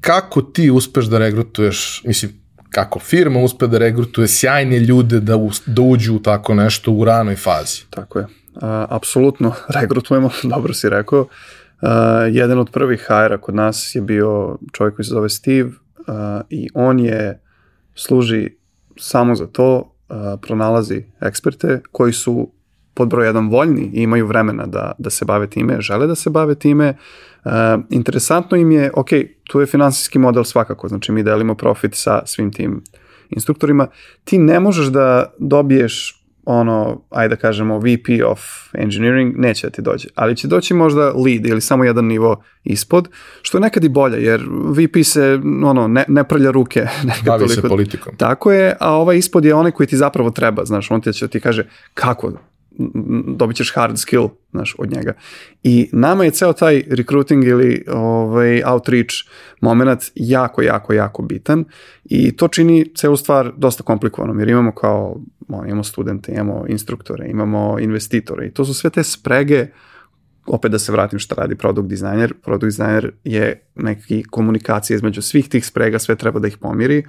kako ti uspeš da regrutuješ, mislim, kako firma uspe da regrutuje sjajne ljude da, u, da uđu u tako nešto u ranoj fazi. Tako je. A, apsolutno regrutujemo, dobro si rekao. Uh, jedan od prvih hajera kod nas je bio čovjek koji se zove Steve uh, i on je služi samo za to, uh, pronalazi eksperte koji su pod broj jedan voljni i imaju vremena da, da se bave time, žele da se bave time. Uh, interesantno im je, ok, tu je finansijski model svakako, znači mi delimo profit sa svim tim instruktorima. Ti ne možeš da dobiješ ono, ajde da kažemo, VP of engineering, neće da ti dođe, ali će doći možda lead ili samo jedan nivo ispod, što je nekad i bolje, jer VP se, ono, ne, ne prlja ruke. Nekad Bavi toliko. se politikom. Tako je, a ovaj ispod je onaj koji ti zapravo treba, znaš, on ti će ti kaže kako dobit ćeš hard skill znaš, od njega. I nama je ceo taj recruiting ili ovaj, outreach moment jako, jako, jako bitan i to čini celu stvar dosta komplikovanom jer imamo kao, imamo studente, imamo instruktore, imamo investitore i to su sve te sprege opet da se vratim šta radi product designer. Product designer je neki komunikacija između svih tih sprega, sve treba da ih pomiri.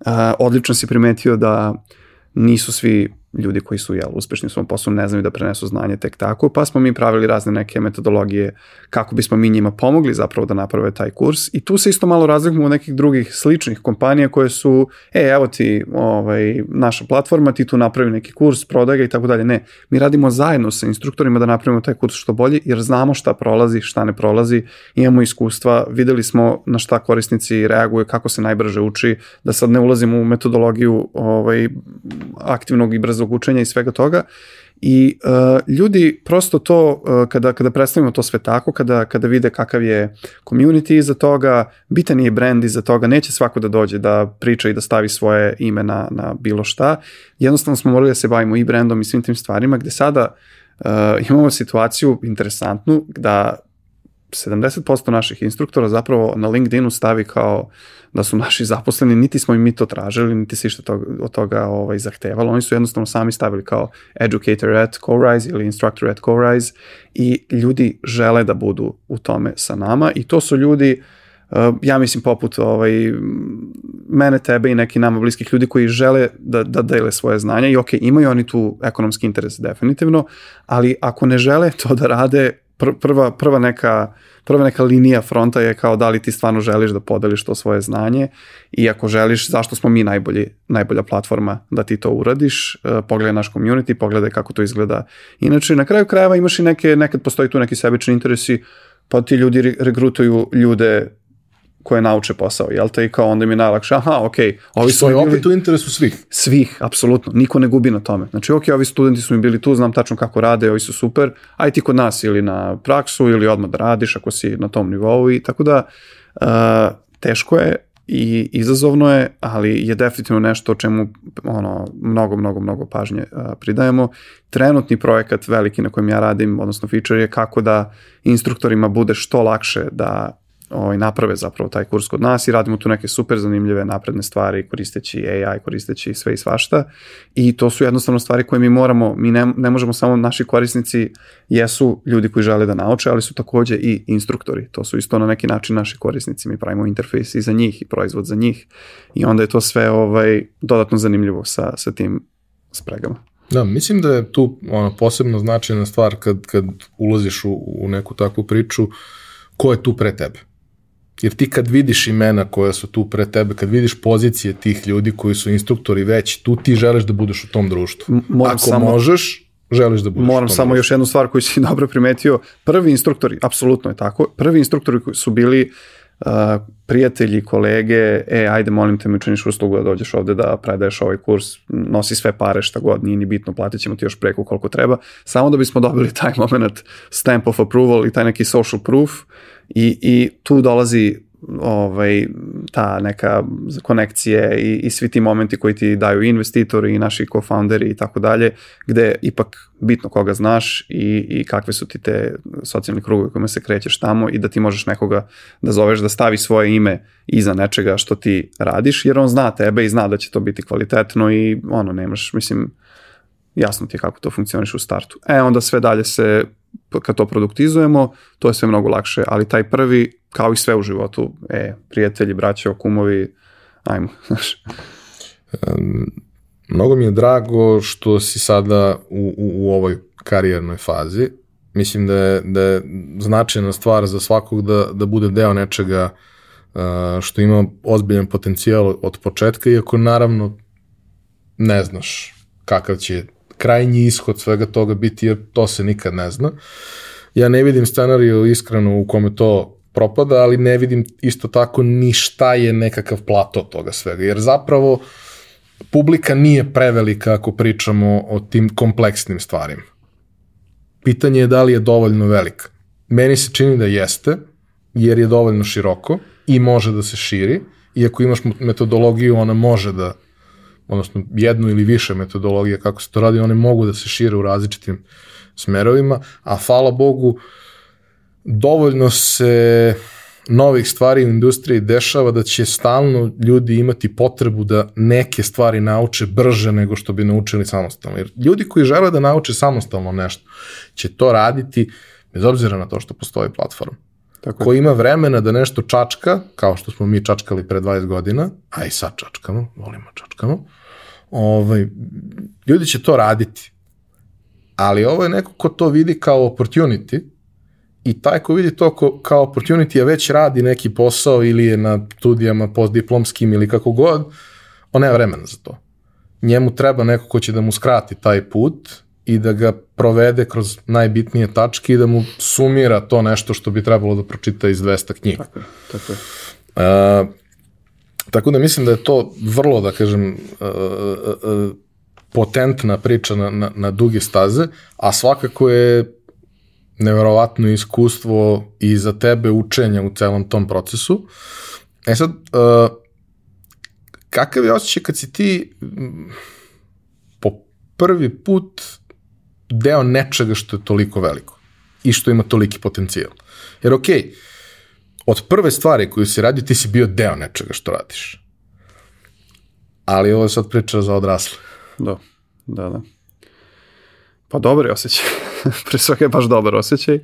Uh, odlično si primetio da nisu svi ljudi koji su jel, uspešni u svom poslu ne znaju da prenesu znanje tek tako, pa smo mi pravili razne neke metodologije kako bismo mi njima pomogli zapravo da naprave taj kurs. I tu se isto malo razlikujemo od nekih drugih sličnih kompanija koje su, e, evo ti ovaj, naša platforma, ti tu napravi neki kurs, prodaj ga i tako dalje. Ne, mi radimo zajedno sa instruktorima da napravimo taj kurs što bolje jer znamo šta prolazi, šta ne prolazi, imamo iskustva, videli smo na šta korisnici reaguju, kako se najbrže uči, da sad ne ulazimo u metodologiju ovaj, aktivnog i brzo brzog učenja i svega toga. I uh, ljudi prosto to uh, kada kada predstavimo to sve tako kada kada vide kakav je community iza toga bitan je brand iza toga neće svako da dođe da priča i da stavi svoje ime na na bilo šta. Jednostavno smo morali da se bavimo i brandom i svim tim stvarima gde sada uh, imamo situaciju interesantnu da 70% naših instruktora zapravo na LinkedInu stavi kao da su naši zaposleni, niti smo im mi to tražili, niti se išta toga, od toga ovaj, zahtevalo. Oni su jednostavno sami stavili kao educator at CoRise ili instructor at CoRise i ljudi žele da budu u tome sa nama i to su ljudi uh, ja mislim poput ovaj, mene, tebe i neki nama bliskih ljudi koji žele da, da dele svoje znanja i ok, imaju oni tu ekonomski interes definitivno, ali ako ne žele to da rade, pr prva, prva neka prva neka linija fronta je kao da li ti stvarno želiš da podeliš to svoje znanje i ako želiš, zašto smo mi najbolji, najbolja platforma da ti to uradiš, e, pogledaj naš community, pogledaj kako to izgleda. Inače, na kraju krajeva imaš i neke, nekad postoji tu neki sebični interesi, pa ti ljudi regrutuju ljude koje nauče posao, jel te? I kao onda mi je najlakše, aha, ok. Ovi su bili, opet u interesu svih. Svih, apsolutno. Niko ne gubi na tome. Znači, ok, ovi studenti su mi bili tu, znam tačno kako rade, ovi su super, aj ti kod nas ili na praksu ili odmah da radiš ako si na tom nivou i tako da uh, teško je i izazovno je, ali je definitivno nešto o čemu ono, mnogo, mnogo, mnogo pažnje uh, pridajemo. Trenutni projekat veliki na kojem ja radim, odnosno feature je kako da instruktorima bude što lakše da ovaj, naprave zapravo taj kurs kod nas i radimo tu neke super zanimljive napredne stvari koristeći AI, koristeći sve i svašta i to su jednostavno stvari koje mi moramo, mi ne, ne možemo samo, naši korisnici jesu ljudi koji žele da nauče, ali su takođe i instruktori, to su isto na neki način naši korisnici, mi pravimo interfejs i za njih i proizvod za njih i onda je to sve ovaj, dodatno zanimljivo sa, sa tim spregama. Da, mislim da je tu ono, posebno značajna stvar kad, kad ulaziš u, u neku takvu priču, ko je tu pre tebe? Jer ti kad vidiš imena koja su tu pre tebe, kad vidiš pozicije tih ljudi koji su instruktori već, tu ti želiš da budeš u tom društvu. Moram Ako samo, možeš, želiš da budeš Moram samo društvu. još jednu stvar koju si dobro primetio. Prvi instruktori, apsolutno je tako, prvi instruktori koji su bili uh, prijatelji, kolege, e, ajde, molim te mi učiniš uslugu da dođeš ovde da predaješ ovaj kurs, nosi sve pare, šta god, nije ni bitno, platit ćemo ti još preko koliko treba, samo da bismo dobili taj moment stamp of approval i taj neki social proof, I, i tu dolazi ovaj, ta neka konekcije i, i svi ti momenti koji ti daju investitori i naši co-founderi i tako dalje, gde ipak bitno koga znaš i, i kakve su ti te socijalni krugovi kojima se krećeš tamo i da ti možeš nekoga da zoveš da stavi svoje ime iza nečega što ti radiš, jer on zna tebe i zna da će to biti kvalitetno i ono, nemaš, mislim, jasno ti je kako to funkcioniš u startu. E, onda sve dalje se, kad to produktizujemo, to je sve mnogo lakše, ali taj prvi, kao i sve u životu, e, prijatelji, braće, kumovi, ajmo, znaš. Mnogo mi je drago što si sada u, u, u ovoj karijernoj fazi. Mislim da je, da je značajna stvar za svakog da, da bude deo nečega uh, što ima ozbiljan potencijal od početka, iako naravno ne znaš kakav će krajnji ishod svega toga biti, jer to se nikad ne zna. Ja ne vidim scenariju iskreno u kome to propada, ali ne vidim isto tako ni šta je nekakav plato toga svega, jer zapravo publika nije prevelika ako pričamo o tim kompleksnim stvarima. Pitanje je da li je dovoljno velika. Meni se čini da jeste, jer je dovoljno široko i može da se širi, iako imaš metodologiju, ona može da odnosno jednu ili više metodologija kako se to radi, one mogu da se šire u različitim smerovima, a hvala Bogu dovoljno se novih stvari u industriji dešava da će stalno ljudi imati potrebu da neke stvari nauče brže nego što bi naučili samostalno. Jer ljudi koji žele da nauče samostalno nešto će to raditi bez obzira na to što postoji platforma. Tako ko ima vremena da nešto čačka, kao što smo mi čačkali pre 20 godina, a i sad čačkamo, volimo čačkamo, ovaj, ljudi će to raditi. Ali ovo je neko ko to vidi kao opportunity i taj ko vidi to ko, kao opportunity a već radi neki posao ili je na studijama postdiplomskim ili kako god, on nema vremena za to. Njemu treba neko ko će da mu skrati taj put i da ga provede kroz najbitnije tačke i da mu sumira to nešto što bi trebalo da pročita iz 200 knjiga. Tako je, tako je. Uh, Tako da mislim da je to vrlo, da kažem, uh, uh, potentna priča na, na, na duge staze, a svakako je neverovatno iskustvo i za tebe učenja u celom tom procesu. E sad, kakav je osjećaj kad si ti po prvi put deo nečega što je toliko veliko i što ima toliki potencijal? Jer okej, okay, od prve stvari koju si radio, ti si bio deo nečega što radiš. Ali ovo je sad priča za odrasle. Da, da, da. Pa dobar je osjećaj. Pre svega je baš dobar osjećaj.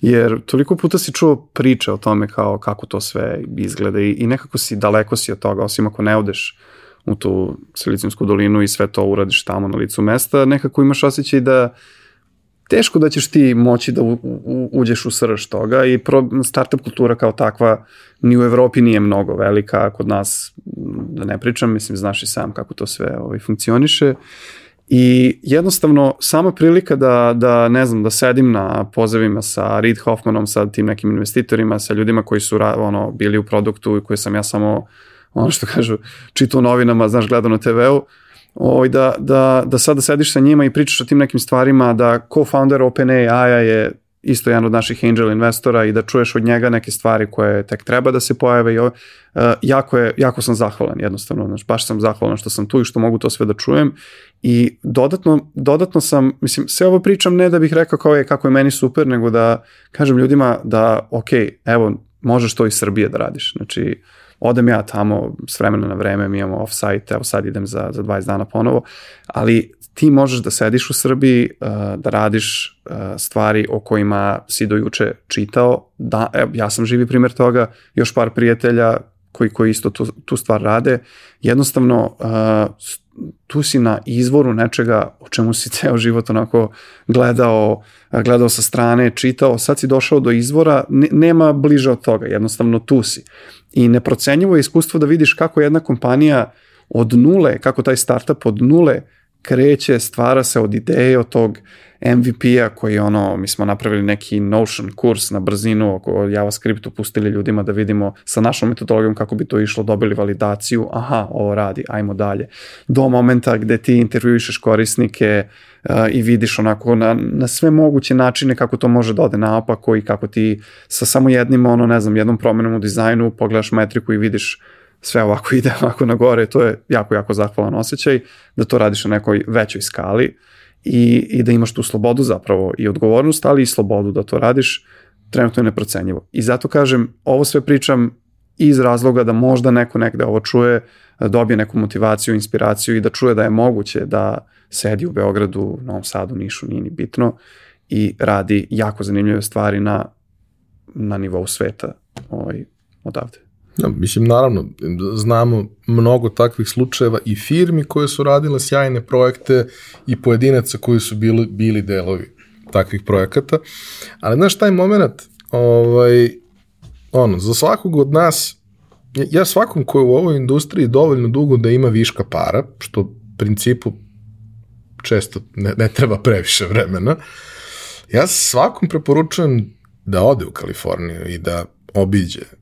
Jer toliko puta si čuo priče o tome kao kako to sve izgleda i, i nekako si daleko si od toga, osim ako ne odeš u tu Silicinsku dolinu i sve to uradiš tamo na licu mesta, nekako imaš osjećaj da teško da ćeš ti moći da u, u, uđeš u srž toga i pro, startup kultura kao takva ni u Evropi nije mnogo velika, kod nas da ne pričam, mislim znaš i sam kako to sve ovaj, funkcioniše. I jednostavno sama prilika da, da ne znam, da sedim na pozivima sa Reid Hoffmanom, sa tim nekim investitorima, sa ljudima koji su ono, bili u produktu i koje sam ja samo ono što kažu, čitao novinama, znaš, gledao na TV-u, ovaj, da, da, da sada sediš sa njima i pričaš o tim nekim stvarima, da co-founder OpenAI-a je isto jedan od naših angel investora i da čuješ od njega neke stvari koje tek treba da se pojave i uh, jako, je, jako sam zahvalan jednostavno, znači baš sam zahvalan što sam tu i što mogu to sve da čujem. I dodatno, dodatno sam, mislim, sve ovo pričam ne da bih rekao kao je kako je meni super, nego da kažem ljudima da ok, evo, možeš to iz Srbije da radiš, znači uh, odem ja tamo s vremena na vreme, mi imamo off-site, evo sad idem za, za 20 dana ponovo, ali ti možeš da sediš u Srbiji, uh, da radiš uh, stvari o kojima si dojuče čitao, da, ja sam živi primjer toga, još par prijatelja koji, koji isto tu, tu stvar rade, jednostavno uh, tu si na izvoru nečega o čemu si ceo život onako gledao, gledao sa strane, čitao, sad si došao do izvora, ne, nema bliže od toga, jednostavno tu si. I neprocenjivo je iskustvo da vidiš kako jedna kompanija od nule, kako taj startup od nule kreće, stvara se od ideje, od tog MVP-a koji ono, mi smo napravili neki Notion kurs na brzinu oko JavaScriptu, pustili ljudima da vidimo sa našom metodologijom kako bi to išlo, dobili validaciju, aha, ovo radi, ajmo dalje. Do momenta gde ti intervjuišeš korisnike uh, i vidiš onako na, na sve moguće načine kako to može da ode naopako i kako ti sa samo jednim, ono, ne znam, jednom promenom u dizajnu pogledaš metriku i vidiš sve ovako ide ovako na gore, to je jako, jako zahvalan osjećaj, da to radiš na nekoj većoj skali i, i da imaš tu slobodu zapravo i odgovornost, ali i slobodu da to radiš, trenutno je neprocenjivo. I zato kažem, ovo sve pričam iz razloga da možda neko negde ovo čuje, dobije neku motivaciju, inspiraciju i da čuje da je moguće da sedi u Beogradu, Novom Sadu, Nišu, nije ni bitno i radi jako zanimljive stvari na, na nivou sveta ovaj, odavde. Ja, mislim, naravno, znamo mnogo takvih slučajeva i firmi koje su radile sjajne projekte i pojedinaca koji su bili, bili delovi takvih projekata. Ali znaš, taj moment, ovaj, ono, za svakog od nas, ja svakom ko je u ovoj industriji dovoljno dugo da ima viška para, što principu često ne, ne treba previše vremena, ja svakom preporučujem da ode u Kaliforniju i da obiđe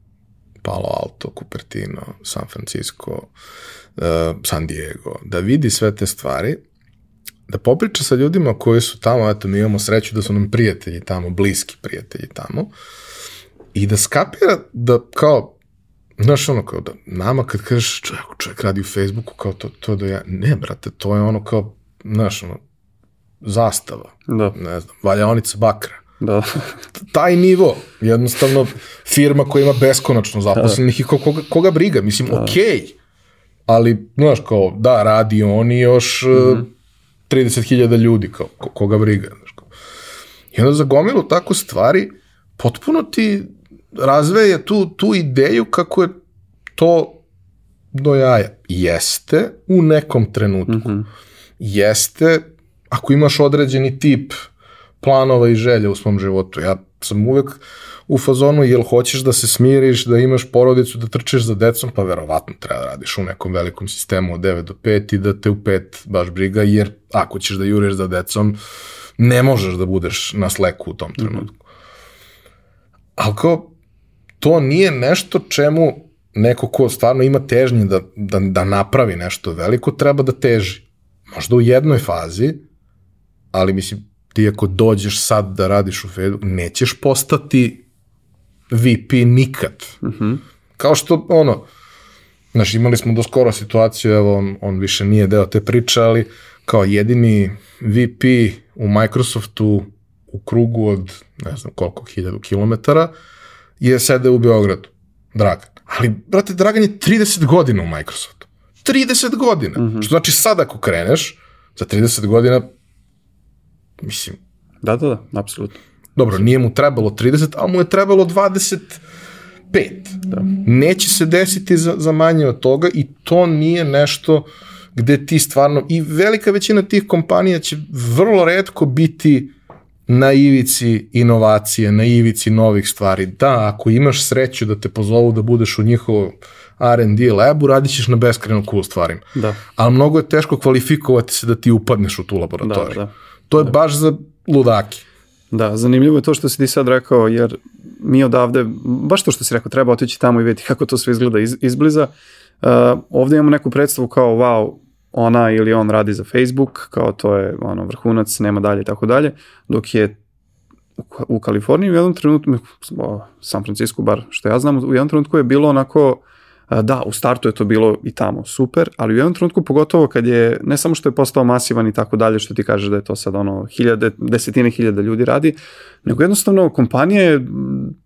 Palo Alto, Cupertino, San Francisco, uh, San Diego, da vidi sve te stvari, da popriča sa ljudima koji su tamo, eto, mi imamo sreću da su nam prijatelji tamo, bliski prijatelji tamo, i da skapira da kao, znaš ono kao da nama kad kažeš čovjek, čovjek radi u Facebooku kao to, to da ja, ne brate, to je ono kao, znaš ono, zastava, Da. ne znam, valjaonica bakra. Da. taj nivo, jednostavno firma koja ima beskonačno zaposlenih i ko, koga, koga briga, mislim, da. okej, okay, ali, znaš, kao, da, radi oni još mm -hmm. 30.000 ljudi, kao, ko, koga briga, znaš, kao. I onda za gomilu tako stvari, potpuno ti razveje tu, tu ideju kako je to do jaja. Jeste u nekom trenutku. Mm -hmm. Jeste ako imaš određeni tip uh, planova i želja u svom životu. Ja sam uvek u fazonu, jel hoćeš da se smiriš, da imaš porodicu, da trčeš za decom, pa verovatno treba da radiš u nekom velikom sistemu od 9 do 5 i da te u 5 baš briga, jer ako ćeš da juriš za decom, ne možeš da budeš na sleku u tom mhm. trenutku. Kao, to nije nešto čemu neko ko stvarno ima težnje da, da, da napravi nešto veliko, treba da teži. Možda u jednoj fazi, ali mislim, ti ako dođeš sad da radiš u Fedu, nećeš postati VP nikad. Mhm. -huh. Kao što, ono, znaš, imali smo do skoro situaciju, evo, on, on više nije deo te priče, ali kao jedini VP u Microsoftu u krugu od, ne znam koliko, hiljadu kilometara, je sede u Beogradu. Dragan. Ali, brate, Dragan je 30 godina u Microsoftu. 30 godina. Mhm. -huh. Što znači sad ako kreneš, za 30 godina Mislim. Da, da, da, apsolutno. Dobro, nije mu trebalo 30, ali mu je trebalo 25. Da. Neće se desiti za, za manje od toga i to nije nešto gde ti stvarno, i velika većina tih kompanija će vrlo redko biti na ivici inovacije, na ivici novih stvari. Da, ako imaš sreću da te pozovu da budeš u njihovom R&D labu, radit ćeš na beskreno cool stvarima. Da. Ali mnogo je teško kvalifikovati se da ti upadneš u tu laboratoriju. Da, da. To je da. baš za ludaki. Da, zanimljivo je to što si ti sad rekao, jer mi odavde, baš to što si rekao, treba otići tamo i vidjeti kako to sve izgleda iz, izbliza. Uh, ovde imamo neku predstavu kao, wow, ona ili on radi za Facebook, kao to je ono vrhunac, nema dalje i tako dalje, dok je u, u Kaliforniji u jednom trenutku, San Francisco bar što ja znam, u jednom trenutku je bilo onako Da, u startu je to bilo i tamo super, ali u jednom trenutku pogotovo kad je, ne samo što je postao masivan i tako dalje, što ti kažeš da je to sad ono hiljade, desetine hiljada ljudi radi, nego jednostavno kompanija je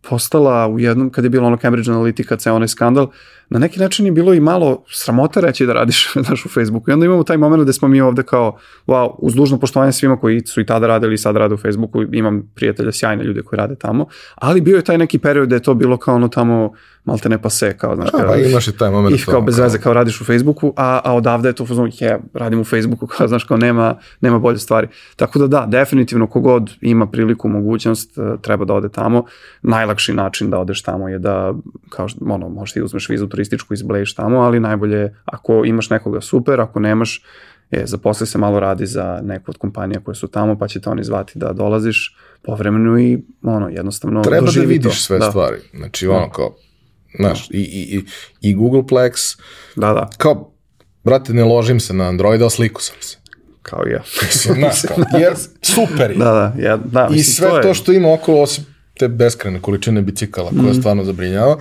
postala u jednom, kad je bilo ono Cambridge Analytica, ceo onaj skandal, na neki način je bilo i malo sramota reći da radiš naš u Facebooku. I onda imamo taj moment gde smo mi ovde kao, wow, uz dužno poštovanje svima koji su i tada radili i sad rade u Facebooku, imam prijatelja, sjajne ljude koji rade tamo, ali bio je taj neki period da je to bilo kao ono tamo malte ne pase, kao, znaš, kao, pa imaš i taj moment. I kao bez veze, kao radiš u Facebooku, a, a odavde je to fuzon, je, radim u Facebooku, kao, znaš, kao nema, nema bolje stvari. Tako da da, definitivno kogod ima priliku, mogućnost, e, treba da ode tamo. Najlakši način da odeš tamo je da, kao, ono, možeš ti uzmeš vizu turističku, izbleješ tamo, ali najbolje, ako imaš nekoga super, ako nemaš, e, zaposli se malo radi za neku od kompanija koje su tamo, pa će te oni zvati da dolaziš povremeno i ono, jednostavno Treba da doživi vidiš to. sve da. stvari. Znači, ono kao, znaš, i, i, i, i Googleplex, Da, da, kao, brate, ne ložim se na Androida, a sliku sam se. kao i ja. Mislim, znaš, kao, jer super je. Da, da, ja, da, I mislim, sve to, to, je, što ima okolo, osim te beskrene količine bicikala koja Mhm. stvarno zabrinjava,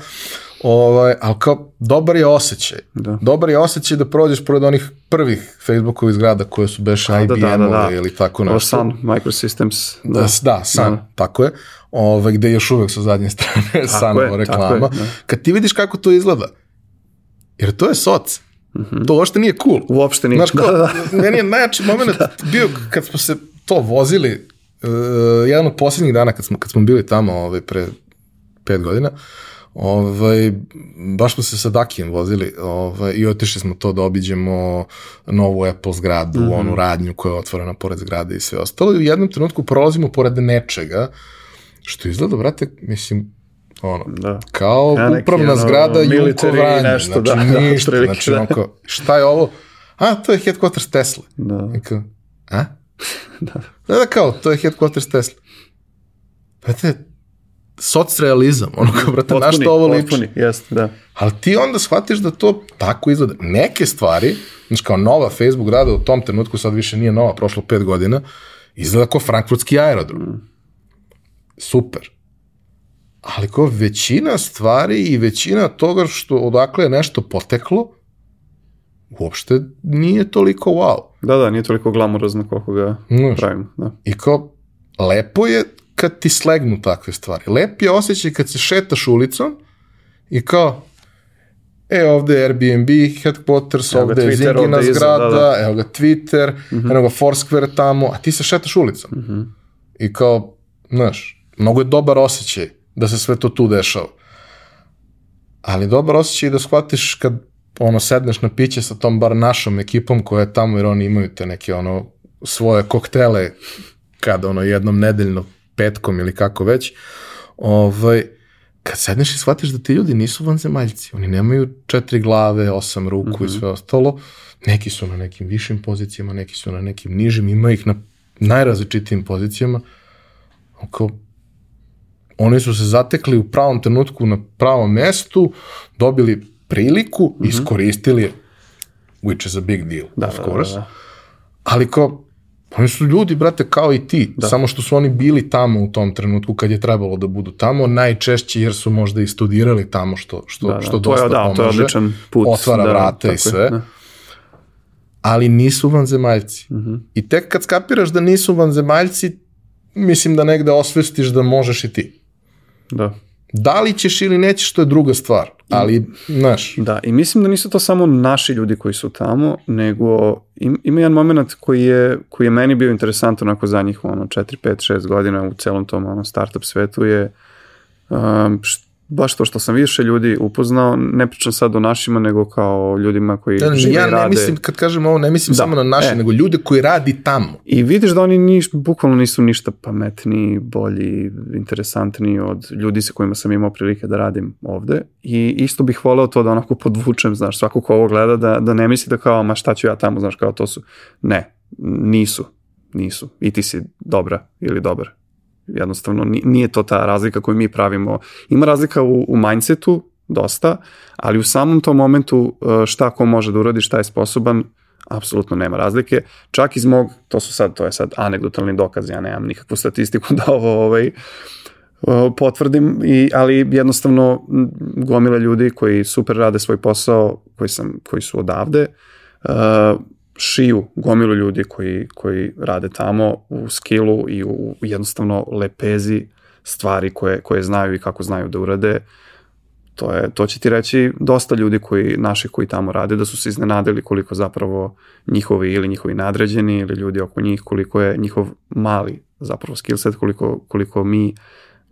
ovaj, ali kao dobar je osjećaj. Da. Dobar je osjećaj da prođeš pored onih prvih Facebookovih zgrada koje su beše da, da, IBM-ove da, da. ili tako nešto. Sun Microsystems, Da, da, da, San, Da. tako je. Ovaj, gde još uvek sa zadnje strane tako reklama. je, da. Kad ti vidiš kako to izgleda, jer to je soc. To uopšte nije cool. Uopšte nije, Znaš, da, kao, da. meni je najjači moment bio kad smo se to vozili, uh, jedan od posljednjih dana kad smo, kad smo bili tamo ovaj, pre pet godina, ovaj, baš smo se sa Dakijem vozili ovaj, i otišli smo to da obiđemo novu Apple zgradu, Mhm. onu radnju koja je otvorena pored zgrade i sve ostalo. I u jednom trenutku prolazimo pored nečega, što izgleda, brate, mislim, ono, da. kao Ja, neki, upravna ono, zgrada military Vranje, nešto, znači da, da, ništa, znači da. ono kao, šta je ovo? A, to je headquarters Tesla. Da. Kao, a? da. da, kao, to je headquarters Tesla. Brate, socrealizam, ono kao, brate, na što ovo liči? Potpuni, jeste, da. Ali ti onda shvatiš da to tako izgleda. Neke stvari, znači kao nova Facebook rada u tom trenutku, sad više nije nova, prošlo pet godina, izgleda kao frankfurtski aerodrom. Super. Ali kao većina stvari i većina toga što odakle je nešto poteklo, uopšte nije toliko wow. Da, da, nije toliko glamurozno koliko ga Znaš. pravimo. Da. I kao, lepo je kad ti slegnu takve stvari. Lep je osjećaj kad se šetaš ulicom i kao, e, ovde je Airbnb, headquarters, Evo ovde je Zingina zgrada, da, da. evo ga Twitter, evo ga Foursquare tamo, a ti se šetaš ulicom. I kao, znaš, mnogo je dobar osjećaj da se sve to tu dešava. Ali dobar osjećaj je da shvatiš kad ono sedneš na piće sa tom bar našom ekipom koja je tamo jer oni imaju te neke ono svoje koktele kada ono jednom nedeljno petkom ili kako već ovaj, kad sedneš i shvatiš da ti ljudi nisu vanzemaljci, oni nemaju četiri glave, osam ruku i sve ostalo, neki su na nekim višim pozicijama, neki su na nekim nižim, ima ih na najrazličitijim pozicijama, kao, oni su se zatekli u pravom trenutku na pravom mestu, dobili priliku, iskoristili je, which is a big deal, Da, of da, course, da, da. ali kao, oni su ljudi, brate, kao i ti, samo što su oni bili tamo u tom trenutku kad je trebalo da budu tamo, najčešće jer su možda i studirali tamo što, što, Da, da, što to je- dosta da, to je odličan put, otvara da, tako i je, sve, da. ali nisu vanzemaljci. I tek kad skapiraš da nisu vanzemaljci, mislim da negde osvestiš da možeš i ti. Da. Da li ćeš ili nećeš, to je druga stvar, ali, znaš, Da, i mislim da nisu to samo naši ljudi koji su tamo, nego im, ima jedan moment koji je, koji je meni bio interesantan onako zadnjih ono, 4, 5, 6 godina u celom tom ono, startup svetu je um, š, baš to što sam više ljudi upoznao, ne pričam sad o našima, nego kao ljudima koji ne, žive ja i ne rade. mislim, kad kažem ovo, ne mislim Da, samo na naše, e. nego ljude koji radi tamo. I vidiš da oni niš, bukvalno nisu ništa pametniji, bolji, interesantniji od ljudi sa kojima sam imao prilike da radim ovde. I isto bih voleo to da onako podvučem, znaš, svako ko ovo gleda, da, da ne misli da kao, ma šta ću ja tamo, znaš, kao to su. Ne, nisu, nisu. I ti si dobra ili dobar. Jednostavno, ni- nije to ta razlika koju mi pravimo. Ima razlika u, u mindsetu, dosta, ali u samom tom momentu uh, šta ko može da uradi, šta je sposoban, apsolutno nema razlike. Čak iz mog, to su sad, to je sad anegdotalni dokaz, ja nemam nikakvu statistiku da ovo ovaj, uh, potvrdim, i, ali jednostavno gomila ljudi koji super rade svoj posao, koji, sam, koji su odavde, uh, šiju gomilu ljudi koji, koji rade tamo u skillu i u, jednostavno lepezi stvari koje, koje znaju i kako znaju da urade. To, je, to će ti reći dosta ljudi koji, naši koji tamo rade, da su se iznenadili koliko zapravo njihovi ili njihovi nadređeni ili ljudi oko njih, koliko je njihov mali zapravo skill set, koliko, koliko mi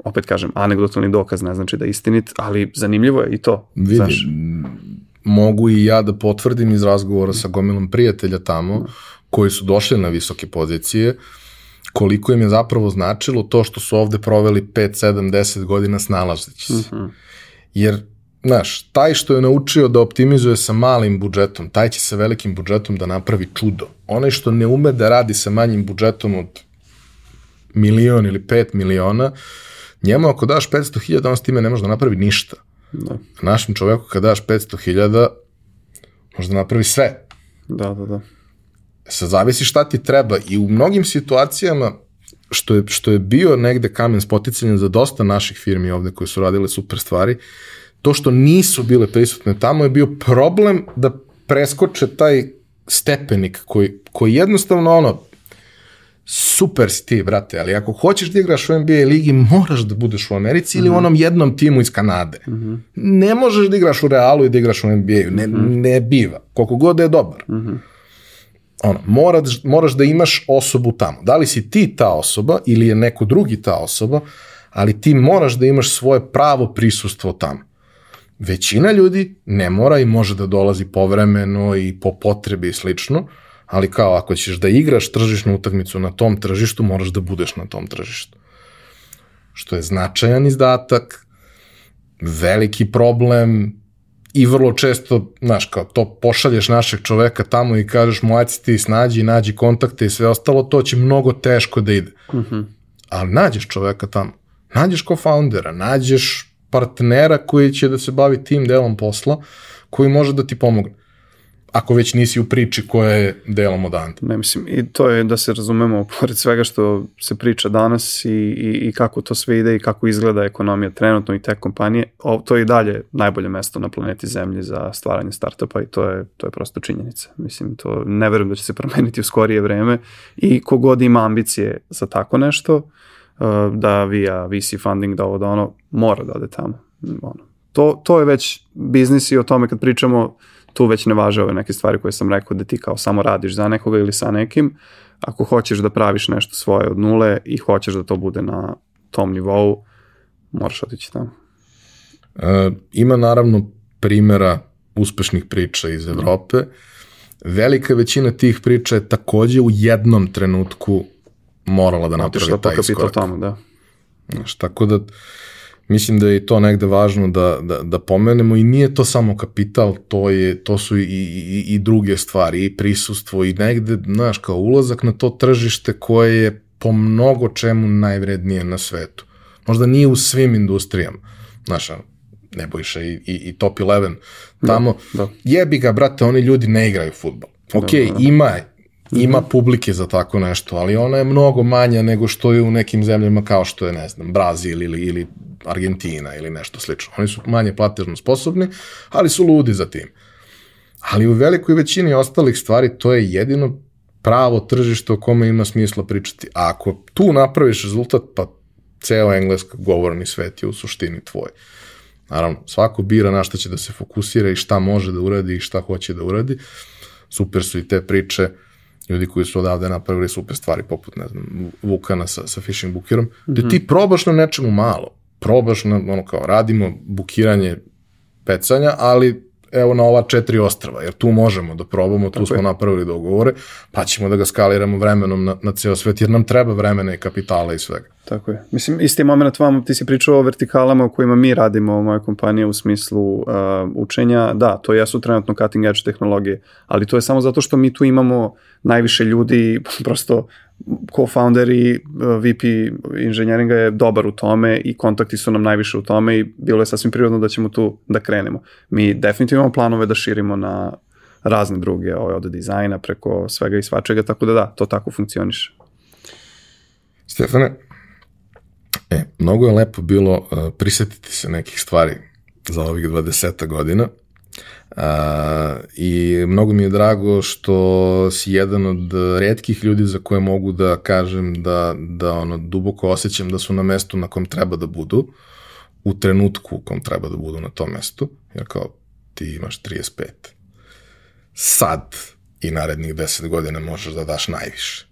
opet kažem, anegdotalni dokaz ne znači da je istinit, ali zanimljivo je i to. Vidi, znaš. Mogu i ja da potvrdim iz razgovora sa gomilom prijatelja tamo, koji su došli na visoke pozicije, koliko im je zapravo značilo to što su ovde proveli 5, 7, 10 godina snalazeći se. Jer, znaš, taj što je naučio da optimizuje sa malim budžetom, taj će sa velikim budžetom da napravi čudo. Onaj što ne ume da radi sa manjim budžetom od milion ili pet miliona, njemu ako daš 500.000, on s time ne može da napravi ništa. Da. Našem čoveku kad daš 500.000, može da napravi sve. Da, da, da. Sad zavisi šta ti treba i u mnogim situacijama što je, što je bio negde kamen spoticanja za dosta naših firmi ovde koje su radile super stvari, to što nisu bile prisutne tamo je bio problem da preskoče taj stepenik koji, koji jednostavno ono, super si ti, brate, ali ako hoćeš da igraš u NBA ligi, moraš da budeš u Americi mm -hmm. ili u onom jednom timu iz Kanade. Mm -hmm. Ne možeš da igraš u Realu i da igraš u NBA-u, ne, mm -hmm. ne biva, koliko god da je dobar. Mm -hmm. ono, moraš, moraš da imaš osobu tamo. Da li si ti ta osoba ili je neko drugi ta osoba, ali ti moraš da imaš svoje pravo prisustvo tamo. Većina ljudi ne mora i može da dolazi povremeno i po potrebi i slično, ali kao ako ćeš da igraš tržišnu utakmicu na tom tržištu, moraš da budeš na tom tržištu. Što je značajan izdatak, veliki problem i vrlo često, znaš, kao to pošalješ našeg čoveka tamo i kažeš mu ajci ti snađi, nađi kontakte i sve ostalo, to će mnogo teško da ide. Mm -hmm. Ali nađeš čoveka tamo, nađeš co-foundera, nađeš partnera koji će da se bavi tim delom posla, koji može da ti pomogne ako već nisi u priči koja je delom od Ante. Ne mislim, i to je da se razumemo, pored svega što se priča danas i, i, i kako to sve ide i kako izgleda ekonomija trenutno i te kompanije, o, to je i dalje najbolje mesto na planeti Zemlji za stvaranje startupa i to je, to je prosto činjenica. Mislim, to ne verujem da će se promeniti u skorije vreme i kogod ima ambicije za tako nešto, uh, da via VC funding, da ovo da ono, mora da ode tamo. Ono. To, to je već biznis i o tome kad pričamo tu već ne važe ove neke stvari koje sam rekao da ti kao samo radiš za nekoga ili sa nekim. Ako hoćeš da praviš nešto svoje od nule i hoćeš da to bude na tom nivou, moraš otići tamo. E, ima naravno primera uspešnih priča iz Evrope. Velika većina tih priča je takođe u jednom trenutku morala da napravi taj iskorak. tamo, da. Znaš, tako da Mislim da je to negde važno da, da, da pomenemo i nije to samo kapital, to, je, to su i, i, i druge stvari, i prisustvo i negde, znaš, kao ulazak na to tržište koje je po mnogo čemu najvrednije na svetu. Možda nije u svim industrijama. Znaš, Nebojša i, i, i Top 11 tamo, da, da. jebi ga, brate, oni ljudi ne igraju futbol. Ok, da, da. ima Ima mhm. publike za tako nešto, ali ona je mnogo manja nego što je u nekim zemljama kao što je, ne znam, Brazil ili, ili Argentina ili nešto slično. Oni su manje platežno sposobni, ali su ludi za tim. Ali u velikoj većini ostalih stvari to je jedino pravo tržište o kome ima smisla pričati. A ako tu napraviš rezultat, pa ceo engleska govorni svet je u suštini tvoj. Naravno, svako bira na šta će da se fokusira i šta može da uradi i šta hoće da uradi. Super su i te priče, ljudi koji su odavde napravili super stvari, poput, ne znam, Vukana sa, sa fishing bukirom, mm -hmm. da ti probaš na nečemu malo probaš na, ono kao, radimo bukiranje pecanja, ali evo na ova četiri ostrava, jer tu možemo da probamo, tu Tako smo je. napravili dogovore, pa ćemo da ga skaliramo vremenom na, na ceo svet, jer nam treba vremena i kapitala i svega. Tako je. Mislim, isti moment vam, ti si pričao o vertikalama u kojima mi radimo u mojoj kompaniji u smislu uh, učenja. Da, to jesu trenutno cutting edge tehnologije, ali to je samo zato što mi tu imamo najviše ljudi, prosto co-founder i uh, VP inženjeringa je dobar u tome i kontakti su nam najviše u tome i bilo je sasvim prirodno da ćemo tu da krenemo. Mi definitivno imamo planove da širimo na razne druge, ovaj, od dizajna preko svega i svačega, tako da da, to tako funkcioniše. Stefane, e, mnogo je lepo bilo uh, prisetiti se nekih stvari za ovih 20 godina I mnogo mi je drago što si jedan od redkih ljudi za koje mogu da kažem da, da ono, duboko osjećam da su na mestu na kom treba da budu, u trenutku u kom treba da budu na tom mestu, jer kao ti imaš 35. Sad i narednih 10 godina možeš da daš najviše.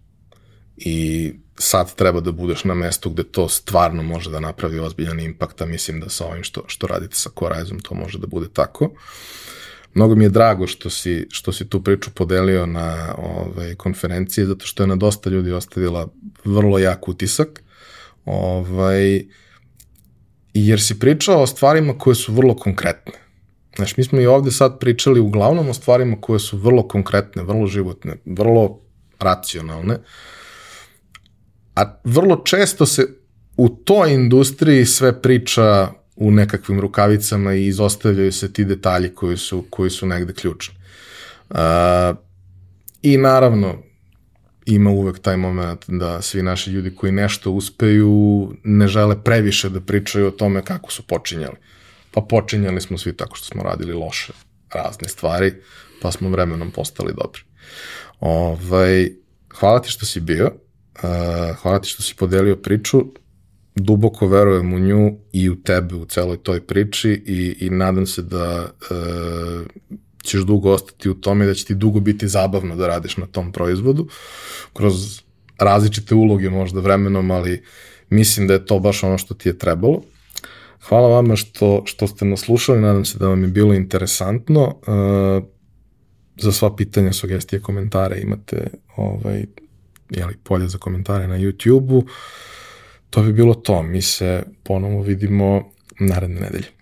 I sad treba da budeš na mestu gde to stvarno može da napravi ozbiljan impakt, a mislim da sa ovim što, što radite sa Corizom to može da bude tako. Uh, Mnogo mi je drago što si, što si tu priču podelio na ovaj, konferenciji, zato što je na dosta ljudi ostavila vrlo jak utisak. Ovaj, jer si pričao o stvarima koje su vrlo konkretne. Znaš, mi smo i ovde sad pričali uglavnom o stvarima koje su vrlo konkretne, vrlo životne, vrlo racionalne, a vrlo često se u toj industriji sve priča u nekakvim rukavicama i izostavljaju se ti detalji koji su, koji su negde ključni. Uh, I naravno, ima uvek taj moment da svi naši ljudi koji nešto uspeju ne žele previše da pričaju o tome kako su počinjali. Pa počinjali smo svi tako što smo radili loše razne stvari, pa smo vremenom postali dobri. Ovaj, hvala ti što si bio, uh, hvala ti što si podelio priču, duboko verujem u nju i u tebe u celoj toj priči i, i nadam se da uh, ćeš dugo ostati u tome, da će ti dugo biti zabavno da radiš na tom proizvodu, kroz različite uloge možda vremenom, ali mislim da je to baš ono što ti je trebalo. Hvala vama što, što ste nas slušali, nadam se da vam je bilo interesantno. Uh, za sva pitanja, sugestije, komentare imate ovaj, jeli, polje za komentare na YouTube-u. To bi bilo to. Mi se ponovo vidimo naredne nedelje.